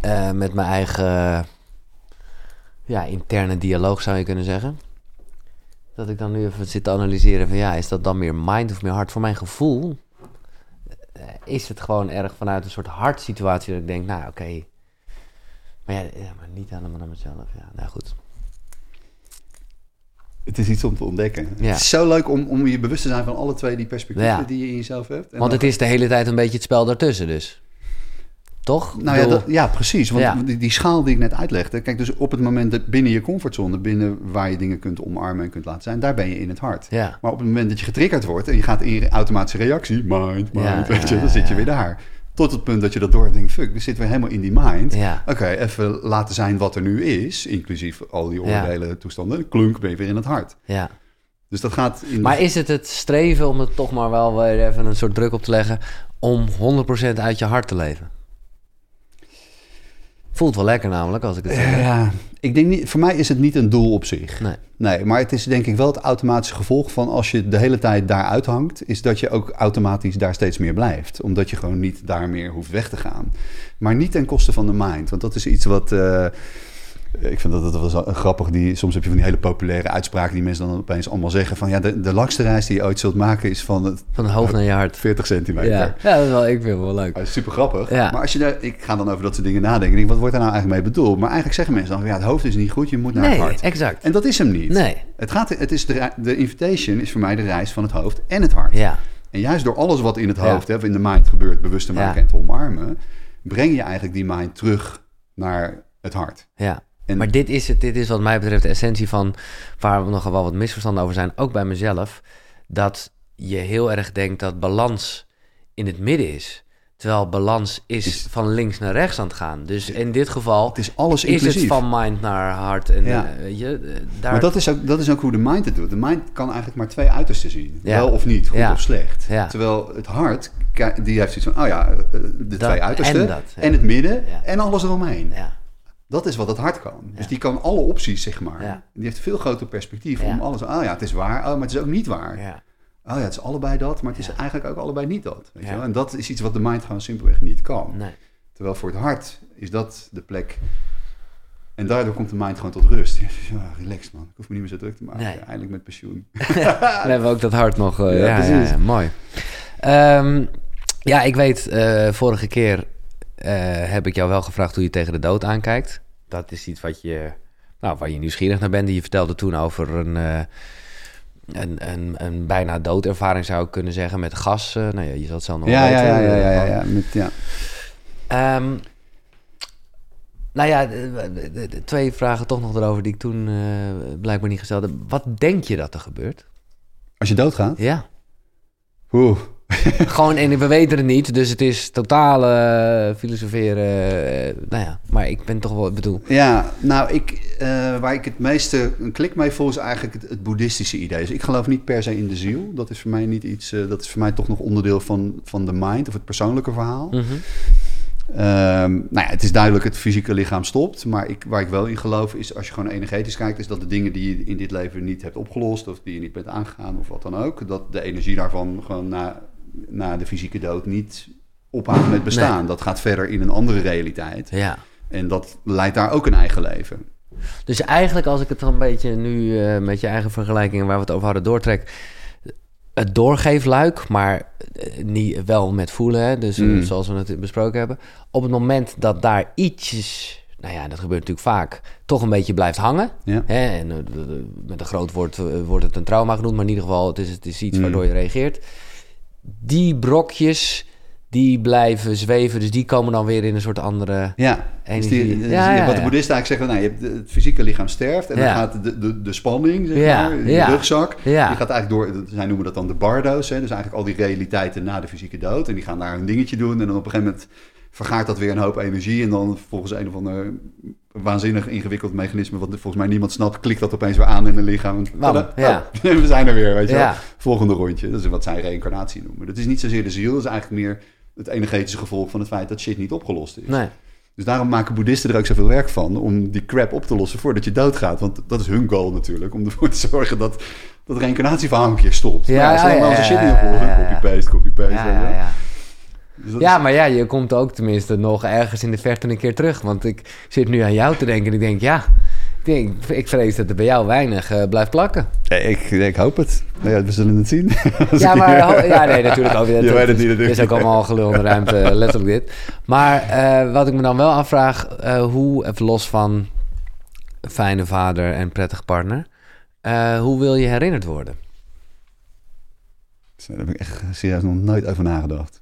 eh, met mijn eigen, ja, interne dialoog zou je kunnen zeggen. Dat ik dan nu even zit te analyseren van, ja, is dat dan meer mind of meer hart? Voor mijn gevoel is het gewoon erg vanuit een soort hartsituatie dat ik denk, nou, oké. Maar ja, ja, maar niet helemaal naar mezelf. Ja, nou goed. Het is iets om te ontdekken. Ja. Het is zo leuk om, om je bewust te zijn van alle twee die perspectieven Ja. die je in jezelf hebt. En Want het is de hele tijd een beetje het spel daartussen dus. Toch? Nou ja, dat- ja, precies. Want Ja. Die, die schaal die ik net uitlegde. Kijk, dus op het moment dat binnen je comfortzone, binnen waar je dingen kunt omarmen en kunt laten zijn, daar ben je in het hart. Ja, Maar op het moment dat je getriggerd wordt en je gaat in je automatische reactie, mind, mind, weet je, dan zit je weer daar. Tot het punt dat je dat door denkt, fuck, we zitten weer helemaal in die mind. ja, Oké, even laten zijn wat er nu is, inclusief al die Ja. oordelen, toestanden. Klunk, ben je weer in het hart. ja. Dus dat gaat in... Maar is het het streven om het toch maar wel weer even een soort druk op te leggen... om 100% uit je hart te leven? Voelt wel lekker namelijk, als ik het zeg. Ja, ik denk niet, voor mij is het niet een doel op zich. Nee. Nee, maar het is denk ik wel het automatische gevolg van als je de hele tijd daar uithangt, is dat je ook automatisch daar steeds meer blijft. Omdat je gewoon niet daar meer hoeft weg te gaan. Maar niet ten koste van de mind. Want dat is iets wat. eh, ik vind dat dat wel grappig. Die, soms heb je van die hele populaire uitspraken die mensen dan opeens allemaal zeggen. Van ja, de, de langste reis die je ooit zult maken is van het Van het hoofd naar je hart. 40 centimeter. Ja, ja dat is wel, ik vind het wel leuk. Dat is super grappig. Ja. Maar als je daar, ik ga dan over dat soort dingen nadenken. Ik denk, wat wordt daar nou eigenlijk mee bedoeld? Maar eigenlijk zeggen mensen dan, ja, het hoofd is niet goed, je moet naar Nee, het hart. exact. En dat is hem niet. Nee. Het gaat, het is de, de invitation is voor mij de reis van het hoofd en het hart. Ja, En juist door alles wat in het Ja. hoofd, hè, of in de mind gebeurt, bewust te maken Ja. en te omarmen, breng je eigenlijk die mind terug naar het hart. Ja. En- Maar dit is, het, dit is wat mij betreft de essentie van waar we nogal wel wat misverstanden over zijn, ook bij mezelf. Dat je heel erg denkt dat balans in het midden is. Terwijl balans is, Is- van links naar rechts aan het gaan. Dus in dit geval Het is alles is het van mind naar hart. En, Ja. eh, je, eh, daar, Maar dat is, ook, dat is ook hoe de mind het doet. De mind kan eigenlijk maar twee uitersten zien. Ja. Wel of niet, goed Ja. of slecht. Terwijl het hart, die heeft zoiets van... oh ja, eh, de twee uitersten en en, dat, ja. het midden en alles eromheen. ja, Dat is wat het hart kan. Dus die kan alle opties, zeg maar. Ja. Die heeft veel groter perspectief Ja. om alles... oh ja, het is waar, oh, maar het is ook niet waar. ja. Oh ja, het is allebei dat, maar het is eigenlijk ook allebei niet dat. Weet je wel? En dat is iets wat de mind gewoon simpelweg niet kan. Nee. Terwijl voor het hart is dat de plek... En daardoor komt de mind gewoon tot rust. Ja, relax man, ik hoef me niet meer zo druk te maken. Nee. Eindelijk met pensioen. Dan hebben we ook dat hart nog. eh, Ja, precies. mooi. Ehm, ja, ik weet, eh, vorige keer heb ik jou wel gevraagd hoe je tegen de dood aankijkt. Dat is iets wat je, nou, waar je nieuwsgierig naar bent. Je vertelde toen over een, eh, een, een, een bijna doodervaring, zou ik kunnen zeggen, met gas. eh, nou ja, je zal het zelf nog Ja, ja, ja, ja, ja, eh, ja, met, ja. Ehm, nou ja, twee vragen toch nog erover die ik toen eh, blijkbaar niet gesteld heb. Wat denk je dat er gebeurt? Als je doodgaat? Ja. Oeh. Gewoon, en we weten het niet, dus het is totaal eh, filosoferen. eh, nou ja, maar ik ben toch wel, ik bedoel... Ja, nou, ik, eh, waar ik het meeste een klik mee voel is eigenlijk het, het boeddhistische idee. Dus ik geloof niet per se in de ziel. Dat is voor mij niet iets, dat is voor mij toch nog onderdeel van, van de mind of het persoonlijke verhaal. Ehm, nou ja, het is duidelijk het fysieke lichaam stopt. Maar ik, waar ik wel in geloof is, als je gewoon energetisch kijkt, is dat de dingen die je in dit leven niet hebt opgelost, of die je niet bent aangegaan, of wat dan ook, dat de energie daarvan gewoon na, na de fysieke dood niet ophoudt met bestaan. Dat gaat verder in een andere realiteit. Ja. En dat leidt daar ook een eigen leven. Dus eigenlijk, als ik het dan een beetje nu eh, met je eigen vergelijkingen waar we het over hadden doortrek. Het doorgeefluik, maar eh, niet, wel met voelen, hè? dus eh, Mm. zoals we het besproken hebben. Op het moment dat daar ietsjes, nou ja, dat gebeurt natuurlijk vaak, toch een beetje blijft hangen. Ja. Hè? En met een groot woord wordt het een trauma genoemd, maar in ieder geval, het is, het is iets Mm. waardoor je reageert. Die brokjes, die blijven zweven, dus die komen dan weer in een soort andere... Ja, Energie. Dus die- dus Ja, ja, wat de boeddhisten eigenlijk zeggen, nou, je hebt het fysieke lichaam sterft en dan gaat de, de, de spanning, zeg maar, de rugzak, die gaat eigenlijk door, zij noemen dat dan de bardo's, hè, dus eigenlijk al die realiteiten na de fysieke dood en die gaan daar een dingetje doen en dan op een gegeven moment vergaart dat weer een hoop energie en dan volgens een of ander waanzinnig ingewikkeld mechanisme, wat volgens mij niemand snapt, klikt dat opeens weer aan in een lichaam. Tada, ja. oh, we zijn er weer, weet je Ja. wel. Volgende rondje, dat is wat zij reïncarnatie noemen. Dat is niet zozeer de ziel, dat is eigenlijk meer het energetische gevolg van het feit dat shit niet opgelost is. Nee. Dus daarom maken boeddhisten er ook zoveel werk van om die crap op te lossen voordat je doodgaat. Want dat is hun goal natuurlijk, om ervoor te zorgen dat dat reïncarnatieverhaal een keer stopt. Ja, nou, ja, onze ja, shit ja, niet ja, ja. copy-paste, copy-paste. Dus dat Ja, is- maar ja, je komt ook tenminste nog ergens in de verte een keer terug. Want ik zit nu aan jou te denken en ik denk, ja, ik, denk, ik vrees dat er bij jou weinig eh, blijft plakken. Ik, ik hoop het. Nou ja, we zullen het zien. Ja, maar ja, nee, natuurlijk ook. Je weet het niet, Het is natuurlijk. ook allemaal gelul in de ruimte, letterlijk dit. Maar eh, wat ik me dan wel afvraag, eh, hoe, even los van fijne vader en prettig partner, hoe wil je herinnerd worden? Daar heb ik echt serieus nog nooit over nagedacht.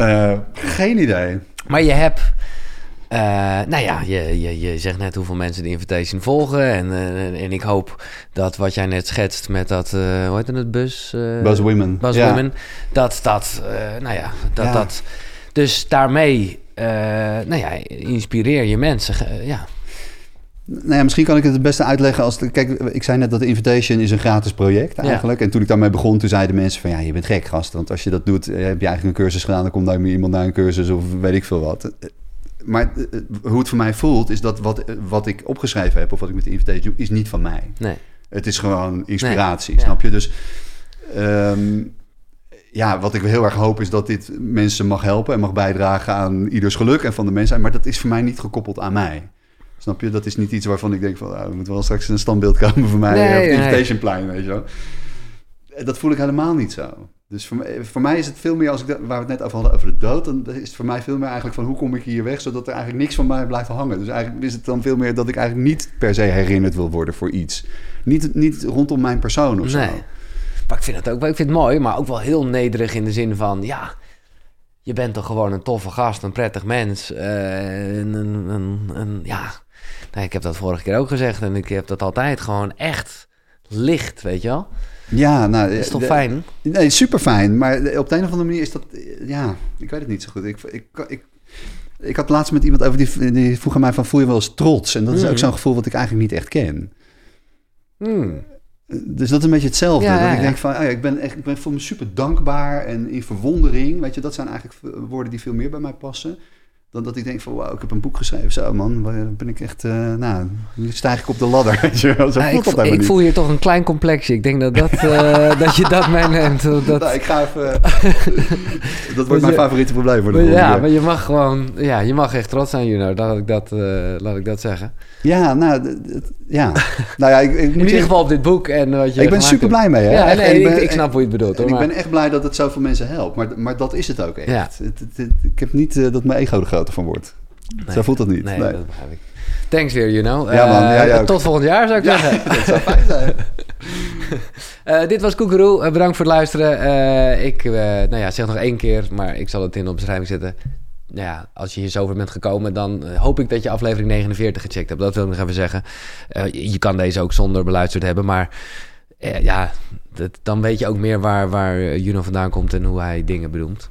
Eh, geen idee. Maar je hebt, eh, nou ja, je, je, je zegt net hoeveel mensen de invitation volgen. En, eh, en ik hoop dat wat jij net schetst met dat, eh hoe heet het, bus? Buzz Women. Ja. Women. Dat, dat, nou ja, dat, Ja. dat. Dus daarmee, nou ja, inspireer je mensen. ja. Nou ja, misschien kan ik het het beste uitleggen als... Kijk, ik zei net dat de Invitation is een gratis project eigenlijk. En toen ik daarmee begon, toen zeiden mensen van... Ja, je bent gek, gast. Want als je dat doet, eh, heb je eigenlijk een cursus gedaan... dan komt daar iemand naar een cursus of weet ik veel wat. Maar eh, hoe het voor mij voelt, is dat wat, wat ik opgeschreven heb... of wat ik met de Invitation doe, is niet van mij. Nee. Het is gewoon inspiratie, Nee, snap je? Dus ehm, ja, wat ik heel erg hoop is dat dit mensen mag helpen en mag bijdragen aan ieders geluk en van de mensheid. Maar dat is voor mij niet gekoppeld aan mij. Snap je? Dat is niet iets waarvan ik denk van, ah, er moet wel straks een standbeeld komen voor mij Nee, nee. Invitationplein, weet je wel. Eh, Dat voel ik helemaal niet zo. Dus voor mij, voor mij is het veel meer, als ik dat- waar we het net over hadden, over de dood, dan is het voor mij veel meer eigenlijk van hoe kom ik hier weg, zodat er eigenlijk niks van mij blijft hangen. Dus eigenlijk is het dan veel meer dat ik eigenlijk niet per se herinnerd wil worden voor iets. Niet, niet rondom mijn persoon of zo. Nee. Maar ik vind het ook, ik vind het mooi, maar ook wel heel nederig in de zin van, ja, je je bent toch gewoon een toffe gast, een prettig mens. Uh, een, een, een, een, ja, nee, ik heb dat vorige keer ook gezegd en ik heb dat altijd gewoon echt licht, weet je wel. Ja, nou... Dat is toch fijn? Nee, super fijn. Maar op de een of andere manier is dat... Ja, ik weet het niet zo goed. Ik, ik, ik, ik had laatst met iemand over die, die vroeg aan mij van... voel je wel eens trots? En dat is ook zo'n gevoel wat ik eigenlijk niet echt ken. Mm. Dus dat is een beetje hetzelfde. Ja, dat ik denk van, oh ja, ik ben echt, ik ben voor me super dankbaar en in verwondering. Weet je, dat zijn eigenlijk woorden die veel meer bij mij passen. Dan dat ik denk van, wauw, ik heb een boek geschreven. Zo man, ben ik echt, uh, nou, nu stijg ik op de ladder. Weet je wel. Zo ik, ik voel hier toch een klein complexje. Ik denk dat, dat, uh, dat je dat meeneemt. Dat... Nou, ik ga even, dat wordt mijn favoriete probleem voor de Ja, maar je mag gewoon, ja, je mag echt trots zijn, Juno. Laat ik dat, uh, laat ik dat zeggen. Ja, nou, ja. nou ja, ik, ik In ieder geval op dit boek en wat je Ik ben super blij mee, hè? Ja, nee, ik, ben, ik, snap hoe je het bedoelt, hoor. ik ben echt blij dat het zoveel mensen helpt. Maar, maar dat is het ook echt. Ja. Het, het, ik heb niet dat mijn ego er van wordt. Zo voelt dat niet. Nee, nee, dat begrijp ik. Thanks weer, you know. Ja, man. Ja, uh, tot volgend jaar, zou ik zeggen. dat zou fijn zijn. uh, dit was Koekeroe. Uh, bedankt voor het luisteren. ik nou ja, zeg nog één keer, maar ik zal het in de beschrijving zetten. Nou ja, als je hier zover bent gekomen, dan hoop ik dat je aflevering 49 gecheckt hebt. Dat wil ik nog even zeggen. je kan deze ook zonder beluisterd hebben, maar ja, dat, dan weet je ook meer waar, waar Juno vandaan komt en hoe hij dingen bedoelt.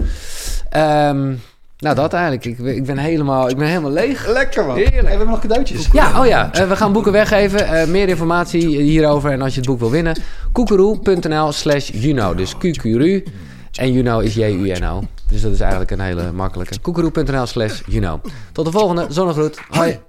Um, nou, dat eigenlijk. Ik, ik, ben helemaal, ik ben helemaal leeg. Lekker man. Heerlijk. we hebben nog cadeautjes. Ja, oh ja. Uh, we gaan boeken weggeven. Uh, meer informatie hierover en als je het boek wil winnen. koekeroe.nl slash Juno. Dus QQRU. En Juno is J-U-N-O. Dus dat is eigenlijk een hele makkelijke. koekeroe.nl slash Juno. Tot de volgende. Zonnegroet. Hoi.